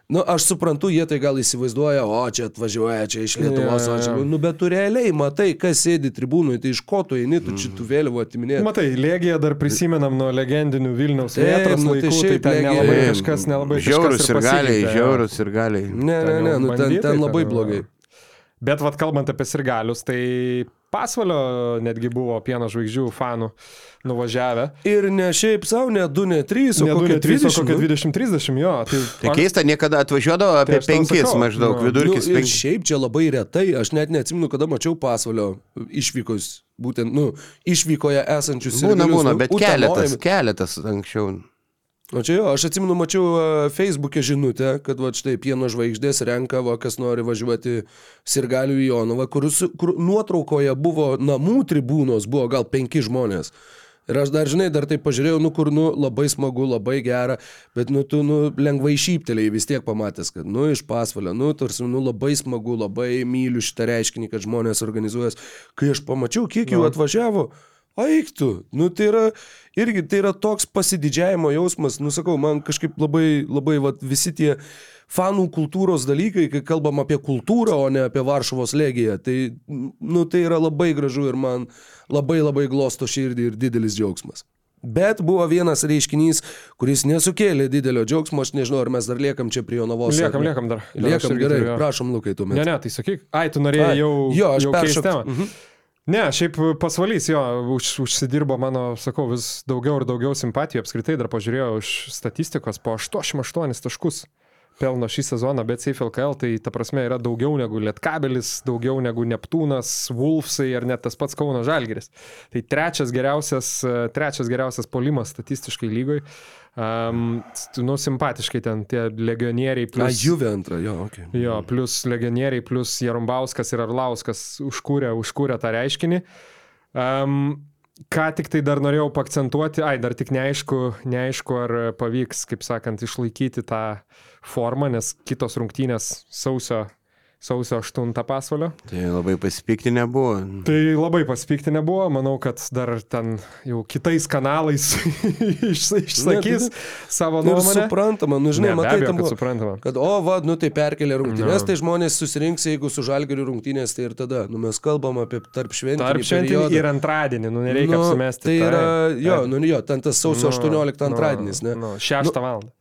Nu, aš suprantu, jie tai gal įsivaizduoja, o čia atvažiuoja, čia iš Lietuvos, Jo, o čia... Nu, bet tu realiai matai, kas sėdi tribūnui, tai iš ko tu eini, tu čia tų vėliavų atiminėjai. Matai, Legiją dar prisimenam nuo legendinių Vilniaus vėtros nu, tai laikų, tai šiaip ten Legija- nelabai kažkas, nelabai Žiaurus ir galiai, žiaurus ir galiai. Ne, ne, Ten ne, nu, ten, ten labai ten, blogai. Bet vad kalbant apie sirgalius, tai pasvalio netgi buvo pieno žvaigždžių fanų nuvažiavę. Ir ne šiaip savo, ne 2, ne 3, o Ne du, kokie ne trys, o 30. kokie nu. 20-30, jo. Tai, Tai keista, niekada atvažiuodavo apie Tai aš tau penkis sakau, maždaug, nu, vidurkis nu, ir šiaip čia labai retai, aš net neatsimenu, kada mačiau pasvalio išvykus, būtent, nu, išvykoje esančius Būna, būna, nu, bet Utenoj. keletas, keletas anksčiau. O čia jo, aš atsimenu, mačiau e, Facebook'e žinutę, kad va štai pieno žvaigždės renka, va, kas nori važiuoti sirgalių į Jonavą, kur, kur nuotraukoje buvo namų tribūnos, buvo gal penki žmonės. Ir aš dar, žinai, dar tai pažiūrėjau, nu kur, nu, labai smagu, labai gera, bet, nu, tu, nu, lengvai šyptelėjai vis tiek pamatęs, kad, nu, iš pasvalio, nu, tarsi, nu, labai smagu, labai myliu šitą reiškinį, kad žmonės organizuojas. Kai aš pamačiau, kiek jų atvažiavo, Aiktų, nu tai yra, irgi tai yra toks pasididžiavimo jausmas, nu sakau, man kažkaip labai, labai vat, visi tie fanų kultūros dalykai, kai kalbam apie kultūrą, o ne apie Varšuvos legiją, tai, nu tai yra labai gražu ir man labai labai glosto širdį ir didelis džiaugsmas. Bet buvo vienas reiškinys, kuris nesukėlė didelio džiaugsmo, aš nežinau, ar mes dar liekam čia prie Jonavos. ar Liekam, ne. liekam dar. Dar Liekam gerai, turiu, prašom, Lukai, tu Ne, ne, tai sakyk. Ai, tu norėjai Ai, jau, jo, aš temą. Mhm. Ne, šiaip pasvalys jo, už, užsidirbo mano, sakau, vis daugiau ir daugiau simpatijų. Apskritai dar pažiūrėjau iš statistikos po 88 taškus pelno šį sezoną, bet Safe LKL tai ta prasme yra daugiau negu Lietkabelis, daugiau negu Neptūnas, Wolfsai ar net tas pats Kauno Žalgeris. Tai trečias geriausias, trečias geriausias polimas statistiškai lygoj. Um, nu, simpatiškai ten tie legionieriai. Na, Plus... Juve antrą, jo, ok. Jo, plus legionieriai, plus Jarumbauskas ir Arlauskas užkūrė, užkūrė tą reiškinį. Um, ką tik tai dar norėjau pakcentuoti, ai, dar tik neaišku, neaišku, ar pavyks, kaip sakant, išlaikyti tą formą, nes kitos rungtynės sausio, sausio 8 pasvalio. Tai labai pasipiktinę buvo. Tai labai pasipiktinę buvo, manau, kad dar ten jau kitais kanalais [laughs] iš, išsakys savo Nu, ir nuomonę. suprantama, nu žinai, Ne, matai, abejo, tam kad suprantama. Kad, o, va, nu tai perkelė rungtynės, Nu. tai žmonės susirinks, jeigu su žalgeriu rungtynės, tai ir tada, nu mes kalbam apie tarp šventinį. Tarp šiandien ir antradienį, nu nereikia nu, apsimesti. Tai yra, taip, jo, taip. nu jo, ten tas sausio 18 antradienis, ne? Nu, 6 val. Nu,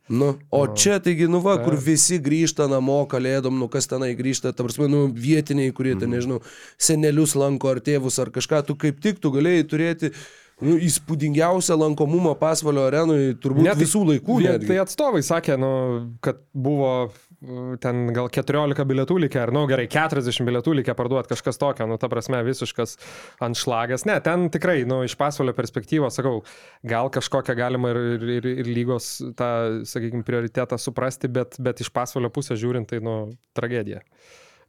o čia taigi, nu va, kur visi grįžta namo kalėdom, nu kas tenai grįžta, ta prasme, nu vietiniai, kurie Mhm. ten, nežinau, senelius lanko ar tėvus ar kažką, tu kaip tik tu galėjai turėti nu, įspūdingiausią lankomumą pasvalio arenui, turbūt Ne, tai visų laikų. Netgi. Tai atstovai sakė, nu, kad buvo ten gal 14 bilietų likę, ar, nu gerai, 40 bilietų likę parduoti kažkas tokio, nu, ta prasme, visiškas anšlagas. Ne, ten tikrai, nu, iš pasvalio perspektyvos, sakau, gal kažkokią galima ir, ir, ir, ir lygos tą, sakykime, prioritetą suprasti, bet, bet iš pasvalio pusės žiūrint, tai, nu, tragedija.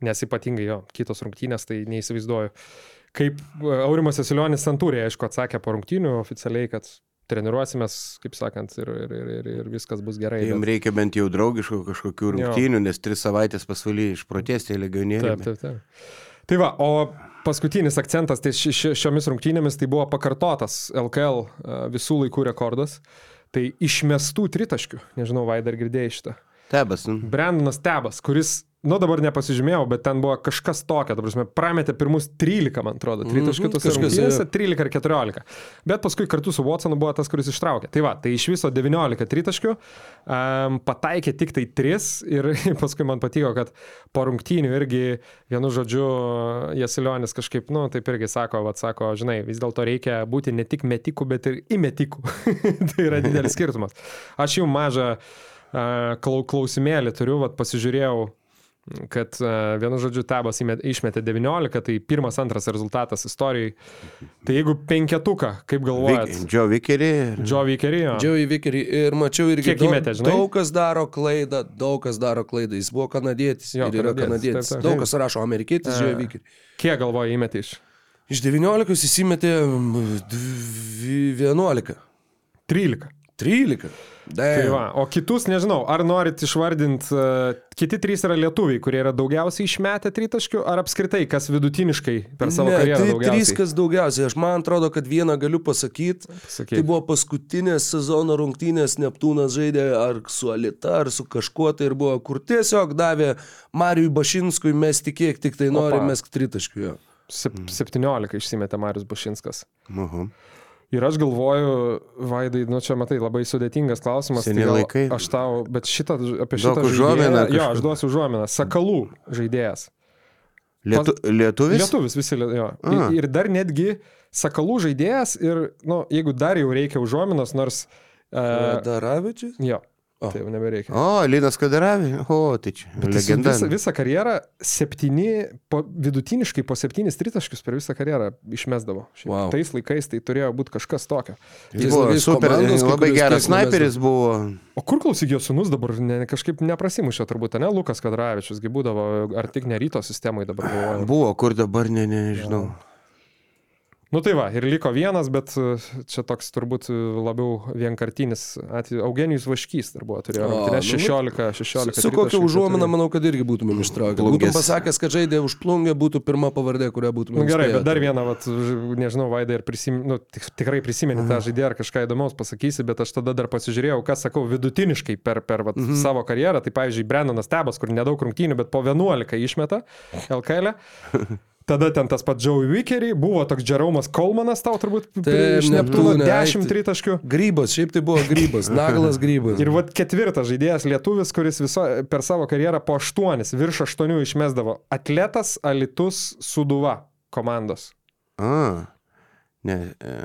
Nes ypatingai jo, kitos rungtynės, tai neįsivaizduoju. Kaip e, Aurimas Esilionis Santūrė, aišku, atsakė po rungtynių oficialiai, kad treniruosimės, kaip sakant, ir, ir, ir, ir, viskas bus gerai. Jums bet- reikia bent jau draugiškų kažkokių rungtynių, nes tris savaitės pasvalyje išprotės tie legionieriai. Taip, taip, taip. Tai va, o paskutinis akcentas tai ši, ši, šiomis rungtynėmis tai buvo pakartotas LKL e, visų laikų rekordas. Tai išmestų tritaškių, nežinau, Vaidar girdėjai šitą. Tebas, nu. Brendonas Tebas, kuris, nu dabar nepasižymėjau, bet ten buvo kažkas tokio, ta prasme, prametė pirmus 13, man atrodo, tritaškių tose kažkas, rungtynėse, jo. 13 ar 14. Bet paskui kartu su Watsonu buvo tas, kuris ištraukė. Tai va, tai iš viso 19 tritaškių, um, pataikė tik tai 3 ir [laughs] paskui man patiko, kad po rungtynių irgi vienu žodžiu Jasilionis kažkaip, nu, taip irgi sako, va, sako, žinai, vis dėlto reikia būti ne tik metikų, bet ir įmetikų. [laughs] tai yra didelis skirtumas. Aš jau mažą klau, klausimėlį turiu, va, pasižiūrėjau kad uh, vienu žodžiu tabas išmetė 19, tai pirmas, antras rezultatas istorijai. Tai jeigu penketuką, kaip galvojat, Vik, Joe Vickery. ir- Joe Vickery, jo. Džiaugi Vikerį ir mačiau irgi Kiek įmetė, žinai? daug kas daro klaidą, daug kas daro klaidą. Jis buvo kanadietis Jo, ir yra kanadietis, kanadietis. taip, taip. Daug kas rašo amerikietis, E. Džiaugi Vikerį. Kiek galvoja įmetė iš? Iš 19 jis įmetė mm, dvi- 11. 13. 13. Tai va, o kitus nežinau, ar norit išvardinti, uh, kiti trys yra lietuviai, kurie yra daugiausiai išmetę tritaškių, ar apskritai, kas vidutiniškai per savo ne, karjerą tai daugiausiai. trys kas daugiausiai. Aš man atrodo, kad vieną galiu pasakyti. Sakyk. Tai buvo paskutinės sezono rungtynės, Neptūnas žaidė ar su Alita, ar su kažkuo tai ir buvo, kur tiesiog davė Marijui Bašinskui mesti kiek tik tai nori, Opa. mes tritaškių jo. Sep 17 išsimetė Marius Bašinskas. Mhm. Ir aš galvoju, Vaidai, nu čia matai, labai sudėtingas klausimas. Seni gal laikai. Aš tau, bet šitą, apie šitą užuominą Jo, aš duosiu užuominą. Sakalų žaidėjas. Lietu, lietuvis? Lietuvis visi, jo. A. Ir, ir dar netgi sakalų žaidėjas ir, nu, jeigu dar jau reikia užuominos, nors... Uh, Daravičius? jo, O. tai jau nebereikia. O, Linas Kadaravi. O, tai čia. Jis Legenda. Visą, visą karjerą septyni, po, vidutiniškai po septynis tritaškius per visą karjerą išmesdavo. Šiaip Wow. Tais laikais tai turėjo būti kažkas tokio. Jis Tais buvo super, komandos labai geras sniperis buvo. O kur klausyk jo sunus dabar ne, kažkaip neprasimušė turbūt, ne? Lukas Kadravičius, gi būdavo, ar tik ne ryto sistemai dabar galvoju. Buvo, kur dabar, ne, ne, nežinau. Nu tai va, ir liko vienas, bet e, čia toks turbūt e, labiau vienkartinis atvejis. Eugenijus Vaškys dar buvo, turėjo O, rungtynes nu, 16, 16. Su kokia užuomina, turėjo. manau, kad irgi būtumėm ištraukę. Būtum pasakęs, kad žaidė už plungę, būtų pirma pavardė, kurią būtumėm Nu, gerai, bet dar vieną, vat, nežinau, Vaidai, ir prisim, nu, tik, tikrai prisimeni tą žaidėją ar kažką įdomaus pasakysi, bet aš tada dar pasižiūrėjau, kas sakau, vidutiniškai per, per vat, mhm. savo karjerą. Tai pavyzdžiui, Brendonas Tebas, kur nedaug rungtynių, bet po 11 išmeta LKL. -ę. [laughs] Tada ten tas pats Joey Wickery, buvo toks Jeromas Kolmanas, tau turbūt iš Neptūno Neptūne, ai, 10 tai- tritaškių. Grybas, šiaip tai buvo grybas, [laughs] naglas grybas. Ir vat ketvirtas žaidėjas lietuvis, kuris viso, per savo karjerą po 8, virš 8 išmesdavo. Atletas Alitus Suduva komandos. A, ne, e,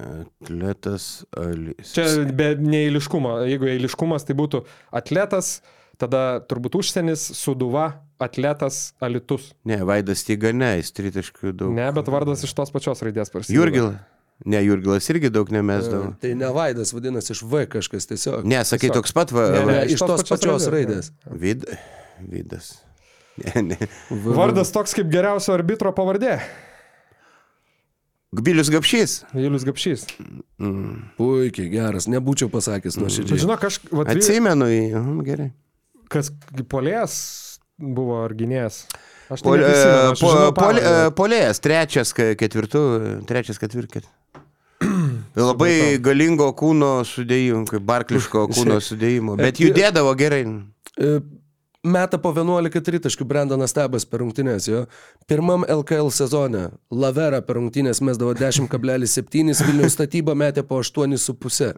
atletas Alis. Čia be neįliškumo. Jeigu eiliškumas, tai būtų atletas, tada turbūt užsienis, suduva, atletas, alitus. Ne, Vaidas Tyga, ne, jis tritaškių daug. Ne, bet vardas iš tos pačios raidės prasideda. Jurgil. Ne, Jurgilas irgi daug nemesdavo. Tai ne Vaidas, vadinasi, iš V kažkas tiesiog. Ne, sakai, Tiesiog. toks pat va, Ne, ne, iš tos pačios raidės. Vid, Vidas. Ne, ne. Vardas toks kaip geriausio arbitro pavardė. Bilius Gapšys. Julius Gapšys. Puikiai, geras, nebūčiau pasakęs Bet nuoširdžiai. žinok, aš, vat, Atsimenu jį. Mhm, gerai. kas polės buvo ar gynėjas. Aš tai neprisimenu, aš po, pol, polėjas, trečias, ke- ketvirtų, trečias, ketvirtas. [clears throat] Labai galingo kūno sudėjimo, kaip barkliško [laughs] kūno sudėjimo, bet judėdavo gerai. Meta po 11 tritaškių Brendonas Tebas per rungtynės, jo. Pirmam LKL sezone Lavera per rungtynės mesdavo 10,7, Vilniaus statyba metė po 8,5.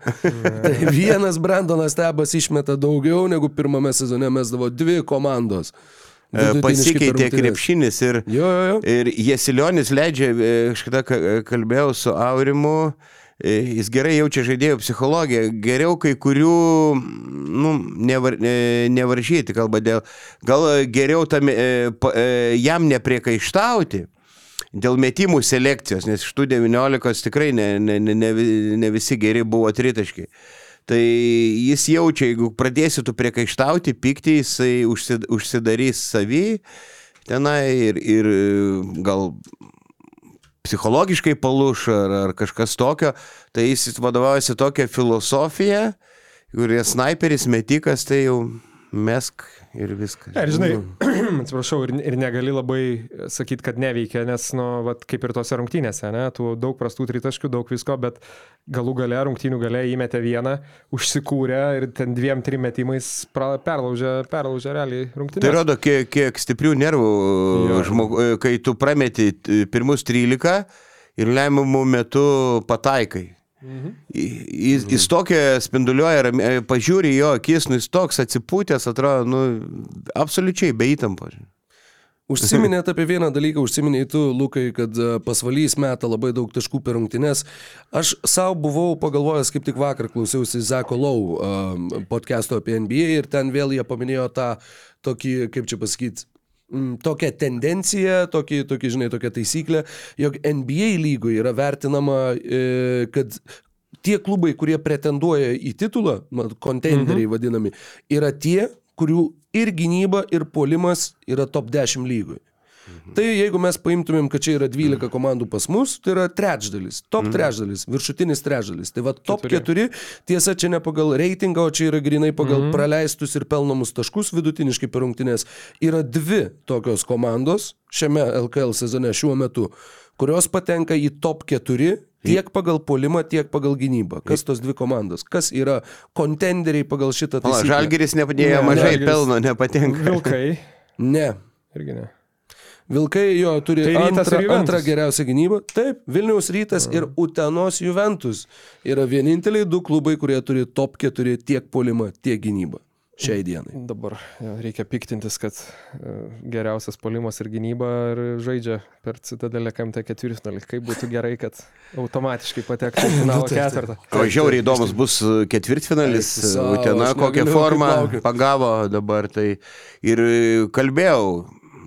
tai vienas Brendonas Tebas išmeta daugiau negu pirmame sezone mesdavo dvi komandos. E, Pasikeitė krepšinis ir, Jo, jo, jo. ir Jesilionis leidžia, e, kažkada ka- kalbėjau su Aurimu, e, jis gerai jaučia žaidėjų psichologiją, geriau kai kurių, nu, nevar, e, nevaržyti, kalba dėl, gal geriau tam, e, e, jam nepriekaištauti. Dėl metimų selekcijos, nes iš tų 19 tikrai ne, ne, ne, ne, vi- ne visi geri buvo tritaškiai. Tai jis jaučia, jeigu pradėsi tu priekaištauti, pykti, jisai užsid, užsidarys savį tenai ir, ir e, gal psichologiškai palūš ar, ar kažkas tokio, tai jis vadovaujasi tokia filosofija, kurie sniperis, metikas, tai jau mesk ir viskas. Ir žinai, [clears throat] atsiprašau, ir, ir negali labai sakyti, kad neveikia, nes, nu, vat, kaip ir tose rungtynėse, ne, tu daug prastų tritaškių, daug visko, bet galų gale, rungtynių gale įmetė vieną, užsikūrė ir ten dviem, trim metimais pra- perlaužė, perlaužė realiai rungtynės. Tai rodo, kiek, kiek stiprių nervų, Jo. žmog, kai tu prameti pirmus 13 ir lemiamų metų pataikai. Mhm. Jis, jis tokia spinduliuoja, e, pažiūri jo akis, nu jis toks atsipūtęs, atrodo, nu, absoliučiai be įtampos. Užsiminėt apie vieną dalyką, užsiminėjai tu, Lukai, kad e, pasvalys meta labai daug taškų per rungtynes. Aš savo buvau pagalvojęs, kaip tik vakar klausiausi Zako Lau um, podcast'o apie NBA ir ten vėl jie paminėjo tą tokį, kaip čia pasakyti, tokią tendenciją, tokį, tokį, žinai, tokią taisyklę, jog NBA lygoje yra vertinama, e, kad tie klubai, kurie pretenduoja į titulą, na, kontenderiai mhm. vadinami, yra tie, kurių ir gynyba, ir puolimas yra top 10 lygoj. Tai jeigu mes paimtumėm, kad čia yra 12 komandų pas mus, tai yra trečdalis, top trečdalis, viršutinis trečdalis. Tai va top Keturi. 4, tiesa, čia ne pagal reitingą, o čia yra grinai pagal praleistus ir pelnomus taškus vidutiniškai per rungtynės. Yra dvi tokios komandos šiame LKL sezone šiuo metu, kurios patenka į top 4 tiek pagal polimą, tiek pagal gynybą. Kas tos dvi komandos? Kas yra kontenderiai pagal šitą O, taisyklę? Žalgeris nepadėjo Ne, mažai Žalgiris- pelno, nepatinka. Vilkai. Ne. Irgi ne. Vilkai jo turi Tai antrą, antrą geriausią gynybą. Taip, Vilniaus rytas ir Utenos Juventus yra vieninteliai du klubai, kurie turi top 4 tiek polimą, tiek gynybą. Šiai dienai. Dabar reikia piktintis, kad e, geriausias polimas ir gynyba ir žaidžia per Citadelę KMT ketvirtfinalį. Kaip būtų gerai, kad automatiškai patektų į [laughs] finalo ketvirtą. O žiauriai įdomus bus e, ketvirtfinalis, sau, Utena kokią formą pagavo dabar. Tai ir e, kalbėjau,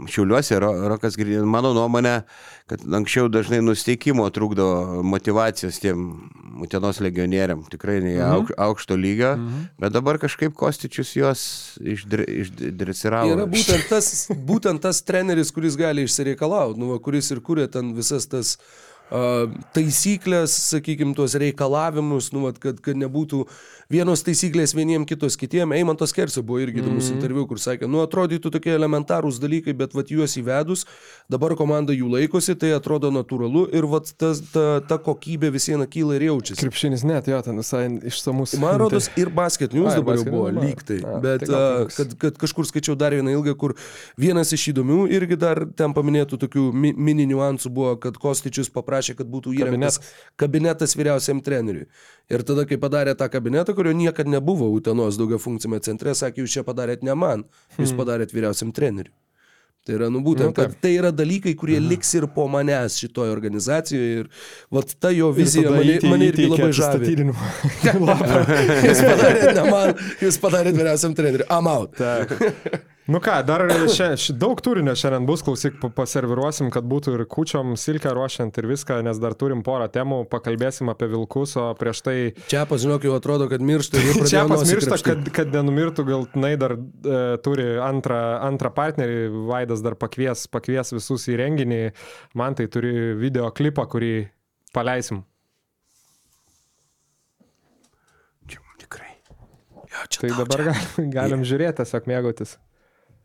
šiuliuosi, Ro- Rokas Grinin, mano nuomonė, kad anksčiau dažnai nusteikimo trukdo motivacijos tiem Utenos legionieriam, tikrai ne Mhm. auk, aukšto lygio, bet dabar kažkaip Kostičius juos išdre- išdresiravo. Yra būtent tas, būtent tas treneris, kuris gali išsireikalauti, nu, kuris ir kūrė ten visas tas uh, taisyklės, sakykime, tuos reikalavimus, nu, kad, kad nebūtų vienos taisyklės vieniem kitos kitiem. Eimantas Kersė buvo irgi įdomus mm -hmm. interviu, kur sakė, nu atrodytų tokie elementarūs dalykai, bet vat juos įvedus, dabar komanda jų laikosi, tai atrodo natūralu ir vat tas, ta, ta kokybė visieną kyla ir jaučiasi. Krepšinis net, jo, ten visai išsamus. Man [laughs] rodos ir basket news dabar jau buvo lyg tai, a, bet tai tai kad, kad kažkur skaičiau dar vieną ilgą, kur vienas iš įdomių irgi dar ten paminėtų tokių mi, mini niuansų buvo, kad Kostičius paprašė, kad būtų įrengtas kabinetas vyriausiam treneriui. Ir tada, kai padarė tą kabinetą, kurio niekada nebuvo Utenos daugia funkcijame centre, sakė, jūs čia padarėt ne man, jūs padarėt vyriausiam treneriui. Tai yra, nu būtent, Hmm. Nu, kad tai yra dalykai, kurie liks ir po manęs šitoje organizacijoje. Ir vat ta jo vizija mane, mane irgi labai žavi. [laughs] [laughs] Jūs padarėt ne man, jūs padarėt vyriausiam treneriui. I'm out. Nu ką, dar šia, ši, daug turinio šiandien bus, klausyk, pa- paserviruosim, kad būtų ir kučiom, silkę ruošiant ir viską, nes dar turim porą temų, pakalbėsim apie vilkus, o prieš tai Čia pažinok, jau atrodo, kad miršta. [laughs] Čia pasmiršta, kad, kad nenumirtų, gal jinai dar e, turi antrą, antrą partnerį, Vaidas dar pakvies, pakvies visus į renginį, man tai turi video klipą, kurį paleisim. Čia tikrai. Jo, čia Tai tau, dabar čia. galim, galim žiūrėti, tiesiog mėgautis.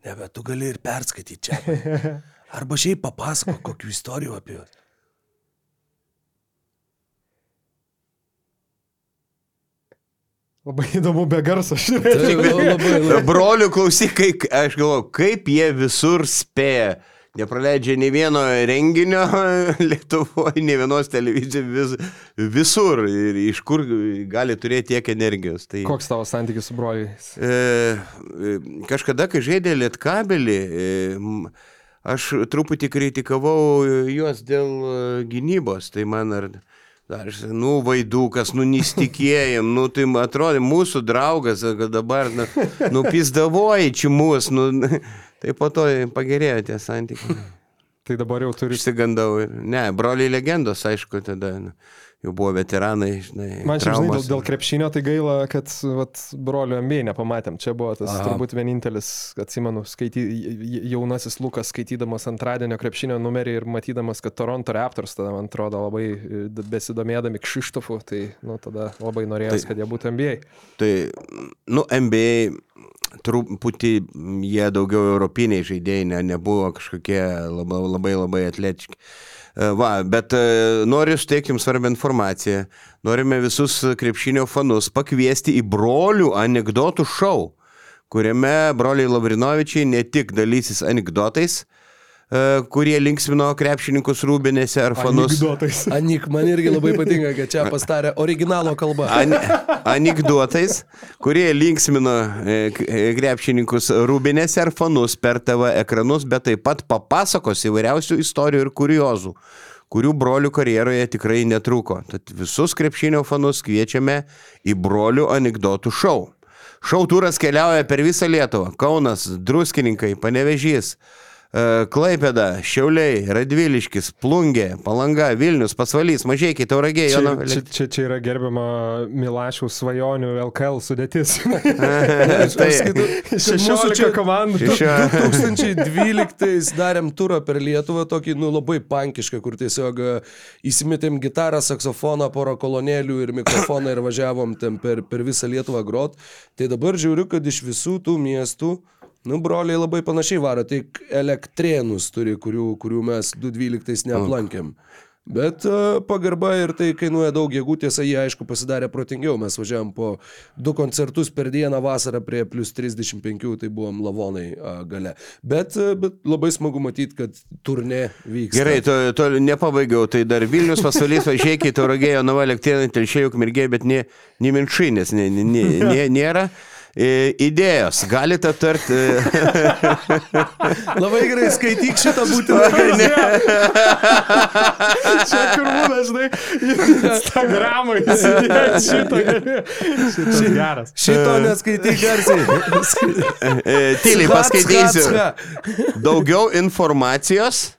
Ne, bet tu gali ir perskaityti čia. [laughs] Arba šiaip papasako kokių istorijų apie juos. Labai įdomu be garso labai. Brolių klausyk, kaip, aš galvoju, kaip jie visur spėja. Nepraleidžia nei vieno renginio [laughs] Lietuvoje, nei vienos televizijos, vis, visur. Ir iš kur gali turėti tiek energijos. Tai, Koks tavo santykis su broliais? e, e, kažkada, kai žaidė Lietkabelį, e, aš truputį kritikavau juos dėl e, gynybos. Tai man ar... Dar, nu, vaidukas, nu, nesitikėjim, nu, tai atrodė mūsų draugas, kad dabar, nu, nupizdavoji čia mūsų, nu, tai po to pagerėjo tie santykiai. Tai dabar jau turi. Išsigandau ir, ne, broliai legendos, aišku, tada nu, jau buvo veteranai, žinai. Man čia, žinai, dėl, dėl krepšinio tai gaila, kad vat, brolio MBA nepamatėm. Čia buvo tas Aha. Turbūt vienintelis, atsimenu, skaity, jaunasis Lukas skaitydamas antradienio krepšinio numerį ir matydamas, kad Toronto Raptors tada, man atrodo, labai e, besidomėdami Kšištofu, tai nu, tada labai norėjau, kad jie būtų MBA. Tai, nu, NBA truputį jie daugiau europiniai žaidėjai, ne, nebuvo kažkokie labai labai, labai atletiški. E, Va, bet e, noriu suteikti jums svarbią informaciją. Norime visus krepšinio fanus pakviesti į brolių anegdotų šou, kuriame broliai Lavrinovičiai ne tik dalysis anegdotais, kurie linksmino krepšininkus rūbinėse ar fanus. Anekdotais. [laughs] Anik, man irgi labai patinka, kad čia pastarė originalo kalba. An, anekdotais, kurie linksmino e, e, krepšininkus rūbinėse ar fanus per TV ekranus, bet taip pat papasakos įvairiausių istorijų ir kuriozų, kurių brolių karjeroje tikrai netruko. Tad visus krepšinio fanus kviečiame į brolių anegdotų šou. Šou turas keliauja per visą Lietuvą - Kaunas, Druskininkai, Panevežys. Klaipėda, Šiauliai, Radviliškis, Plungė, Palanga, Vilnius, Pasvalys, Mažiekiai, Tauragė, Čia, Jono. čia, čia, čia yra gerbiama Milašiaus svajonių LKL sudėtis. [laughs] Tai- 16 komandų. Šešio- 2012 [laughs] darėm turą per Lietuvą, tokį, nu, labai pankišką, kur tiesiog e, įsimetėm gitarą, saksofoną, porą kolonėlių ir mikrofoną ir važiavom ten per, per visą Lietuvą grot. Tai dabar žiūriu, kad iš visų tų miestų, nu, broliai labai panašiai varo, tik elektrėnus turi, kurių, kurių mes 2012 neaplankėm. Bet uh, pagarba ir tai kainuoja daug jėgų, tiesa, jie aišku pasidarė protingiau, mes važiavam po du koncertus per dieną vasarą prie plus 35, tai buvom lavonai uh, gale. Bet, uh, bet labai smagu matyti, kad turnė vyksta. Gerai, to, to nepabaigiau, tai dar Vilnius, Pasvalys, Važiuokiai, Tauragėjo, Nova Lektienai, Telšiai, Ukmergė, bet ne, ne Minšinės, ne, ne, ne, ne, nėra. E, Idėjos, galite tarti. [laughs] Labai gerai, skaityk šitą būtinai. [laughs] Čia kur būna, žinai, Instagramai šitą. Šitas geras. Šito neskaityk garsiai. E, Tyliai paskaitysiu. Daugiau informacijos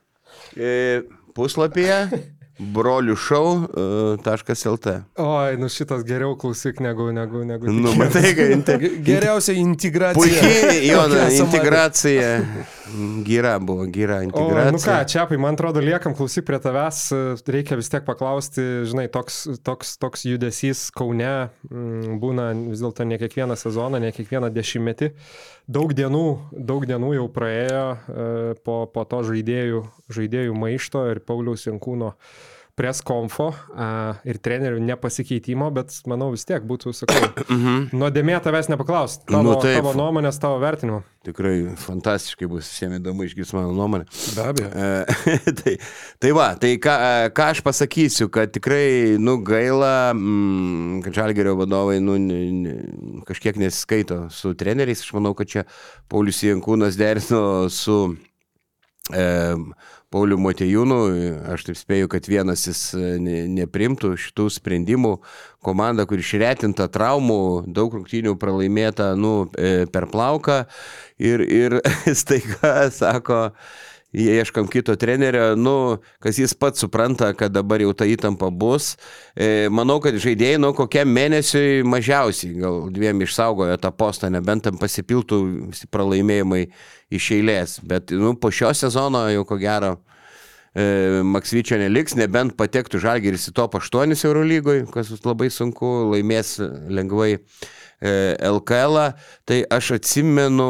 e, puslapyje broliušau.lt. Oi, nu šitas geriau klausyk negu, negu, negu. Nu, matai, kad inte- Ge- Geriausia integracija. puikiai, jo, integracija. Gira buvo, gira O, nu ką, integracija. Čiapai, man atrodo, liekam klausyk prie tavęs, reikia vis tiek paklausti, žinai, toks, toks, toks judesys Kaune mm, būna vis dėlto ne kiekvieną sezoną, ne kiekvieną dešimtmetį. Daug dienų, daug dienų jau praėjo e, po, po to žaidėjų, žaidėjų maišto ir Pauliaus Jankūno preskonfo a, ir trenerių nepasikeitimo, bet manau vis tiek būtų, sakau, [coughs] nuodėmė tavęs nepaklausti. Tavo, Mhm. Nu, nu, taip. tavo nuomonės, tavo vertinimo. Tikrai fantastiškai bus visiems įdomu išgirsti mano nuomonę. Be abejo. E, [laughs] tai, tai va, tai ką, e, ką aš pasakysiu, kad tikrai, nu, gaila, mm, kad Žalgerio vadovai, nu, ne, ne, kažkiek nesiskaito su treneriais. Aš manau, kad čia Paulius Jankūnas derino su e, Pauliu Motejūnu. Aš taip spėju, kad vienas jis e, ne, neprimtų šitų sprendimų. Komanda, kur išretinta traumų, daug rungtynių pralaimėta, nu, e, per plauką. Ir, ir [laughs] staiga sako, ieškam kito trenerio, nu, kas jis pats supranta, kad dabar jau ta įtampa bus. E, manau, kad žaidėjai, nu, kokiam mėnesiui mažiausiai, gal dviem išsaugojo tą postą, nebent tam pasipiltų pralaimėjimai iš eilės. Bet, nu, po šio sezono jau ko gero. E, Maksvyčio neliks, nebent patektų Žalgiris į top 8 Eurolygoje, kas bus labai sunku, laimės lengvai LKL. -ą. Tai aš atsimenu,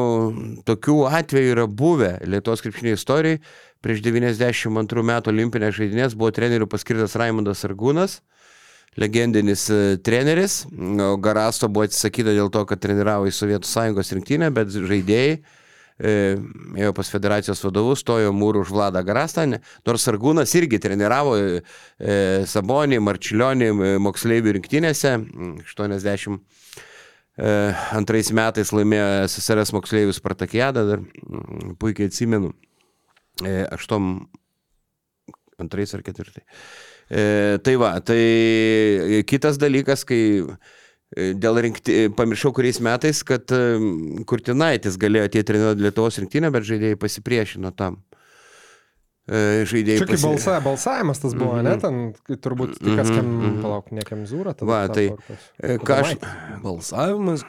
tokių atvejų yra buvę Lietuvos krepšinio istorijai. Prieš 92 metų olimpinės žaidynės buvo trenerių paskirtas Raimondas Argūnas legendinis e, treneris, Garasto buvo atsisakyta dėl to, kad treniravo į Sovietų Sąjungos rinktinę, bet žaidėjai e, ėjo pas federacijos vadovus, stojo mūrų už Vladą Garastą, ne- nors Argūnas irgi treniravo e, e, Sabonį, Marčiulionį e, moksleivių rinktinėse, mm, 80 e, antrais metais laimėjo SSRS moksleivių Spartakiadą, dar mm, puikiai atsimenu, e, aštom antrais ar ketvirtai. E, tai va, tai kitas dalykas, kai e, dėl rinkti, pamiršau kuriais metais, kad e, Kurtinaitis galėjo atėti treniruoti Lietuvos rinktinę, bet žaidėjai pasipriešino tam. E, Žaidėjai Čia kaip balsa, balsavimas tas buvo, ne? Ten kai turbūt tik kas, kam, Mhm, mhm. palauk, nekam zūra. tada Va, tai? E, Ką aš, Balsavimas,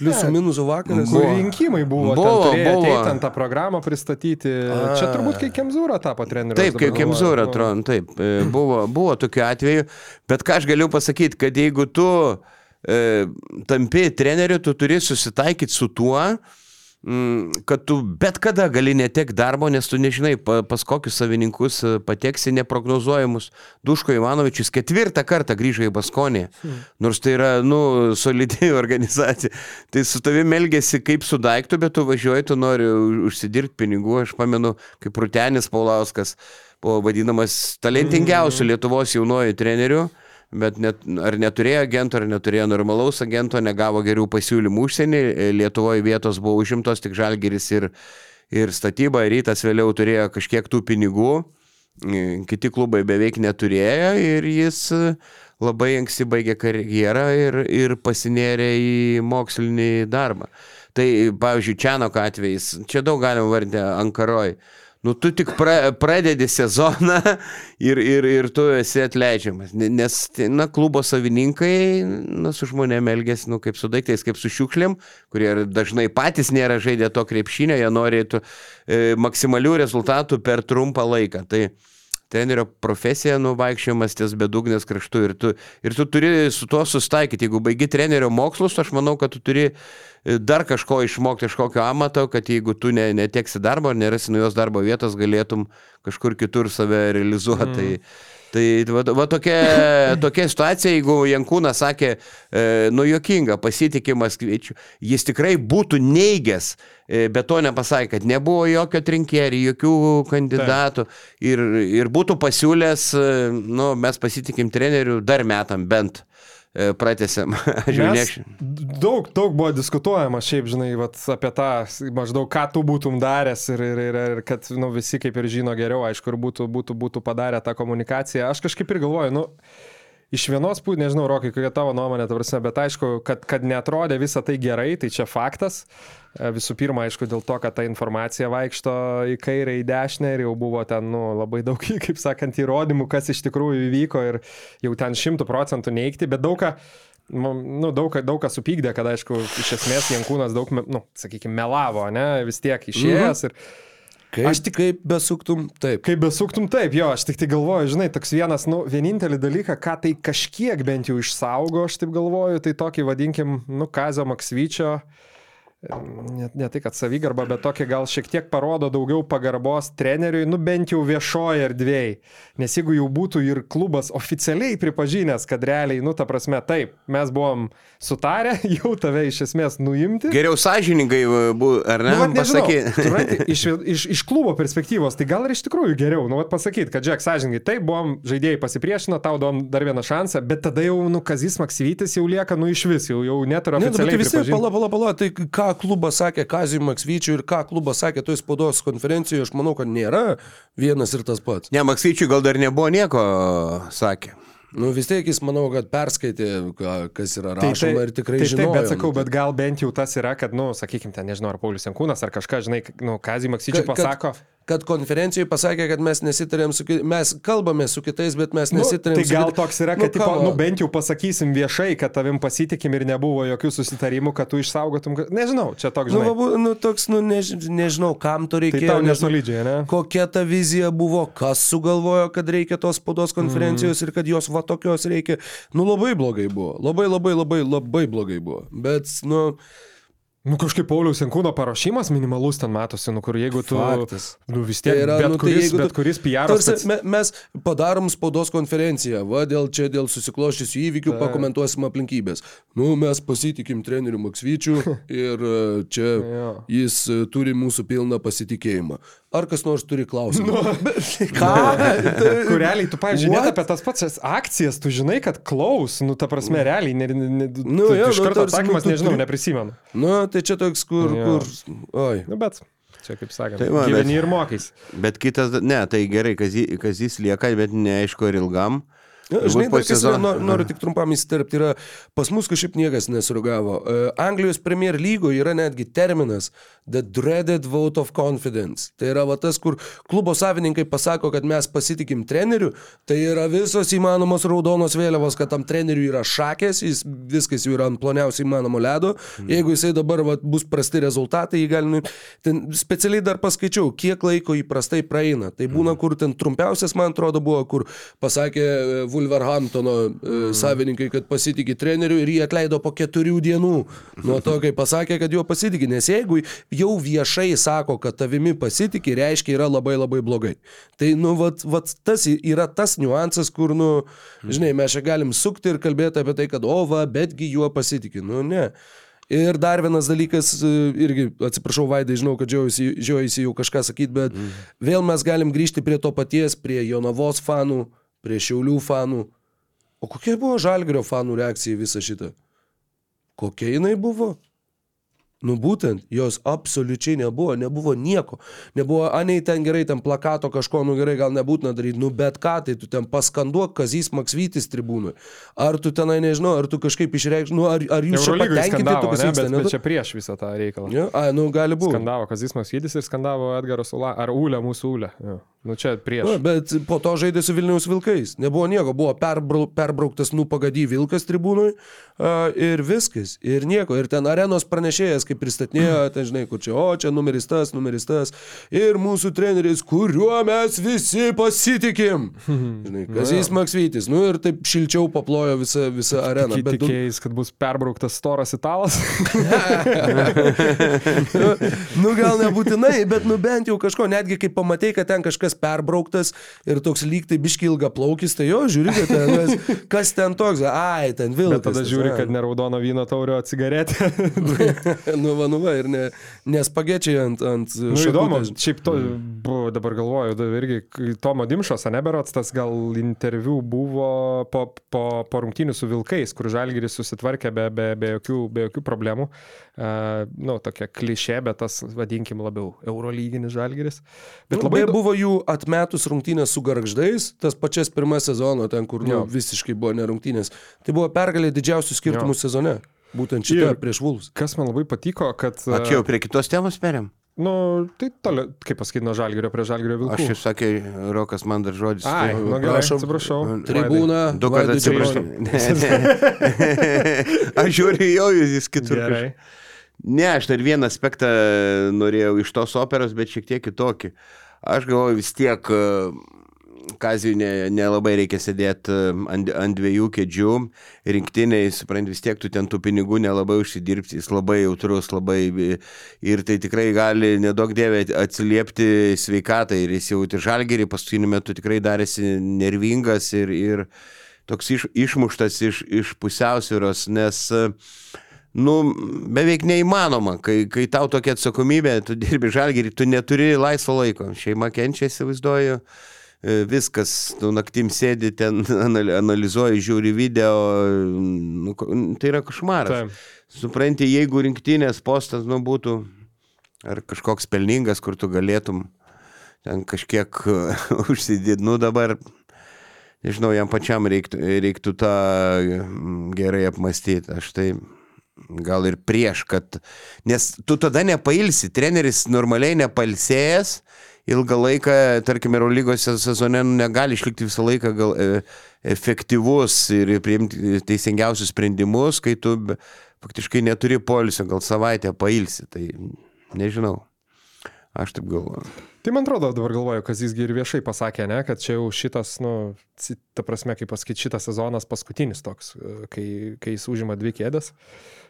pliusų minusų vakaras. Buvo. Rinkimai buvo, Buvo, ten buvo. Ten tą programą pristatyti. A. Čia turbūt kai Kemzūra tapo treneriu. Taip, kaip Kemzūra atrodo, taip. e, Buvo, buvo tokiu atveju, bet ką aš galiu pasakyti, kad jeigu tu e, tampi treneriu, tu turi susitaikyti su tuo, mm, kad tu bet kada gali netek darbo, nes tu nežinai, pa, pas kokius savininkus e, pateksi neprognozuojamus. Duško Ivanovičius ketvirtą kartą grįžo į Baskonį, nors tai yra, nu, solidi [laughs] organizacija. Tai su tavimi elgesi kaip su daiktu, bet tu važiuoji, tu nori užsidirbti pinigų. Aš pamenu, kaip Rutenis Paulauskas buvo vadinamas talentingiausiu Lietuvos jaunuoju treneriu. Bet net, ar neturėjo agento, ar neturėjo normalaus agento, negavo gerų pasiūlymų užsienį. Lietuvoje vietos buvo užimtos tik žalgeris ir, ir statyba, rytas vėliau turėjo kažkiek tų pinigų. Kiti klubai beveik neturėjo ir jis labai anksti baigė karjerą ir, ir pasinėrė į mokslinį darbą. Tai, pavyzdžiui, Čianok atvejais, čia daug galima vardinti Ankaroj. Nu tu tik pra, pradedi sezoną [laughs] ir, ir, ir tu esi atleidžiamas. Ne- Nes, na, klubo savininkai, na, su žmonėm elgesi, nu, kaip su daiktais, kaip su šiukšlėm, kurie dažnai patys nėra žaidę to krepšinio, jie norėtų e, maksimalių rezultatų per trumpą laiką. Tai trenerio profesija, nu, vaikščiojimas ties bedugnės kraštu ir tu, ir tu turi su tuo sustaikyti. Jeigu baigi trenerio mokslus, aš manau, kad tu turi e, dar kažko išmokti iš kokio amato, kad jeigu tu ne, neteksi darbo ar nerasi naujos darbo vietos, galėtum kažkur kitur save realizuoti. Mm. Tai, Tai va, va tokia, tokia situacija, jeigu Jankūnas sakė, e, nu jokinga, pasitikimas kviečiu, jis tikrai būtų neigęs, e, bet to nepasakė, kad nebuvo jokio trinkėrį, jokių kandidatų. Ir, ir būtų pasiūlęs, e, nu, mes pasitikim trenerių dar metam bent e, [laughs] nešiu. daug, daug buvo diskutuojama šiaip, žinai, vat, apie tą, maždaug ką tu būtum daręs ir, ir, ir, ir kad nu, visi kaip ir žino geriau, aišku, ir būtų, būtų, būtų padarę tą komunikaciją. Aš kažkaip ir galvoju, nu, iš vienos pusės, nežinau, Rokai, kokia tavo nuomonė, tavarsime, bet aišku, kad, kad netrodė visą tai gerai, tai čia faktas. E, Visų pirma, aišku, dėl to, kad ta informacija vaikšto į kairę, į dešinę ir jau buvo ten nu, labai daug, [laughs] kaip sakant, įrodymų, kas iš tikrųjų įvyko ir jau ten šimtų procentų neikti, bet daug ką, nu, daug, ką- daug ką supykdė, kad, aišku, iš esmės Jankūnas daug, nu, sakykime, melavo, ne, vis tiek išėjęs. Ir Kaip, Aš tik kaip besuktum, taip. kaip besuktum, taip, jo, aš tik tai galvoju, žinai, toks vienas, nu, vienintelį dalyką, ką tai kažkiek bent jau išsaugo, aš taip galvoju, tai tokį vadinkim, nu, Kazio Maksvyčio. Net ne tai, kad savigarba, bet tokia gal šiek tiek parodo daugiau pagarbos treneriui, nu bent jau viešoje erdvėje. Nes jeigu jau būtų ir klubas oficialiai pripažinęs, kad realiai, nu ta prasme, taip, mes buvom sutarę, [laughs] jau tave iš esmės nuimti. Geriau sąžiningai buvo, ar ne? Nu, supranti, [laughs] iš, iš, iš klubo perspektyvos, tai gal ir iš tikrųjų geriau, nu, vat pasakyti, kad, Džek, sąžininkai, taip, buvom žaidėjai pasipriešino, tau duom dar vieną šansą, bet tada jau, nu, Kazis Maksyvytis jau lieka, nu, iš vis, jau, jau net ir Ne, nu, oficialiai tai vis tiek, pripažinti. pala, pala, pala, tai ką klubas sakė Kazijui Maksvyčiui ir ką klubas sakė toj spaudos konferencijoje, aš manau, kad nėra vienas ir tas pats. Ne, Maksyčiui gal dar nebuvo nieko, sakė. Nu vis tiek jis, manau, kad perskaitė, ką- kas yra Tai- rašoma ir tikrai tai, žino. Taip, bet sakau, bet gal bent jau tas yra, kad, nu, sakykime, ten, nežinau, ar Paulius Jankūnas, ar kažką, žinai, nu, Kazį Maksyčiui pasako. Kad, kad konferencijoje pasakė, kad mes nesitarėm su kitais, mes kalbame su kitais, bet mes Nu, nesitarėm tai su gal kitais. toks yra, kad, nu, tipo, nu, bent jau pasakysim viešai, kad tavim pasitikim ir nebuvo jokių susitarimų, kad tu išsaugotum. Nežinau, čia toks, Nu, žinai. bu- nu, toks, nu, než, nežinau, kam to tai reikėjo. tau nežinau, nesolidžiai, ne? Kokia ta vizija buvo, kas sugalvojo, kad reikia tos spaudos konferencijos mm. ir kad jos va tokios reikia. Nu labai blogai buvo. Labai labai labai labai blogai buvo. Bet, nu, Nu kažkaip Pauliaus Jankūno paruošimas minimalus ten matosi, nu kur jeigu tu... Faktas. Nu vis tiek, Tai yra, bet, nu, tai kuris, jeigu tu- bet kuris PR Tarsi, me, mes padarom spaudos konferenciją, va, dėl čia, dėl susikloščiusių įvykių Taip. pakomentuosim aplinkybės. Nu, mes pasitikim treneriu Maksvyčiu [laughs] ir e, čia Jo. jis e, turi mūsų pilną pasitikėjimą. Ar kas nors turi klausimą? [laughs] Ką? Kur realiai, tu, pavyzdžiui, net apie tas pats akcijas, tu žinai, kad klaus, nu, ta prasme, realiai, ne, ne, ne, Nu, jo, iš nu, karto tarsi, atsakymas, nu, tu nežinau, turi- neprisimenu. Nu, tai čia toks, kur, Jo. kur, oi. Nu, bet, čia kaip sakant, Tai va, bet- gyveni ir mokais. Bet kitas, ne, tai gerai, Kazy- Kazys lieka, bet neaišku ar ilgam. Ja, Turbūt Žinai, po dar kas yra, nor- noriu tik trumpam įsiterpti, yra pas mus kažkaip niekas nesuragavo. E, Anglijos Premier lygoje yra netgi terminas The Dreaded Vote of Confidence. Tai yra va tas, kur klubo savininkai pasako, kad mes pasitikim treneriu, tai yra visos įmanomos raudonos vėliavos, kad tam treneriui yra šakės, jis viskas jau yra ant ploniausio įmanomo ledo. Jeigu jisai dabar va, bus prasti rezultatai, jį gali... nu- Ten specialiai dar paskaičiau, kiek laiko įprastai praeina. Tai būna, kur ten trumpiausias, man atrodo, buvo, kur pasakė e, Wolverhamptono e, savininkai, kad pasitikė treneriu ir jį atleido po keturių dienų nuo to, kai pasakė, kad juo pasitikė. Nes jeigu jau viešai sako, kad tavimi pasitikė, reiškia yra labai labai blogai. Tai, nu, vat, vat, tas yra tas niuansas, kur, nu, žinai, mes čia galim sukti ir kalbėti apie tai, kad, o, va, betgi juo pasitikė. Nu, ne. Ir dar vienas dalykas, e, irgi atsiprašau, Vaidai, žinau, kad žiūrėjai jau kažką sakyti, bet mm. vėl mes galim grįžti prie to paties, prie Jonavos fanų, prie Šiaulių fanų. O kokia buvo Žalgirio fanų reakcija į visą šitą? Kokia jinai buvo? Nu būtent, jos absoliučiai nebuvo, nebuvo nieko. Nebuvo, anei ten gerai, ten plakato kažko, nu gerai, gal nebūtina daryti, nu bet ką, tai tu ten paskanduok Kazys Maksvytis tribūnui. Ar tu tenai, nežinau, ar tu kažkaip išreikš, nu ar, ar jūs Eurolygoje patenkinti, tu kas ne, bet, bet čia prieš visą tą reikalą. Ja, a, nu gali būti. Skandavo Kazis Maksvidis ir skandavo Edgaras Ula, ar Ūlė mūsų Ūlė. Ja. Nu čia prieš. Na, bet po to žaidė su Vilniaus Vilkais. Nebuvo nieko, buvo perbrau, perbrauktas nupagadį Vilkas tribūnui a, ir viskas. Ir nieko. Ir ten arenos pranešėjas, kaip pristatinėjo, [clears throat] ten žinai, kur čia, o čia numeris tas, numeris tas. Ir mūsų treneris, kuriuo mes visi pasitikim. [clears throat] Žinai, Kazys Maksvytis. Nu ir taip šilčiau paplojo visą, visą areną. Bet, tikėjais, kad bus perbrauktas storas italas. [laughs] nu gal nebūtinai, bet nu bent jau kažko, netgi kai pamatai, kad ten kažkas perbrauktas ir toks lyg tai biški ilga plaukis, tai jo, žiūri, kad ten, kas, ten toks, ai, ten vilkas. Bet tada žiūri, kad ne raudono vyno taurio cigaretė. [laughs] nu, va, nu, va, ir ne, nespagečiai ant... ant Nu, įdomu, šakutės. šiaip to, buvo, dabar galvoju, irgi Tomo Dimšos, neberots, tas gal interviu buvo po, po, po rungtynių su Vilkais, kur Žalgiris susitvarkė be, be, be, jokių, be jokių problemų. Uh, nu, tokia klišė, bet tas, vadinkim, labiau eurolyginis Žalgiris. Bet Bet labai buvo jų atmetus rungtynės su garždais, tas pačias pirmas sezono, ten kur nu, visiškai buvo nerungtynės. Tai buvo pergalė didžiausių skirtumų Jo. sezone. Būtent šitą Ir- prieš Vulus. Kas man labai patiko, kad... O čia jau prie kitos temos perėm? Nu, tai toliau, kaip pasakyti, nuo Žalgirio prie Žalgirio Vilkų. Aš jau sakė, Rokas man dar žodis. Ai, tai- nu gerai, prašom. atsiprašau. Tribūna. Du kartus atsiprašau. Ne, ne. [laughs] Aš žiūriu jau, jis kitur. Gerai. Ne, aš dar vieną aspektą norėjau iš tos operos, bet šiek tiek kitokį. Aš galvoju vis tiek, Kazijui nelabai ne reikia sėdėti ant, ant dviejų kėdžių, rinktiniai, suprant, vis tiek tu ten tų pinigų nelabai užsidirbsi, jis labai jautrus, labai ir tai tikrai gali nedaug dievė atsiliepti sveikatai ir jis jau ir žalgerį paskutiniu metu tikrai darėsi nervingas ir, ir toks iš, išmuštas iš, iš pusiausvyros, nes nu, beveik neįmanoma, kai, kai tau tokia atsakomybė, tu dirbi žalgerį, tu neturi laisvo laiko, šeima kenčia, įsivaizduoju. E, Viskas, tu naktim sėdi ten, [laughs] anal- analizuoji, žiūri video, nu, tai yra košmaras. Taip. Supranti, jeigu rinktinės postas nu, būtų ar kažkoks pelningas, kur tu galėtum ten kažkiek [laughs] užsidėti, nu dabar, nežinau, jam pačiam reiktų, reiktų tą gerai apmastyti. Aš tai gal ir prieš, kad, nes tu tada nepailsi, treneris normaliai nepalsėjęs, ilgą laiką, tarkim, Eurolygos sezone nu, negali išlikti visą laiką gal e, efektyvus ir priimti teisingiausius sprendimus, kai tu be- faktiškai neturi polisio, gal savaitę pailsi, tai nežinau. Aš taip galvoju. Tai man atrodo, dabar galvoju, kad jisgi ir viešai pasakė, ne, kad čia jau šitas, nu, ta prasme, kaip pasakyti, šitas sezonas paskutinis toks, e, kai, kai jis užima dvi kėdės,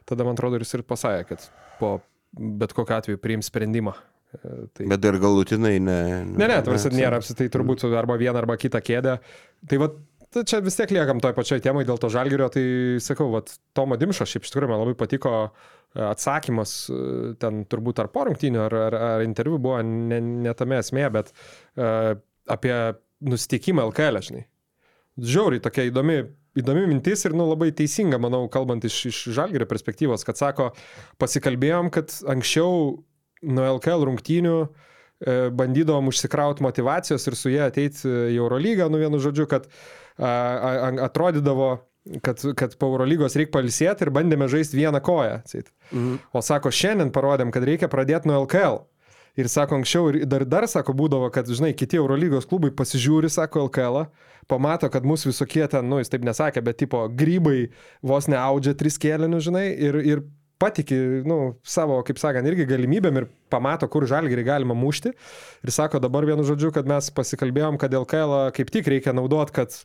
tada man atrodo ir jis ir pasakė, kad po bet kokiu atveju priims sprendimą. E, Tai... Bet dar galutinai ne. Ne, ne, tarsi nėra apsitai turbūt arba vieną arba kitą kėdę. Tai va, tai čia vis tiek liekam toj pačioj temai dėl to žalgerio, tai sakau, va, Tomo Dimšo šiaip iš tikrųjų man labai patiko e, atsakymas, e, ten turbūt ar po rungtynių, ar, ar, ar interviu buvo, ne, ne tame esmė, bet uh, apie nusiteikimą LKL, žinai. Žiauriai tokia įdomi, įdomi mintis ir nu, labai teisinga, manau, kalbant iš, iš žalgerio perspektyvos, kad sako, pasikalbėjom, kad anksčiau nuo LKL rungtynių e, bandydavom užsikrauti motivacijos ir su jie ateiti į Eurolygą, nu vienu žodžiu, kad atrodydavo, kad, kad po Eurolygos reikia palisėti ir bandėme žaisti vieną koją. Mhm. O sako, šiandien parodėm, kad reikia pradėti nuo LKL. Ir sako, anksčiau ir dar, dar sako, būdavo, kad, žinai, kiti Eurolygos klubai pasižiūri, sako, LKL, pamato, kad mūsų visokie ten, nu, jis taip nesakė, bet tipo grybai vos neaudžia tris kėlinius, žinai, ir, ir patiki, nu, savo, kaip sakant, irgi galimybėm ir pamato, kur žalgerį galima mušti. Ir sako dabar vienu žodžiu, kad mes pasikalbėjom, kad LKL kaip tik reikia naudot, kad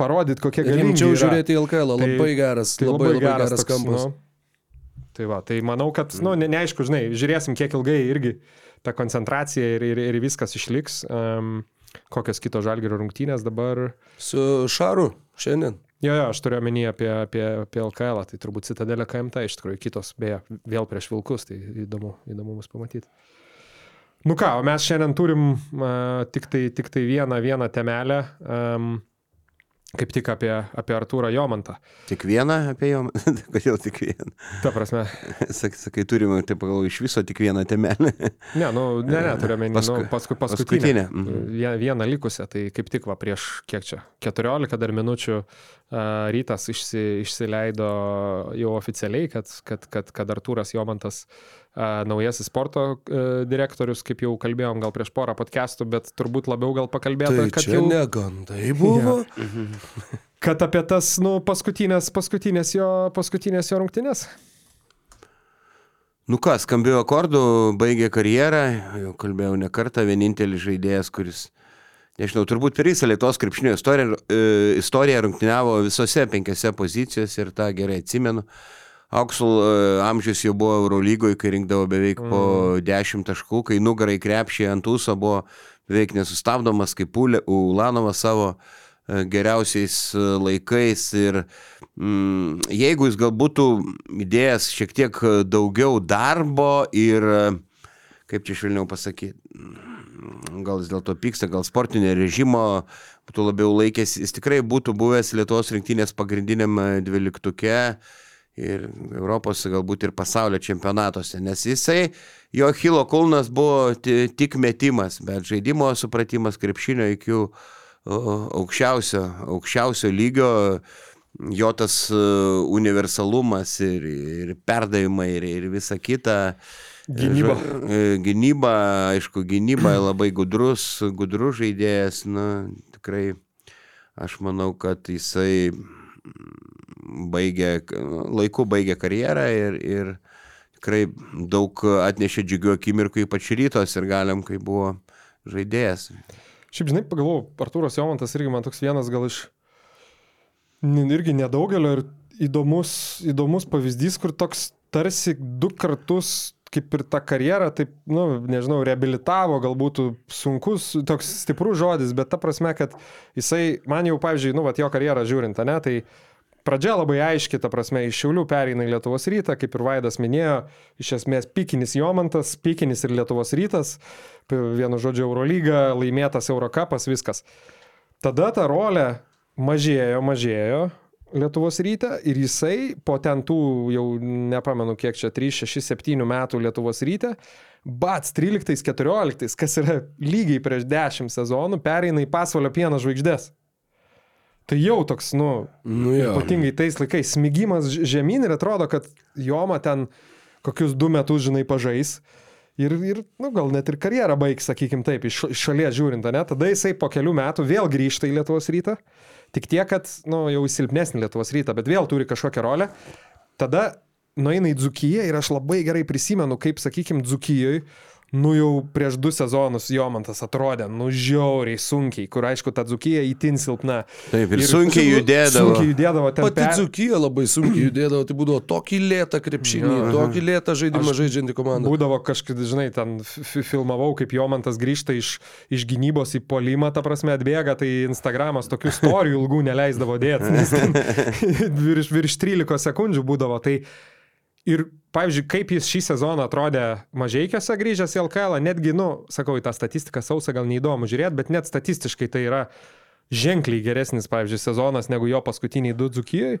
parodyt, kokie galimybė. Rimčiau žiūrėti į LKL, Tai- labai geras, Tai labai, labai geras, geras toks, kampas. Nu, tai va, tai manau, kad, nu, ne, neaišku, žinai, žiūrėsim, kiek ilgai irgi ta koncentracija ir, ir, ir viskas išliks. Um, kokios kitos žalgerio rungtynės dabar. Su Šaru šiandien. Jo, jo, aš turiu omeny apie, apie, apie LKL, tai turbūt Citadelė KMT, iš tikrųjų kitos, beje, vėl prieš Vilkus, tai įdomu, įdomu mus pamatyti. Nu ką, o mes šiandien turim uh, tik, tai, tik tai vieną, vieną temelę. Um, kaip tik apie, apie Artūrą Jomantą. Tik vieną apie jo, [laughs] kodėl tik vieną? Ta prasme. [laughs] Sakai, sakai turime, taip pagalvoju, iš viso tik vieną temelį. [laughs] Ne, nu, ne, ne, turiu menį, Pasku- nu, paskui, paskutinę, paskutinę. mhm. Vie- Vieną likusią, tai kaip tik va prieš, kiek čia, 14 dar minučių uh, rytas išsi, išsileido jau oficialiai, kad, kad, kad, kad Artūras Jomantas uh, naujasis sporto uh, direktorius, kaip jau kalbėjom gal prieš porą podcastų, bet turbūt labiau gal pakalbėta, Tai kad jau... negandai buvo. Kad apie tas, nu, paskutinės, paskutinės jo, paskutinės jo rungtynės. Nu ką, skambių akordų, baigė karjerą, jau kalbėjau ne kartą, vienintelis žaidėjas, kuris, nežinau, turbūt per visą Lietuvos krepšinio istoriją, e, istoriją rungtyniavo visose penkiose pozicijose ir tą gerai atsimenu. Auksul e, amžius jau buvo Eurolygoje, kai rinkdavo beveik po 10 taškų, kai nugarai krepšį ant ūso buvo beveik nesustabdomas, kaip Ulanovas savo e, geriausiais e, laikais. Ir mm, jeigu jis gal būtų įdėjęs šiek tiek daugiau darbo ir, e, kaip čia švelniau pasakyti, mm, gal jis dėl to pyksta, gal sportinio režimo būtų labiau laikęs, jis tikrai būtų buvęs Lietuvos rinktinės pagrindiniam dvyliktuke ir Europos galbūt ir pasaulio čempionatuose, nes jisai, jo Hilo kulnas buvo ti- tik metimas, bet žaidimo supratimas krepšinio iki aukščiausio, aukščiausio lygio, jo tas e, universalumas ir, ir perdavimai ir, ir visa kita. Gynyba. E, Gynyba, aišku, gynyba [clears throat] labai gudrus, gudrus žaidėjas, na, tikrai aš manau, kad jisai baigė, laiku baigė karjerą ir, ir tikrai daug atnešė džiugių akimirkų, ypač rytos ir galiam, kai buvo žaidėjas. Šiaip, žinai, pagalvojau, Artūras Jomantas irgi man toks vienas gal iš irgi nedaugelio ir įdomus, įdomus pavyzdys, kur toks tarsi du kartus kaip ir tą karjerą, taip, nu, nežinau, reabilitavo, galbūt sunkus, toks stiprus žodis, bet ta prasme, kad jisai, man jau, pavyzdžiui, nu, va, jo karjerą žiūrint, ne, tai pradžia labai aiški, ta prasme, iš Šiaulių pereina į Lietuvos rytą, kaip ir Vaidas minėjo, iš esmės pikinis Jomantas, pikinis ir Lietuvos rytas, vienu žodžiu Eurolyga, laimėtas Eurocapas, viskas. Tada ta rolė mažėjo, mažėjo Lietuvos ryte ir jisai po ten tų jau nepamenu kiek čia 3, 6, 7 metų Lietuvos ryte, Bats 13-14, kas yra lygiai prieš 10 sezonų, pereina į pasvalio pieno žvaigždės. Tai jau toks, nu, Nu jo. ypatingai tais laikais, smigimas žemyn ir atrodo, kad Joma ten kokius du metus, žinai, pažais. Ir, ir nu, gal net ir karjerą baigs, sakykim taip, iš šalies žiūrint, ne? Tada jisai po kelių metų vėl grįžta į Lietuvos rytą. Tik tiek, kad, nu, jau silpnesnį Lietuvos rytą, bet vėl turi kažkokią rolę. Tada nueina į Dzukiją ir aš labai gerai prisimenu, kaip, sakykim, Dzukijoje, nu jau prieš du sezonus Jomantas atrodė, nu žiauriai sunkiai, kur aišku, ta Dzukija įtin silpna. Taip, ir sunkiai judėdavo. Sunkiai judėdavo ten. Pati per- Dzukija labai sunkiai judėdavo, tai būdavo tokį lėtą krepšinį, tokį lėtą žaidimą Aš- žaidžianti komanda. Būdavo kažkaip, žinai, ten fi- filmavau, kaip Jomantas grįžta iš, iš gynybos į polimą, ta prasme atbėga, tai Instagramas tokių istorijų ilgų neleisdavo dėti, nes ten [laughs] virš, virš 13 sekundžių būdavo. Tai ir, pavyzdžiui, kaip jis šį sezoną atrodė mažiekiuose grįžęs į LKL, netgi, nu, sakau, į tą statistiką sausą gal neįdomu žiūrėti, bet net statistiškai tai yra ženkliai geresnis, pavyzdžiui, sezonas negu jo paskutiniai du dzukijai.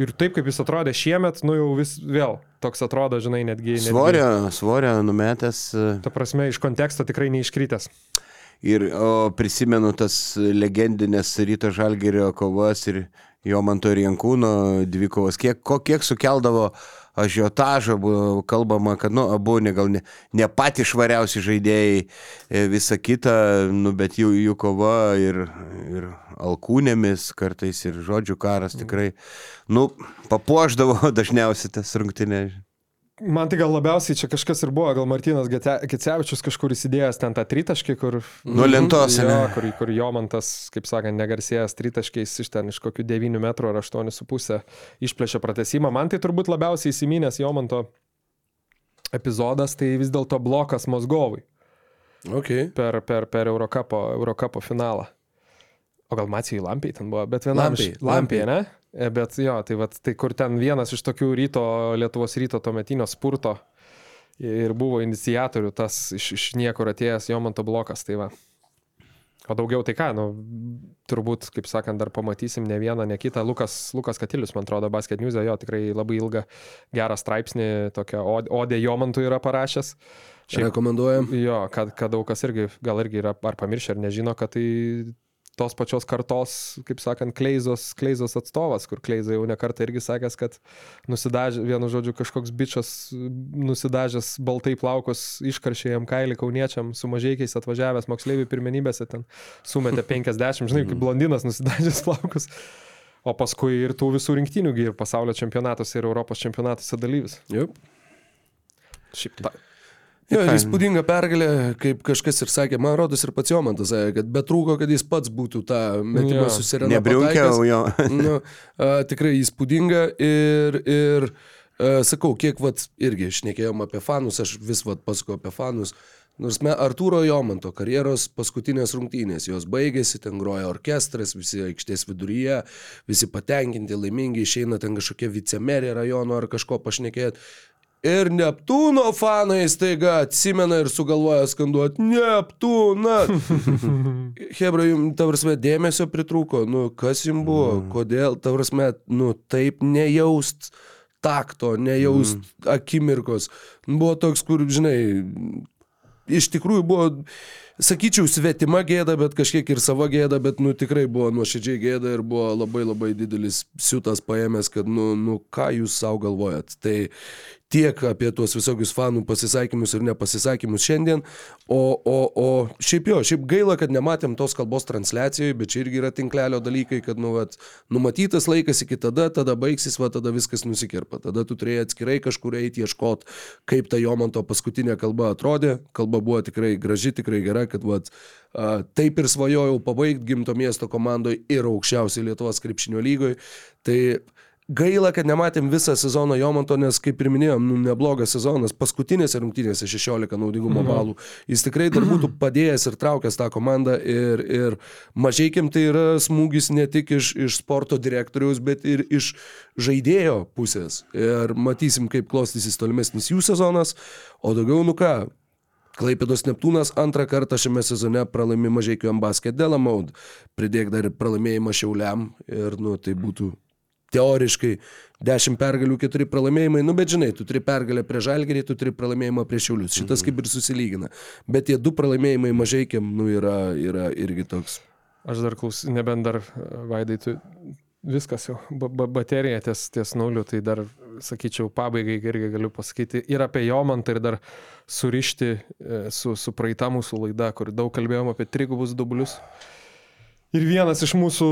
Ir taip kaip jis atrodė šiemet, nu jau vis vėl toks atrodo, žinai, netgi... netgi Svorio, svorio numetęs. e, Ta prasme, iš konteksto tikrai neiškritęs. Ir o, prisimenu tas legendinės ryto žalgerio kovas ir jo manto ir Jankūno dvikovas. Kiek, ko, kiek sukeldavo ažiotažą, buvo kalbama, kad, nu, abu ne, gal ne, ne patys švariausi žaidėjai, e, visa kita, nu, bet jų, jų kova ir, ir alkūnėmis kartais ir žodžių karas tikrai, nu, papuoždavo [laughs] dažniausiai tas rungtynės. Man tai gal labiausiai čia kažkas ir buvo, gal Martinas Gecevičius kažkur įsidėjęs ten tą tritaškį, kur... Nuo lentos, jo, kur, kur Jomantas, kaip sakant, negarsėjęs tritaškiais iš ten iš kokių 9 metrų ar 8,5 išplėšė pratesimą. Man tai turbūt labiausiai įsiminęs Jomanto epizodas, tai vis dėlto blokas Mozgovui Okay. per, per, per Eurocapo, Eurocapo finalą. O gal Macijai Lampiai ten buvo, bet vienam Lampiai. Lampiai, ne? E, Bet jo, tai, vat, tai kur ten vienas iš tokių ryto, Lietuvos ryto tuometinio spurto ir buvo inicijatorių tas iš, iš niekur atėjęs Jomanto blokas, tai va. O daugiau tai ką, nu, turbūt, kaip sakant, dar pamatysim ne vieną, ne kitą. Lukas, Lukas Katilius, man atrodo, Basket News, jo tikrai labai ilgą, gerą straipsnį, tokią Odė Jomantų yra parašęs. Šiaip, Rekomenduojam. Jo, kad, kad daug kas irgi, gal irgi yra ar pamiršę, ar nežino, kad tai tos pačios kartos, kaip sakant, kleizos, kleizos atstovas, kur kleizai jau nekartą irgi sakęs, kad nusidažė, vienu žodžiu, kažkoks bičias nusidažęs baltai plaukus, iškaršė jam kailį kauniečiam, su mažiekiais atvažiavęs moksleivių pirmenybėse, ten sumetė [laughs] 50, žinai, kaip blondinas nusidažęs plaukus. O paskui ir tų visų rinktinių, ir pasaulio čempionatuose, ir Europos čempionatuose dalyvis. Taip. Šiaip ta, Jo, ir įspūdinga pergalė, kaip kažkas ir sakė, man rodos ir pats Jomantas sakė, kad betrūko, kad jis pats būtų tą metimą Jo. susirėmęs. Nebriunkiau jo. nu, a, tikrai įspūdinga ir, ir a, sakau, kiek vat irgi šnekėjom apie fanus, aš vis vat pasakau apie fanus. Nors me Artūro Jomanto karjeros paskutinės rungtynės, jos baigėsi, ten groja orkestras, visi aikštės viduryje, visi patenkinti, laimingi, išeina ten kažkokie vicemerė rajono ar kažko pašnekėti. Ir Neptūno fanai staiga atsimena ir sugalvoja skanduoti Neptūną. [laughs] Hebra, jums, ta prasme, dėmesio pritrūko, nu, kas jums buvo, kodėl, ta prasme, nu, taip nejaust takto, nejaust mm. akimirkos. Buvo toks, kur, žinai, iš tikrųjų buvo, sakyčiau, svetima gėda, bet kažkiek ir sava gėda, bet, nu, tikrai buvo nuoširdžiai gėda ir buvo labai labai didelis siutas paėmęs, kad, nu, nu ką jūs savo galvojat. Tai tiek apie tuos visokius fanų pasisakymus ir nepasisakymus šiandien, o, o, o šiaip jo, šiaip gaila, kad nematėm tos kalbos transliacijoje, bet čia irgi yra tinklelio dalykai, kad, nu, vat, numatytas laikas iki tada, tada baigsis, va, tada viskas nusikirpa. Tada tu turėjai atskirai kažkur eiti ieškoti, kaip ta Jomanto paskutinė kalba atrodė. Kalba buvo tikrai graži, tikrai gera, kad, va, taip ir svajojau pabaigti gimto miesto komandoje ir aukščiausiai Lietuvos krepšinio lygoje. Tai gaila, kad nematėm visą sezoną Jomanto, nes kaip ir minėjom, nu, neblogas sezonas, paskutinėse rungtynėse 16 naudingumo balų. Jis tikrai dar būtų [clears throat] padėjęs ir traukęs tą komandą ir, ir mažiekim tai yra smūgis ne tik iš, iš sporto direktoriaus, bet ir iš žaidėjo pusės. Ir matysim, kaip klostysis tolimesnis jų sezonas, o daugiau, nu ką, Klaipėdos Neptūnas antrą kartą šiame sezone pralaimi mažiekių ambasket Delamaud. Pridėk dar ir pralaimėjimą Šiauliam ir, nu, tai būtų teoriškai 10 pergalių, 4 pralaimėjimai, nu bet žinai, tu turi pergalę prie Žalgerį, tu turi pralaimėjimą prie Šiaulius. Šitas kaip ir susilygina. Bet tie du pralaimėjimai mažiekiam, nu, yra, yra irgi toks. Aš dar klausysiu, nebent dar, Vaidai, tu viskas jau, ba ba baterija ties, ties nuliu, tai dar, sakyčiau, pabaigai irgi galiu pasakyti ir apie Jomantą, ir dar surišti e, su, su praeita mūsų laida, kur daug kalbėjom apie trigubus dublius. Ir vienas iš mūsų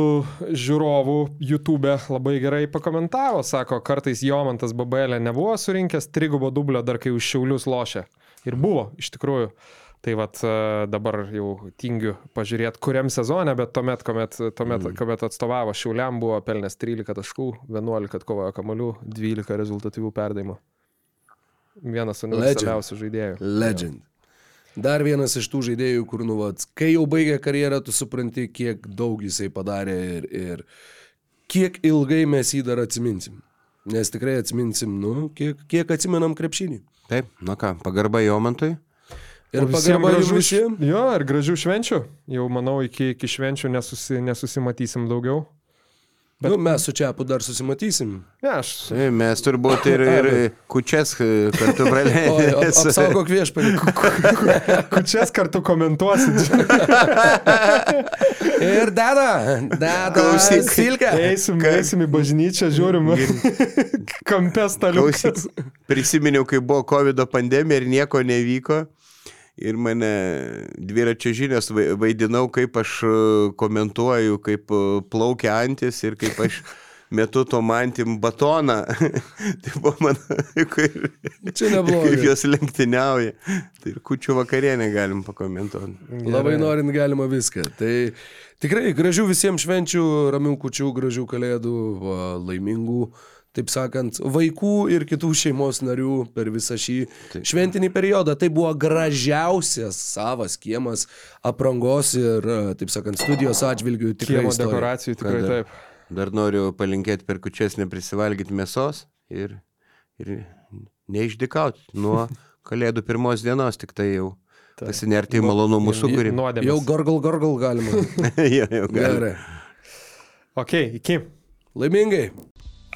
žiūrovų YouTube labai gerai pakomentavo, sako, kartais Jomantas Babelė nebuvo surinkęs trigubo dublio dar kai už šiaulius lošė. Ir buvo, iš tikrųjų. Tai vad dabar jau tingiu pažiūrėti, kuriam sezone, bet tuomet, kuomet, tuomet, mm. kuomet atstovavo Šiauliam, buvo pelnęs 13 taškų, 11 atkovojo kamolių, 12 rezultatyvių perdavimų. Vienas universaliausių žaidėjų. Legend. Dar vienas iš tų žaidėjų, kur, nu, vat, kai jau baigė karjerą, tu supranti, kiek daug jisai padarė ir, ir kiek ilgai mes jį dar atsiminsim. Nes tikrai atsiminsim, nu, kiek, kiek atsimenam krepšinį. Taip, na ką, pagarba Jomantui. Ir pagarba gražių visiems. Jo, ir gražių švenčių. Jau manau, iki, iki švenčių nesusi, nesusimatysim daugiau. Bet... Nu, mes su Čiapu dar susimatysim. Ne, aš. Tai Mes turbūt ir, ir kučias e, kartu [laughs] praleidėme. [laughs] apsaugok viešpatį. Kučias kartu komentuosit. [laughs] Ir deda, deda, Klausyk. silkę. Eisim, eisim į bažnyčią, žiūrim. Kampes taliukas. Klausyk, prisiminiau, kai buvo COVID pandemija ir nieko nevyko. Ir mane dviračio žinios vai- vaidinau, kaip aš e, komentuoju, kaip e, plaukia antis ir kaip aš [laughs] metu tom antim batoną. [laughs] tai buvo mano, [laughs] kaip, kaip jos lenktyniauja. Tai ir kučių vakarienę galim pakomentuoti. Labai norint galima viską. Tai tikrai gražių visiems švenčių, ramių kučių, gražių kalėdų, laimingų, taip sakant, vaikų ir kitų šeimos narių per visą šį šventinį periodą. Tai buvo gražiausias savas kiemas aprangos ir, taip sakant, studijos atžvilgių tikrai. Kiemo dekoracijų tikrai Kada? taip. Dar noriu palinkėti per kučias neprisivalgyti mėsos ir, ir neišdikauti nuo [laughs] kalėdų pirmos dienos, tik tai jau pasinerti į malonumų sukūrimą. Nuodėmės. Jau gargal, gargal galima. [laughs] jo, jau gerai. Gerai. Ok, iki. Laimingai.